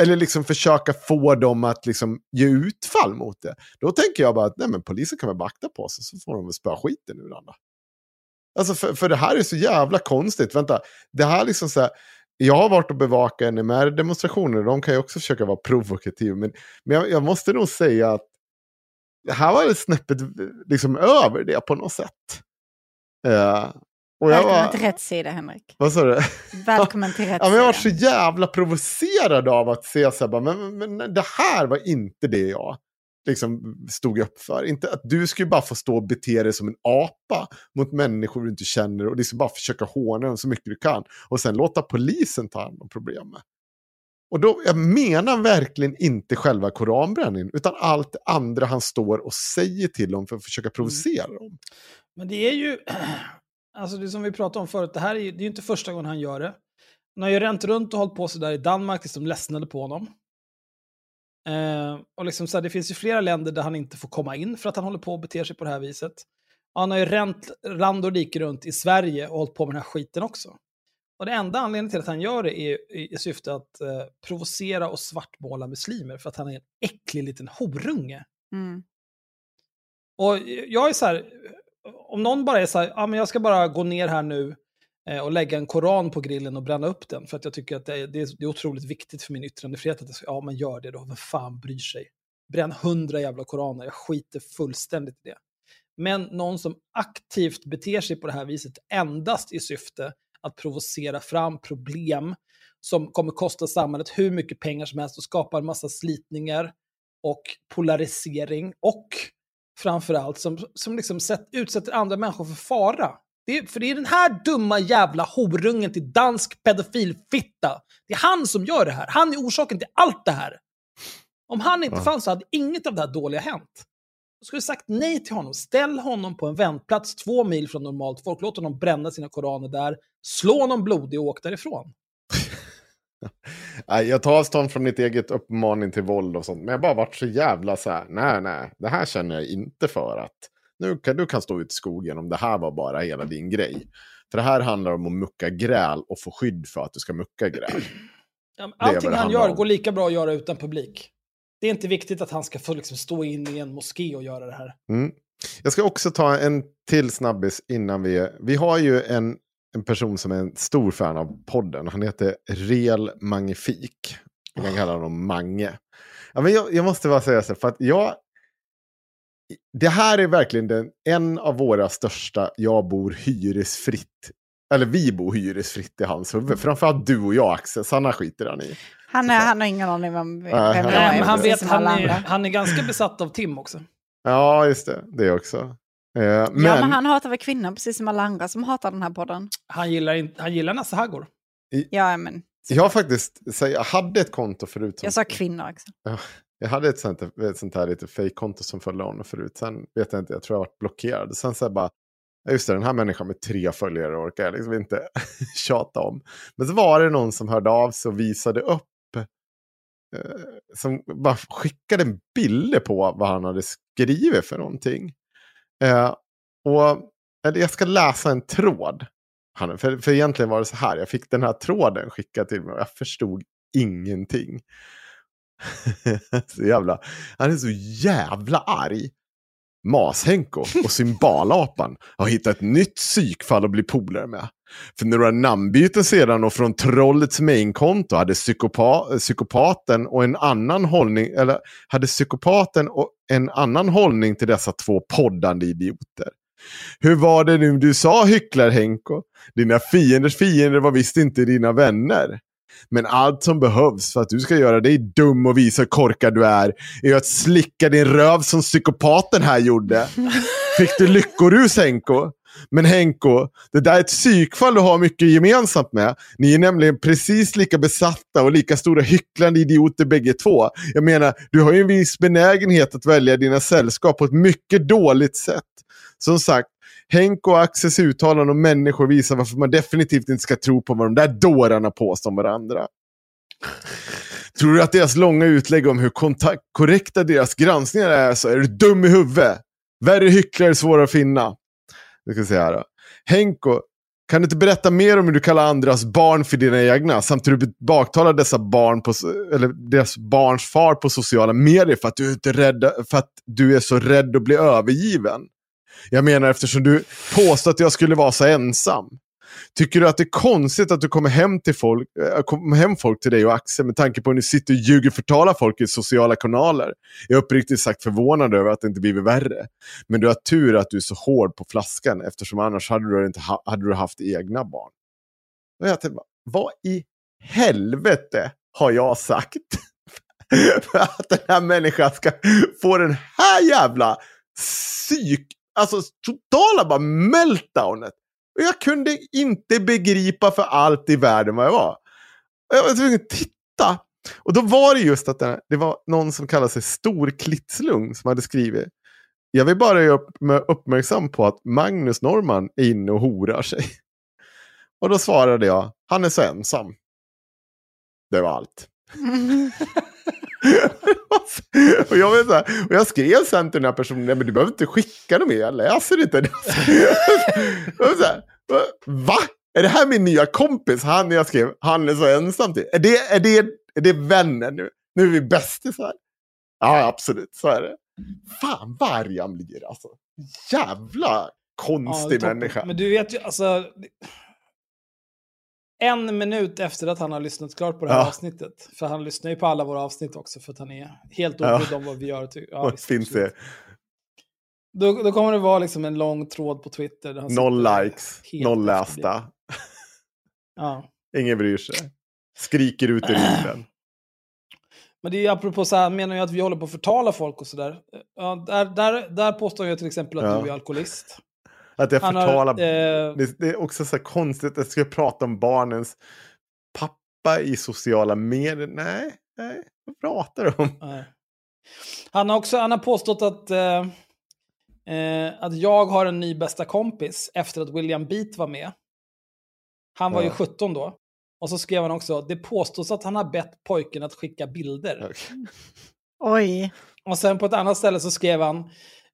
Eller liksom försöka få dem att liksom ge utfall mot det. Då tänker jag bara att nej, men polisen kan väl bakta på sig så får de väl spöa skiten ur andra. Alltså för, för det här är så jävla konstigt. Vänta, det här liksom så här. Jag har varit och bevakat NMR-demonstrationer. De kan ju också försöka vara provokativa. Men, men jag, jag måste nog säga att det här var det snäppet liksom över det på något sätt. Uh, och jag Välkommen var, till rätt sida, Henrik. vad sa du? Välkommen till rätt Ja, men jag var så jävla provocerad av att se så här, bara, men, men det här var inte det jag liksom stod upp för. Inte att du skulle bara få stå och bete dig som en apa mot människor du inte känner och liksom bara försöka håna dem så mycket du kan. Och sen låta polisen ta hand om problemet. Och då, jag menar verkligen inte själva koranbränningen, utan allt andra han står och säger till dem för att försöka provocera dem. Men det är ju, alltså det som vi pratade om förut, det här är ju, det är ju inte första gången han gör det. Han har ju ränt runt och hållit på sådär i Danmark tills de ledsnade på honom. Eh, och liksom så här, det finns ju flera länder där han inte får komma in för att han håller på och beter sig på det här viset. Han har ju ränt land och rike runt i Sverige och hållit på med den här skiten också. Och det enda anledningen till att han gör det är i, i syfte att eh, provocera och svartmåla muslimer för att han är en äcklig liten horunge. Mm. Och jag är så här, om någon bara är så här, ja men jag ska bara gå ner här nu Eh, och lägga en koran på grillen och bränna upp den för att jag tycker att det är, det är, det är otroligt viktigt för min yttrandefrihet. Att jag ska, ja men gör det då, vem fan bryr sig? Bränn hundra jävla koraner, jag skiter fullständigt i det. Men någon som aktivt beter sig på det här viset endast i syfte att provocera fram problem som kommer kosta samhället hur mycket pengar som helst och skapar en massa slitningar och polarisering och framförallt som, som liksom sätt, utsätter andra människor för fara. Det är, för det är den här dumma jävla horungen till dansk pedofilfitta. Det är han som gör det här. Han är orsaken till allt det här. Om han inte Ja. fanns så hade inget av det här dåliga hänt. Jag skulle sagt nej till honom. Ställ honom på en väntplats två mil från normalt folk. Låt honom bränna sina koraner där. Slå honom blodig och åk därifrån. Jag tar avstånd från mitt eget uppmaning till våld och sånt. Men jag har bara varit så jävla så här, nej, nej, det här känner jag inte för att nu kan, du kan stå ut i skogen om det här var bara hela din grej. För det här handlar om att mucka gräl och få skydd för att du ska mucka gräl. Ja, Allting han gör om. går lika bra att göra utan publik. Det är inte viktigt att han ska få liksom stå in i en moské och göra det här. Mm. Jag ska också ta en till snabbis innan vi... Vi har ju en, en person som är en stor fan av podden. Han heter Real Magnifik. Vi kan kalla honom Mange. Ja, men jag, jag måste bara säga så, för att jag... Det här är verkligen den, en av våra största jag bor hyresfritt. Eller vi bor hyresfritt i hans huvud. Framförallt du och jag Axel, Sanna skiter han i. Han, är, han har ingen aning om vem vem han- jag är. han, vet, han, är, andra. han är ganska besatt av Tim också. Ja, just det. Det också. Eh, Ja, men, men han hatar väl kvinnor precis som alla andra som hatar den här podden. Han gillar, inte, han gillar Nasse Haggård. Ja, men jag har faktiskt... Så jag hade ett konto förut. Som, jag sa kvinnor också. Jag hade ett sånt, ett sånt här lite fake-konto som följde honom förut. Sen vet jag inte, jag tror jag varit blockerad. Sen så bara, just det, den här människan med tre följare orkar jag liksom inte tjata om. Men så var det någon som hörde av sig och visade upp. Eh, som bara skickade en bild på vad han hade skrivit för någonting. Eh, och eller jag ska läsa en tråd. Han, för, för egentligen var det så här, jag fick den här tråden skickad till mig och jag förstod ingenting. så jävla, han är så jävla arg. Mas-Henko och Symbalapan har hittat ett nytt psykfall att bli polare med. För några namnbyten sedan och från trollets mainkonto hade psykopa psykopaten och en annan hållning, eller hade psykopaten och en annan hållning till dessa två poddande idioter. Hur var det nu du sa hycklar Henko? Dina fienders fiender var visst inte dina vänner. Men allt som behövs för att du ska göra dig dum och visa hur korkad du är är att slicka din röv som psykopaten här gjorde. Fick du lyckorus Henko? Men Henko, det där är ett psykfall du har mycket gemensamt med. Ni är nämligen precis lika besatta och lika stora hycklande idioter bägge två. Jag menar, du har ju en viss benägenhet att välja dina sällskap på ett mycket dåligt sätt. Som sagt, Henk och Axels uttalanden om människor visar varför man definitivt inte ska tro på vad de där dårarna påstår om varandra. Tror du att deras långa utlägg om hur korrekta deras granskningar är så är du dum i huvudet. Värre hycklare är svåra att finna. Nu ska vi se här då. Henko, kan du inte berätta mer om hur du kallar andras barn för dina egna? Samt hur du baktalar dessa barn på, eller deras barns far på sociala medier för att, du inte är rädd, för att du är så rädd att bli övergiven. Jag menar eftersom du påstår att jag skulle vara så ensam. Tycker du att det är konstigt att du kommer hem, till folk, äh, kommer hem folk till dig och Axel med tanke på hur ni sitter och ljuger och förtalar folk i sociala kanaler? Jag är uppriktigt sagt förvånad över att det inte blivit värre. Men du har tur att du är så hård på flaskan eftersom annars hade du, inte ha, hade du haft egna barn. Och jag tänkte, bara, vad i helvete har jag sagt? för att den här människan ska få den här jävla psyk... Alltså totala bara meltdownet. Och jag kunde inte begripa för allt i världen vad jag var. Och Jag var tvungen att titta Och då var det just att det, var någon som kallade sig Storklitslung som hade skrivit. Jag vill bara göra uppmärksam på att Magnus Norman är inne och horar sig. Och då svarade jag, han är så ensam. Det var allt. och, jag vet så här, och jag skrev sen till den här personen, "Nej, men du behöver inte skicka något mer, jag läser inte. Var så här, Va? Är det här min nya kompis? Han jag skrev, han är så ensam till. Är det, är det, är det vännen nu? Nu är vi bästisar. Ja, absolut, så är det. Fan vad arg han blir alltså. Jävla Ja, konstig toppen. människa. Men du vet ju, alltså... En minut efter att han har lyssnat klart på det här Ja. avsnittet. För han lyssnar ju på alla våra avsnitt också för att han är helt Ja. obrydd om vad vi gör. Ja, visst, finns det Då, då kommer det vara liksom en lång tråd på Twitter. Noll likes, noll lästa. Ja. Ingen bryr sig. Skriker ut i rymden. Men det är ju apropå så här, menar ju att vi håller på att förtala folk och sådär. Ja, där, där, där påstår jag till exempel att Ja. du är alkoholist. Att jag Han har, förtalar... eh, Det, det är också så här konstigt att jag ska prata om barnens pappa i sociala medier. Nej, nej. Vad pratar du om? Nej. Han har också han har påstått att, eh, eh, att jag har en ny bästa kompis efter att William Beat var med. Han var ju Ja. 17 då. Och så skrev han också, det påstås att han har bett pojken att skicka bilder. Oj. Och sen på ett annat ställe så skrev han,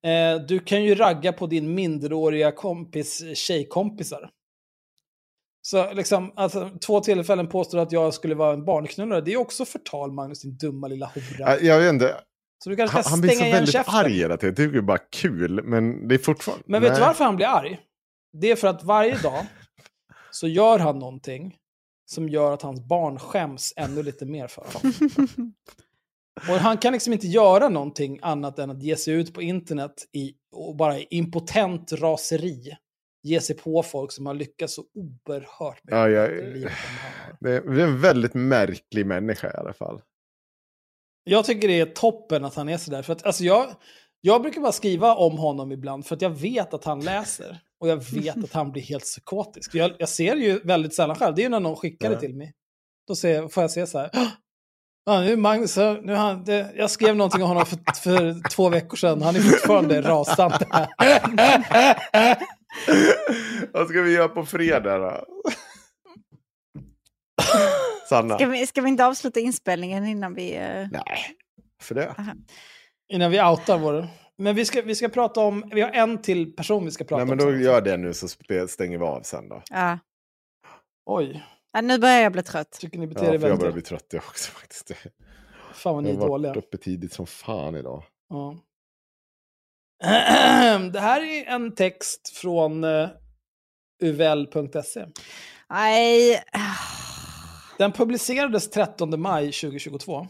eh, du kan ju ragga på din minderåriga kompis tjejkompisar. Så liksom, alltså, två tillfällen påstår att jag skulle vara en barnknullare. Det är också förtal, Magnus, din dumma lilla hora. Jag, vet inte. Så du kanske Han, ska han blir stänga så väldigt käften. arg hela tiden. Det är bara kul. Men det är fortfarande... Men vet du nej. varför han blir arg? Det är för att varje dag så gör han någonting som gör att hans barn skäms ännu lite mer för honom. Och han kan liksom inte göra någonting annat än att ge sig ut på internet i, och bara i impotent raseri ge sig på folk som har lyckats så oerhört mycket Ja, jag-. Det är en väldigt märklig människa i alla fall. Jag tycker det är toppen att han är sådär. För att, alltså jag, jag brukar bara skriva om honom ibland för att jag vet att han läser. Och jag vet att han blir helt psykotisk. Jag, jag ser ju väldigt sällan själv. Det är ju när någon skickar det till mig. Då ser, får jag se så här. "Åh! Ja, nu är Magnus, nu han, det, jag skrev någonting om honom för, för två veckor sedan. Han är fortfarande rasande. Vad ska vi göra på fredag då? Sanna? Ska vi, ska vi inte avsluta inspelningen innan vi... eh, Nej, för det. Innan vi outar vår... Men vi ska, vi ska prata om, vi har en till person vi ska prata Nej, men om. då sen. gör det nu så stänger vi av sen då. Ja. Oj, Ja, nu börjar jag bli trött. tycker ni Ja, beter för er jag väldigt... börjar bli trött jag också faktiskt. Fan vad ni Jag är har dåliga. varit uppe tidigt som fan idag. Ja. Det här är en text från uh, uvl.se. Nej. Den publicerades 13 maj 2022.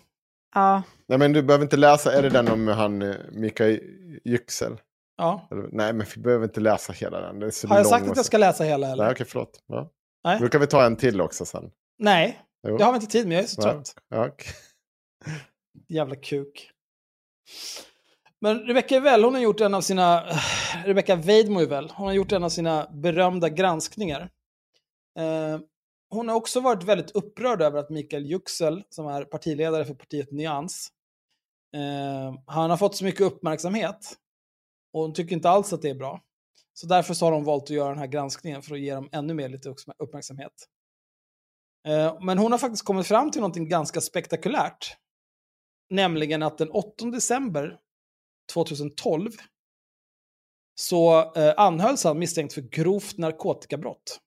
Ja. Nej, men du behöver inte läsa. Är det den om han eh, Mikael Yüksel? Ja. Eller- Nej, men vi behöver inte läsa hela den. Den är så Har jag sagt att jag ska läsa hela eller? Nej, okej, förlåt. Ja. Nej. Då kan vi ta en till också sen. Nej, Jo. det har vi inte tid med. Jag är så trött. Ja. Jävla kuk. Men Rebecca Well, hon har gjort en av sina... Rebecca Weidmo väl, hon har gjort en av sina berömda granskningar. Eh, hon har också varit väldigt upprörd över att Mikael Yüksel, som är partiledare för partiet Nyans, eh, han har fått så mycket uppmärksamhet. Och hon tycker inte alls att det är bra. Så därför så har de valt att göra den här granskningen för att ge dem ännu mer lite uppmär- uppmärksamhet. Eh, Men hon har faktiskt kommit fram till någonting ganska spektakulärt. Nämligen att den 8 december 2012 så eh, anhölls han misstänkt för grovt narkotikabrott.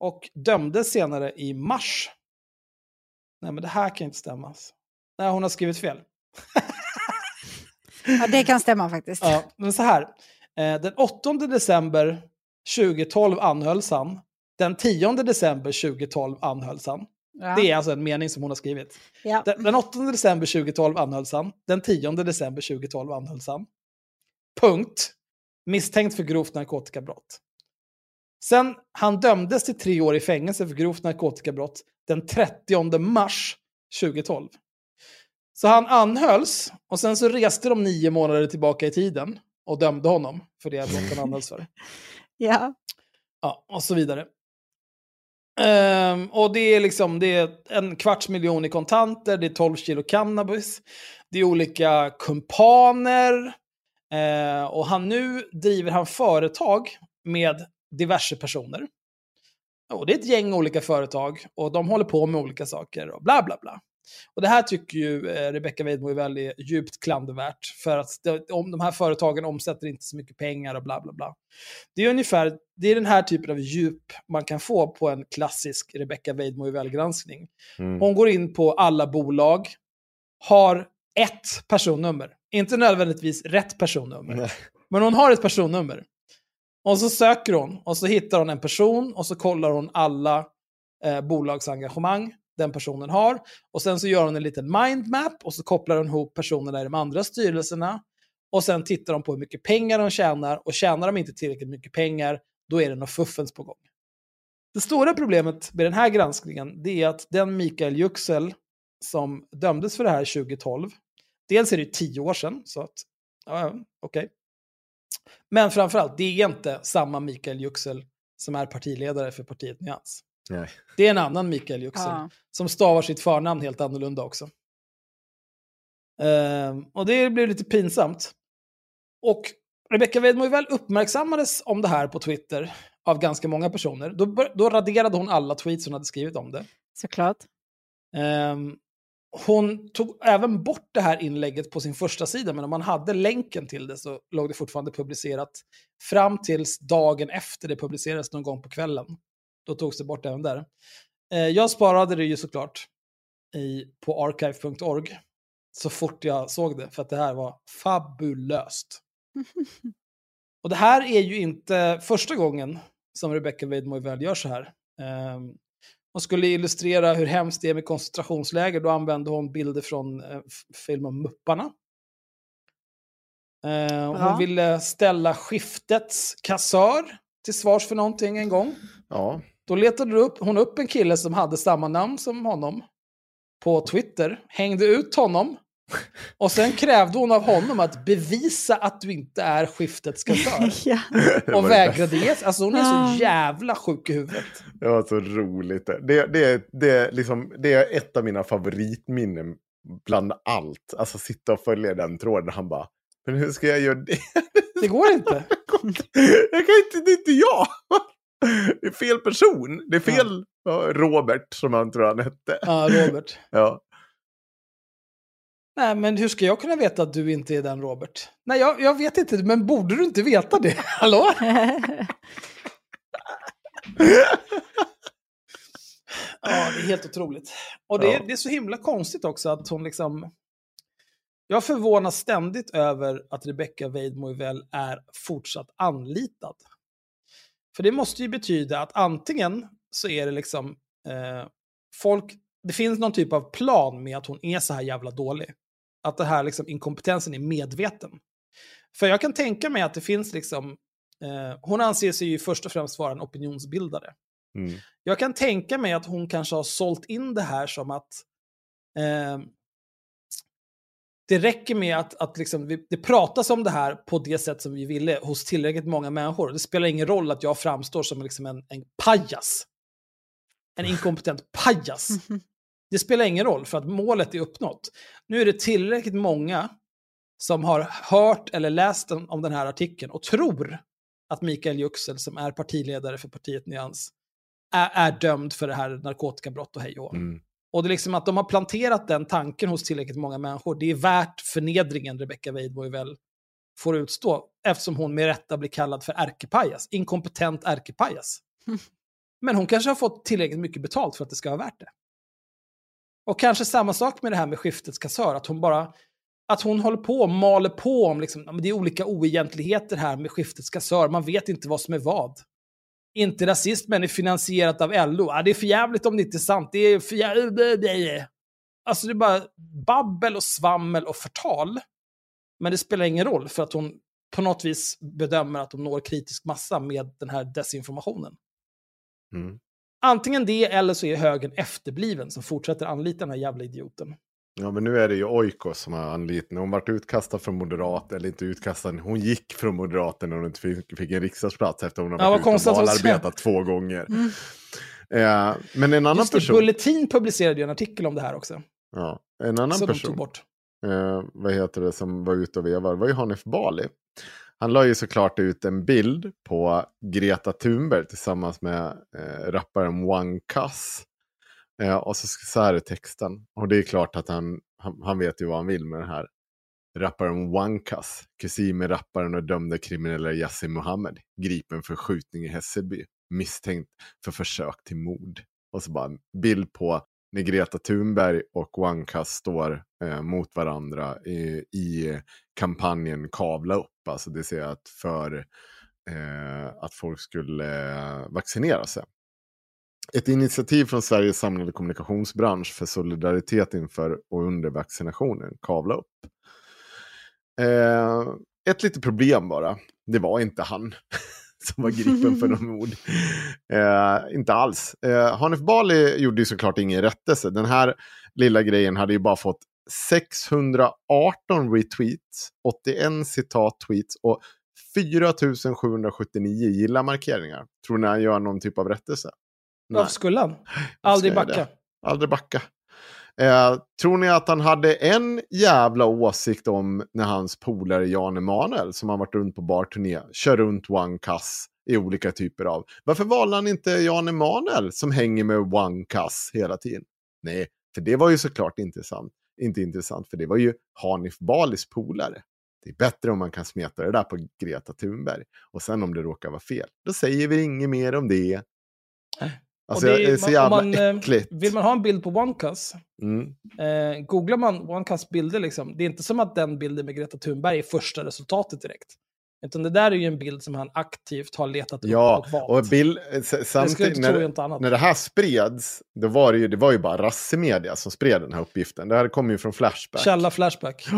Och dömdes senare i mars. Nej men det här kan inte stämma. alltså. Nej, hon har skrivit fel. ja, det kan stämma faktiskt. Ja, men så här. Eh, den 8 december 2012 anhölls han. Den 10 december 2012 anhölls han. Ja. Det är alltså en mening som hon har skrivit. Ja. Den, den 8 december 2012 anhölls han. Den 10 december 2012 anhölls han. Punkt. Misstänkt för grovt narkotikabrott. Sen han dömdes till tre år i fängelse för grovt narkotikabrott den 30 mars 2012. Så han anhölls och sen så reste de nio månader tillbaka i tiden och dömde honom för det brott han anhölls för. Ja. Ja, och så vidare. Ehm, och det är liksom det är en kvarts miljon i kontanter, det är 12 kilo cannabis, det är olika kumpaner. Eh, och han nu driver han företag med diverse personer. Och det är ett gäng olika företag och de håller på med olika saker och bla bla bla. Och det här tycker ju eh, Rebecca Weidmo är väldigt djupt klandervärt. För att det, om de här företagen omsätter inte så mycket pengar och bla bla bla. Det är ungefär det är den här typen av djup man kan få på en klassisk Rebecca Weidmo granskning Mm. Hon går in på alla bolag, har ett personnummer. Inte nödvändigtvis rätt personnummer. Nej. Men hon har ett personnummer. Och så söker hon och så hittar hon en person och så kollar hon alla eh, bolagsengagemang den personen har. Och sen så gör hon en liten mindmap och så kopplar hon ihop personerna i de andra styrelserna. Och sen tittar de på hur mycket pengar de tjänar och tjänar de inte tillräckligt mycket pengar, då är det något fuffens på gång. Det stora problemet med den här granskningen det är att den Mikael Yüksel som dömdes för det här 2012, dels är det tio år sedan, så att, ja, okej. okej. Men framförallt, det är inte samma Mikael Yüksel som är partiledare för partiet Nyans. Nej. Det är en annan Mikael Yüksel Ja. som stavar sitt förnamn helt annorlunda också. Ehm, och det blev lite pinsamt. Och Rebecca Weidmo väl uppmärksammades om det här på Twitter av ganska många personer. Då, då raderade hon alla tweets hon hade skrivit om det. Såklart. Ehm, hon tog även bort det här inlägget på sin första sida, men om man hade länken till det så låg det fortfarande publicerat fram tills dagen efter det publicerades någon gång på kvällen. Då togs det bort även där. Eh, jag sparade det ju såklart i, på archive.org så fort jag såg det, för att det här var fabulöst. Och det här är ju inte första gången som Rebecca Weidmo väl gör så här. Ehm, hon skulle illustrera hur hemskt det är med koncentrationsläger. Då använde hon bilder från eh, filmen Mupparna. Eh, Bra. hon ville ställa skiftets kassör till svars för någonting en gång. Ja. Då letade upp, hon upp en kille som hade samma namn som honom på Twitter, hängde ut honom och sen krävde hon av honom att bevisa att du inte är skiftets kassör. ja. Och det vägrade ge Alltså hon är så jävla sjuk i huvudet. Det var så roligt. Det, det, det, är liksom, det är ett av mina favoritminnen bland allt. Alltså sitta och följa den tråden. Han bara, men hur ska jag göra det? Det går inte. jag kan inte, det är inte jag. Det är fel person. Det är fel ja, Robert som han tror han hette. Ja, Robert. Ja. Nej, men hur ska jag kunna veta att du inte är den Robert? Nej, jag, jag vet inte, men borde du inte veta det? Hallå? Ja, det är helt otroligt. Och det, Ja. det är så himla konstigt också att hon liksom... Jag förvånas ständigt över att Rebecca Weidmo är fortsatt anlitad. För det måste ju betyda att antingen så är det liksom eh, folk, det finns någon typ av plan med att hon är så här jävla dålig. Att det här liksom inkompetensen är medveten. För jag kan tänka mig att det finns liksom, eh, hon anser sig ju först och främst vara en opinionsbildare. Mm. Jag kan tänka mig att hon kanske har sålt in det här som att eh, det räcker med att, att liksom, vi, det pratas om det här på det sätt som vi ville hos tillräckligt många människor. Det spelar ingen roll att jag framstår som liksom en, en pajas. En inkompetent pajas. Det spelar ingen roll för att målet är uppnått. Nu är det tillräckligt många som har hört eller läst om om den här artikeln och tror att Mikael Yüksel, som är partiledare för partiet Nyans, är, är dömd för det här narkotikabrott och hej och. Mm. Och det är liksom att de har planterat den tanken hos tillräckligt många människor. Det är värt förnedringen Rebecca Weidmo väl får utstå, eftersom hon med rätta blir kallad för ärkepajas. Inkompetent ärkepajas. Men hon kanske har fått tillräckligt mycket betalt för att det ska vara värt det. Och kanske samma sak med det här med skiftets kassör, att hon bara att hon håller på och maler på om liksom, det är olika oegentligheter här med skiftets kassör, man vet inte vad som är vad. Inte rasist men är finansierat av LO. Ja, det är för jävligt om det inte är sant. Det är för jävligt. Alltså det är bara babbel och svammel och förtal. Men det spelar ingen roll för att hon på något vis bedömer att de når kritisk massa med den här desinformationen. Mm. Antingen det eller så är högern efterbliven som fortsätter anlita den här jävla idioten. Ja, men nu är det ju Oikos som har anlitat. Hon vart utkastad från Moderat, eller inte utkastad, hon gick från Moderaterna när hon inte fick, fick en riksdagsplats efter hon har Ja, varit ute och att valarbetat två gånger. Eh, men en annan Just det, person... Bulletin publicerade ju en artikel om det här också. Ja, en annan Så person. bort. eh, vad heter det, som var ute och vevade var ju Hanif Bali. Han la ju såklart ut en bild på Greta Thunberg tillsammans med eh, rapparen One Cuss. Eh, och så, så här är texten. Och det är klart att han, han, han vet ju vad han vill med den här rapparen Wankas, Kusin med rapparen och dömde kriminella Yassin Mohammed. Gripen för skjutning i Hässelby. Misstänkt för försök till mord. Och så bara en bild på när Greta Thunberg och Wankas står eh, mot varandra i, i kampanjen Kavla upp. Alltså det ser att för eh, att folk skulle eh, vaccinera sig. Ett initiativ från Sveriges samlade kommunikationsbransch för solidaritet inför och under vaccinationen, Kavla upp. Eh, ett litet problem bara, det var inte han som var gripen för de mord. Eh, inte alls. Eh, Hanif Bali gjorde ju såklart ingen rättelse. Den här lilla grejen hade ju bara fått 618 retweets, 81 citat-tweets och 4779 gilla-markeringar. Tror ni han gör någon typ av rättelse? Varför skulle han? Aldrig backa. det? Aldrig backa. Eh, tror ni att han hade en jävla åsikt om när hans polare Jan Emanuel, som har varit runt på barturné, kör runt One Cuss i olika typer av... Varför valde han inte Jan Emanuel som hänger med One Cuss hela tiden? Nej, för det var ju såklart intressant. Inte intressant, för det var ju Hanif Balis polare. Det är bättre om man kan smeta det där på Greta Thunberg. Och sen om det råkar vara fel, då säger vi inget mer om det. Alltså, Och det är så jävla man, eh, äckligt. Vill man ha en bild på OneCuss, Mm. eh, googlar man OneCuss bilder, liksom, det är inte som att den bilden med Greta Thunberg är första resultatet direkt. Utan det där är ju en bild som han aktivt har letat upp Ja, och valt. och bild, eh, samtidigt när, inte annat. när det här spreds, då var det ju, det var ju bara rassemedia som spred den här uppgiften. Det här kom ju från Flashback. Källa Flashback.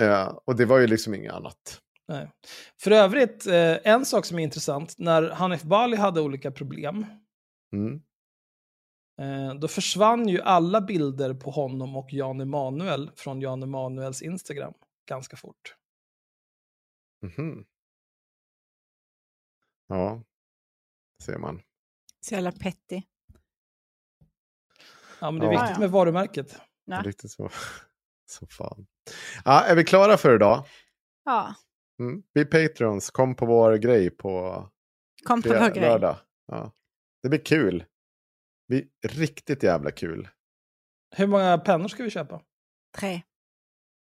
Ja, och det var ju liksom inget annat. Nej. För övrigt, eh, en sak som är intressant, när Hanif Bali hade olika problem, Mm. eh, då försvann ju alla bilder på honom och Jan Emanuel från Jan Emanuels Instagram ganska fort. Mhm. Ja, ser man. Så jävla petty. Ja, men det är Ja. viktigt med varumärket. Ja. Riktigt så. så fan. Ja, är vi klara för idag? Ja, Mm. Vi Patrons, kom på vår grej på kom på fredag- vår grej. lördag. Ja. Det blir kul. Det blir riktigt jävla kul. Hur många pennor ska vi köpa? Tre.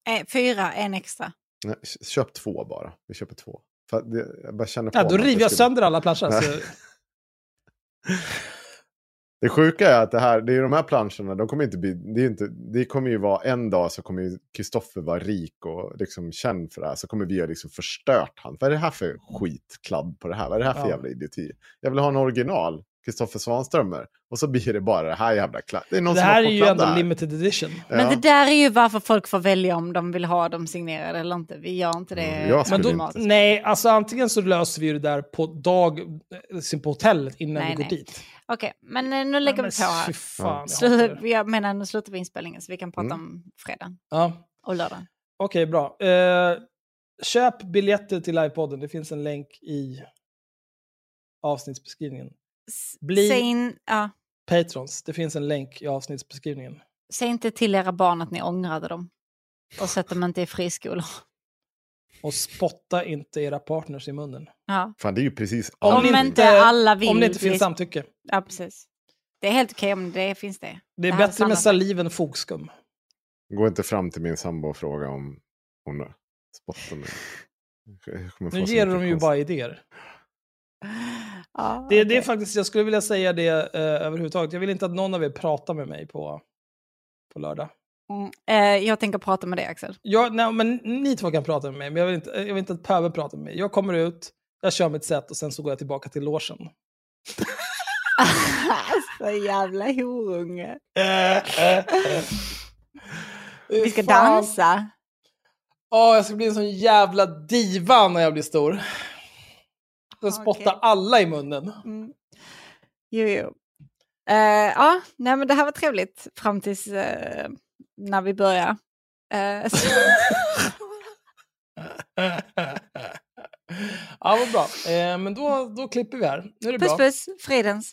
Eh, fyra, en extra. Nej, Köp två bara. Vi köper två. För det, jag bara känner på Ja, då river jag skulle- sönder alla planscher. Så... Det sjuka är att det här, det är de här planscherna, de kommer inte bli, det, är inte, det kommer ju vara en dag så kommer Kristoffer vara rik och liksom känd för det här. Så kommer vi ha liksom förstört han. Vad är det här för skitkladd på det här? Vad är det här för Ja. jävla idioti? Jag vill ha en original, Kristoffer Svanströmer. Och så blir det bara det här jävla kladd. Det är någon Det här är ju ändå här. limited edition. Men Ja. det där är ju varför folk får välja om de vill ha dem signerade eller inte. Vi gör inte det. Mm, Men då, inte- nej, alltså antingen så löser vi det där på dag, på hotellet innan Nej, vi går nej. dit. Okej, men eh, nu lägger Men vi på här. fan, jag jag menar, nu slutar vi inspelningen så vi kan prata Mm. om fredagen Ja, och lördagen. Okej, bra. Eh, köp biljetter till livepodden. Det finns en länk i avsnittsbeskrivningen. Bli- Säg, in, ja, Patrons, det finns en länk i avsnittsbeskrivningen. säg inte till era barn att ni ångrade dem. Och sätt dem inte i friskolor. Och spotta inte era partners i munnen. Ja. Fan, det är ju precis Om Om, inte inte- alla vill. Om det inte finns samtycke. Ja, precis. Det är helt okej om det finns det. Det är är bättre med saliv än fogskum. Gå inte fram till min sambo och fråga om hon har spottat mig. Nu ger de ju konst- bara idéer. Ja, Det, det är faktiskt, jag skulle vilja säga det eh, överhuvudtaget. Jag vill inte att någon av er pratar med mig på, på lördag. Mm. Eh, jag tänker prata med dig Axel. Jag, nej, men ni två kan prata med mig, men jag vill inte, jag vill inte att Pöbel pratar med mig. Jag kommer ut, jag kör mitt set och sen så går jag tillbaka till logen. Så jävla horunge. Vi Vi ska dansa. Åh, jag ska bli en sån jävla diva när jag blir stor. Jag spottar Okej. alla i munnen. Mm. Jo, jo. Eh, ja, nej men det här var trevligt fram tills eh, när vi börjar. Eh, så- ja, vad bra. Eh, men då, då klipper vi här. Nu är det puss bra. puss, fridens.